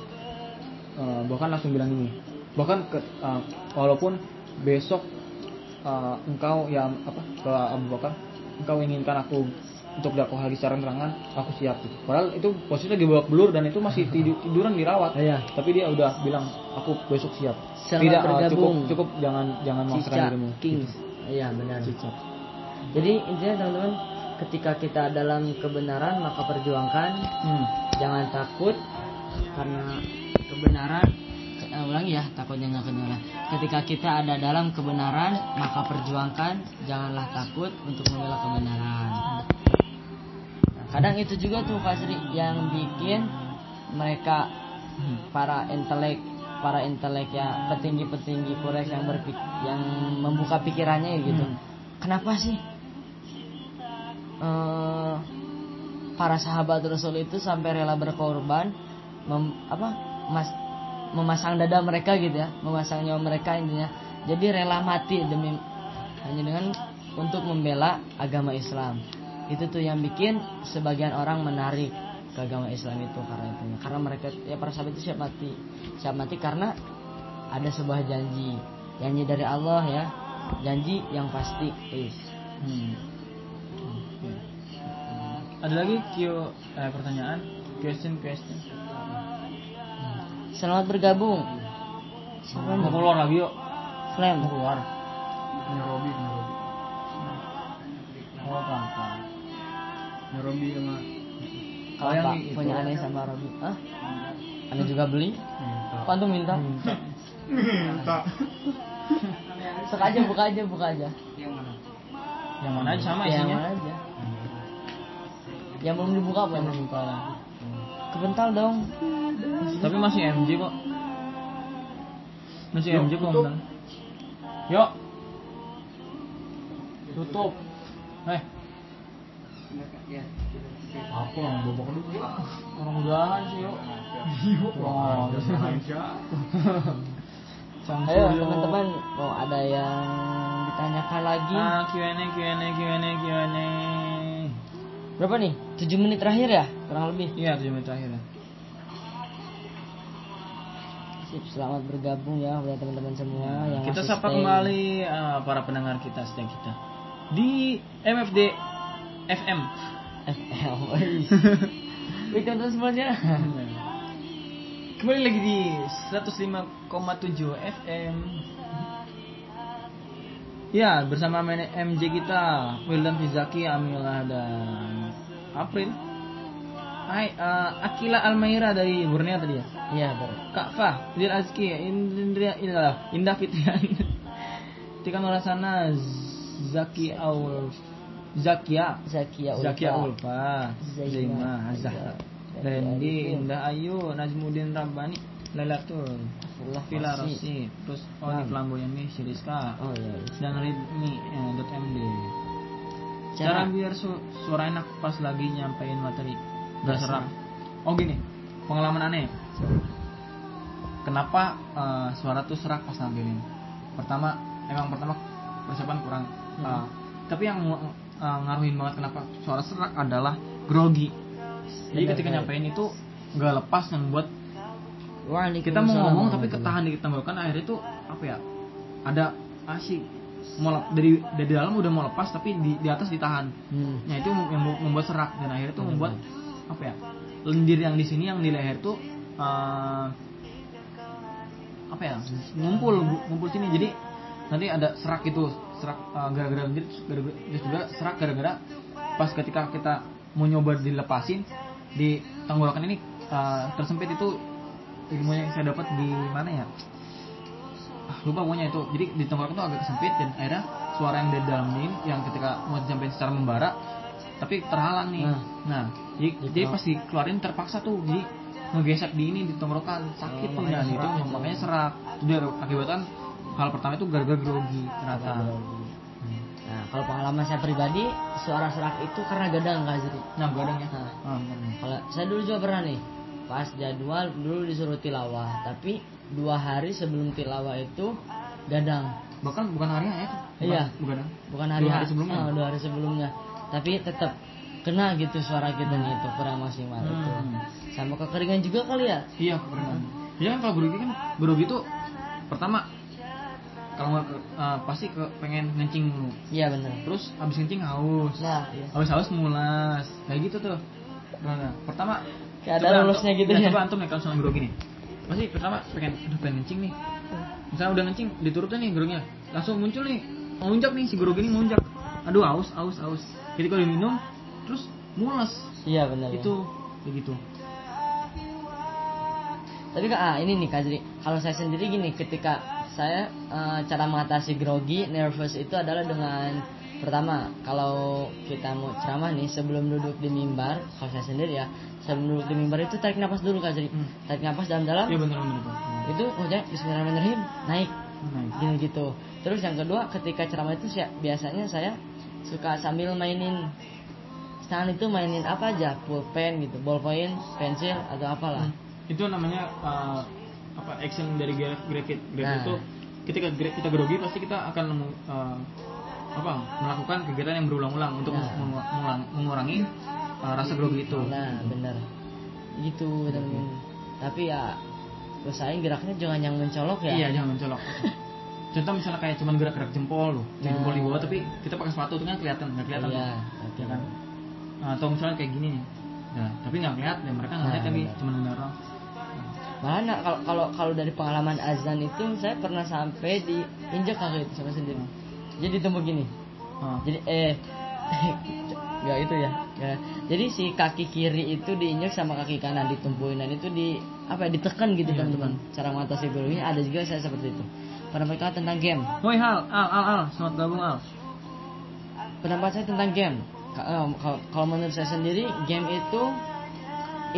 uh, bahkan langsung bilang ini bahkan ke, uh, walaupun besok uh, engkau ya apa ke Abu Bakar engkau inginkan aku untuk dakwah lagi secara terangan aku siap gitu. padahal itu posisinya dibawa belur dan itu masih tidu- tiduran dirawat Iya. tapi dia udah bilang aku besok siap Selamat tidak uh, cukup bergabung. cukup jangan jangan memaksakan dirimu Kings. Gitu. Iya benar. Cicak. Jadi intinya teman-teman ketika kita dalam kebenaran maka perjuangkan Hmm. jangan takut karena kebenaran eh, ulangi ya takutnya nggak kedengeran ketika kita ada dalam kebenaran maka perjuangkan janganlah takut untuk membela kebenaran kadang itu juga tuh Kak Sri yang bikin mereka para intelek para intelek ya petinggi-petinggi Quraisy yang berpik yang membuka pikirannya gitu. Kenapa sih eh, para sahabat Rasul itu sampai rela berkorban mem- apa mas memasang dada mereka gitu ya memasang nyawa mereka intinya jadi rela mati demi hanya dengan untuk membela agama Islam itu tuh yang bikin sebagian orang menarik ke agama Islam itu karena itu karena mereka ya para sahabat itu siap mati siap mati karena ada sebuah janji janji dari Allah ya janji yang pasti is Hmm. Ada lagi Q eh, pertanyaan? Question question. selamat bergabung siapa Mau keluar lagi yuk. Flame Mau keluar. Nairobi, Nairobi. Oh, kakak. Nairobi sama kalau yang itu. punya aneh sama Robi ah aneh juga beli Minta. Kok antum minta Minta. sok aja buka aja buka aja Yang mana aja sama Ya, yang isinya? mana aja yang belum dibuka apa Yang ini buka lah. kebental dong Tapi masih MJ kok. Masih MJ kok. Yuk. Tutup. Eh. Apa yang bobok dulu? Orang udahan sih yuk. Oh, Cangsu, ayo yuk. teman-teman mau ada yang ditanyakan lagi Ah, Q&A, Q&A, Q&A, Q&A. berapa nih 7 menit terakhir ya kurang lebih Iya, 7 menit terakhir. ya. Sip, selamat bergabung ya buat teman-teman semua yang Kita sapa stay. kembali ah, para pendengar kita setia kita di MFD FM. FL Wih teman-teman semuanya Kembali lagi di 105,7 FM. Ya, bersama MJ kita, Wildan Fizaki, Amila dan April. Hai, eh, Akila Almaira dari Borneo tadi ya. Iya betul Kak Fah, Zil Azki, Indra, Indah, Indah Fitrian, Tika Nurasana, Zaki Aul, Zakia, Zakia Ulfa Zakia Ulfa, Zaima, Zahra, Randy. Indah Ayu, Najmudin Rabbani, Lailatul, Rossi. Rossi, terus oh ini Flamboyan nih, si Rizka, Oh iya dan Ridmi, eh, dot MD. Cara- biar su- suara enak pas lagi nyampein materi, gak serak. Oh gini, pengalaman aneh. Kenapa eh, suara tuh serak pas nampilin? Pertama, emang pertama persiapan kurang. Eh, tapi yang eh, ngaruhin banget kenapa suara serak adalah grogi. Jadi Bener, ketika bener. nyampein itu nggak lepas yang buat kita mau ngomong tapi warahmatullahi. ketahan di tenggorokan akhirnya tuh apa ya ada asik mau lep- dari dari dalam udah mau lepas tapi di di atas ditahan Hmm. Nah itu yang mem- membuat serak dan akhirnya tuh membuat apa ya lendir yang di sini yang di leher tuh eh, apa ya ngumpul ngumpul sini jadi nanti ada serak itu serak eh, gara-gara terus juga serak gara-gara pas ketika kita mau nyoba dilepasin di tenggorokan ini eh, tersempit itu ilmunya yang saya dapat di mana ya? Ah, lupa pokoknya itu. Jadi di tenggorokan itu agak sempit dan akhirnya suara yang dari dalam ini yang ketika mau disampaikan secara membara tapi terhalang nih. Nah. nah, jadi, jadi pas dikeluarin terpaksa tuh jadi ngegesek di ini di tenggorokan sakit Oh, tuh. makanya nah itu makanya serak. Itu dia akibatkan hal pertama itu gara-gara grogi ternyata Nah, kalau pengalaman saya pribadi, suara serak itu karena gadang Kak Zri. nah gadang ya Nah. Ah, bener. Kalau saya dulu juga pernah nih, pas jadwal dulu disuruh tilawah, tapi dua hari sebelum tilawah itu gadang. bahkan bukan hari ya itu bukan, Iya. bukan Bukan hari, Dua hari sebelumnya? Ah, dua hari sebelumnya. Tapi tetap kena gitu suara kita nih itu kurang maksimal itu. Hmm. Sama kekeringan juga kali ya. Iya, keren. Iya kan kalau grogi kan grogi itu pertama kalau eh, pasti ke pengen ngencing dulu. Iya benar. Terus habis ngencing haus. Nah, iya. Habis haus mulas. Kayak gitu tuh. Nah, nah. pertama Kayak ada lulusnya gitu ya, ya. Coba antum ya kalau sama grogi nih. Pasti pertama pengen aduh pengen ngencing nih. Misalnya udah ngencing diturutin nih groginya. Langsung muncul nih. Ngelunjak nih si grogi ini ngelunjak. Aduh haus, haus, haus. Jadi kalau diminum terus mules. Iya benar. ya. Itu kayak gitu. Tapi kak, ah, ini nih Kak Zri, kalau saya sendiri gini, ketika saya eh, cara mengatasi grogi, nervous itu adalah dengan pertama, kalau kita mau ceramah nih sebelum duduk di mimbar, kalau saya sendiri ya, sebelum duduk di mimbar itu tarik nafas dulu Kak Zri, Hmm. tarik nafas dalam-dalam, Iya benar benar. benar. itu udah Bismillahirrahmanirrahim naik, gini gitu. Terus yang kedua, ketika ceramah itu saya, biasanya saya suka sambil mainin tangan itu mainin apa aja, pulpen gitu, ballpoint, pensil atau apalah. itu namanya uh, apa action dari grafit grafit Nah. itu ketika kita grogi pasti kita akan uh, apa melakukan kegiatan yang berulang-ulang untuk Nah. mengu- mengulang- mengurangi uh, rasa grogi itu Nah, bener. Gitu, teman. Tapi ya usahain geraknya jangan yang mencolok ya. iya jangan mencolok contoh misalnya kayak cuman gerak-gerak jempol loh Nah. jempol di bawah tapi kita pakai sepatu itu kan kelihatan nggak kelihatan Iya, tuh. oke. ya kan Nah, atau misalnya kayak gini nih nah tapi nggak ngeliat dan mereka nggak Nah, lihat tapi benar. cuma mendorong Mana kalau kalau kalau dari pengalaman azan itu saya pernah sampai diinjak kaki itu sama sendiri. Jadi ditembak gini. oh. Jadi eh Gak itu ya. Nggak. Jadi si kaki kiri itu diinjak sama kaki kanan ditumpuin dan itu di apa ya ditekan gitu Iya, teman-teman. Cara mengatasi groginya ada juga saya seperti itu. Pendapat tentang game. Woi Hal, Al, Al, Al, selamat gabung Al. pendapat saya tentang game eh, kalau menurut saya sendiri game itu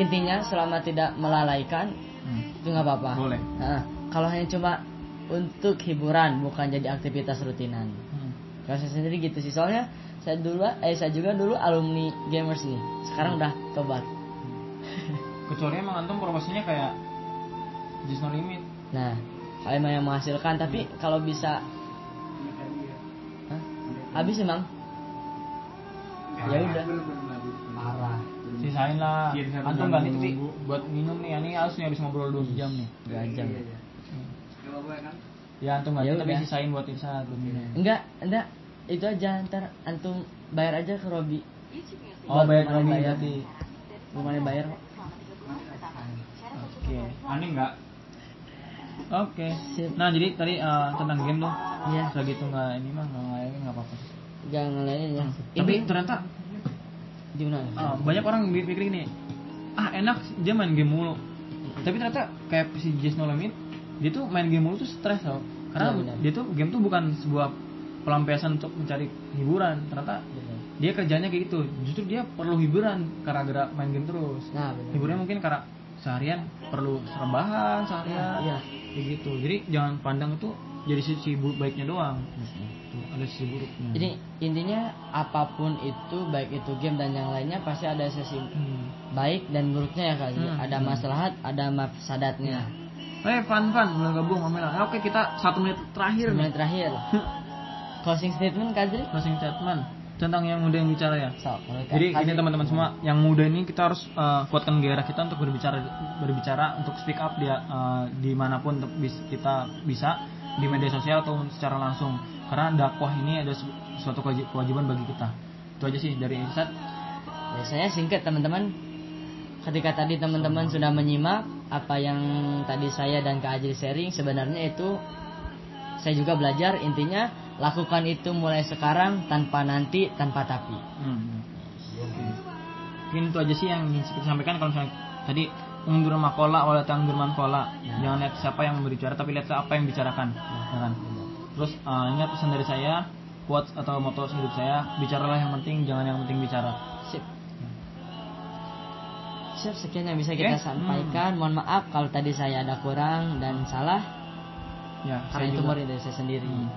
intinya selama tidak melalaikan Hmm. itu nggak apa-apa. Boleh. Nah, kalau hanya cuma untuk hiburan bukan jadi aktivitas rutinan. Hmm. kalau saya sendiri gitu sih. Soalnya saya dulu eh saya juga dulu alumni gamers nih sekarang udah tobat. Kecuali emang antum profesinya kayak Just No Limit. nah kalau emang yang menghasilkan tapi kalau bisa Hah? habis emang? Ya udah Sisain lah. Iya, Antum ganti tapi menunggu. buat minum nih. Ini harus nih habis ngobrol 2 jam nih. dua jam Ya antum ganti Ya tapi sisain buat Irsa buat minum. Enggak, enggak. Itu aja ntar antum bayar aja ke Robi. Oh, bayar ada Robi berarti. Belum ada bayar kok. Oke. aneh nggak Oke. Sip. Nah, jadi tadi eh, tentang game tuh. Iya. Selagi itu nggak ini mah nggak ngelayain nggak apa-apa. Jangan ngelainin ya. Tapi Ini ternyata gimana? eh, banyak orang pikir gini. Ah, enak dia main game mulu. Tapi ternyata kayak si Just No Limit, dia tuh main game mulu tuh stres tau. Karena benar. dia tuh game tuh bukan sebuah pelampiasan untuk mencari hiburan. Ternyata Benar. dia kerjanya kayak gitu justru dia perlu hiburan karena gara main game terus Nah, benar. hiburannya mungkin karena seharian perlu rebahan seharian Iya. kayak gitu jadi jangan pandang itu jadi sisi baiknya doang Tuh, ada sisi buruknya Jadi intinya apa pun itu baik itu game dan yang lainnya pasti ada sisi hmm. baik dan buruknya ya kali. Hmm. Ada maslahat, ada mafsadatnya. eh fun fun belum gabung Amel Eh, oke kita satu menit terakhir nih Menit terakhir. Closing statement Kazri? closing statement tentang yang muda yang bicara ya. So, Jadi Kak ini teman-teman semua, yang muda ini kita harus eh, kuatkan gairah kita untuk berbicara berbicara untuk speak up dia eh, di mana pun kita bisa di media sosial atau secara langsung. Karena dakwah ini ada su- suatu kewaji- kewajiban bagi kita. Itu aja sih dari Ustaz. Ya, saya singkat teman-teman. Ketika tadi teman-teman sudah menyimak apa yang tadi saya dan Kak Ajri sharing, sebenarnya itu saya juga belajar intinya lakukan itu mulai sekarang tanpa nanti tanpa tapi. Hmm. Mungkin itu aja sih yang ingin kita sampaikan kalau misalnya tadi undur makola wala tangdur mankola. Jangan lihat siapa yang berbicara tapi lihat apa yang bicarakan. Ya kan? Terus eh, ingat pesan dari saya, quotes atau moto hidup saya, bicaralah yang penting, jangan yang penting bicara. Sip. Siap sekian yang bisa Oke. kita sampaikan. Mohon maaf kalau tadi saya ada kurang dan salah Ya, karena itu murni dari saya sendiri. Hmm.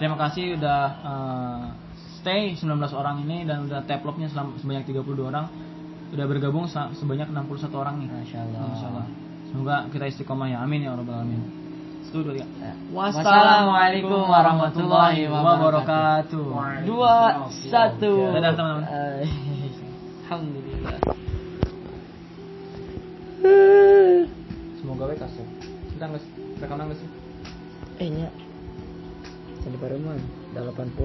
Terima kasih udah eh, stay 19 orang ini dan udah tap love-nya selam- sebanyak 32 orang. Udah bergabung sebanyak 61 orang nih. Masya Allah. Masya Allah. Semoga kita istiqomah ya. Amin ya rabbal alamin. Satu dua tiga. Wassalamualaikum warahmatullahi wabarakatuh. Dua satu. Dadah, teman-teman. Eh, Alhamdulillah. Semoga we kasih. Kita nggak rekaman nggak sih? Eh nya. Tadi baru mah 80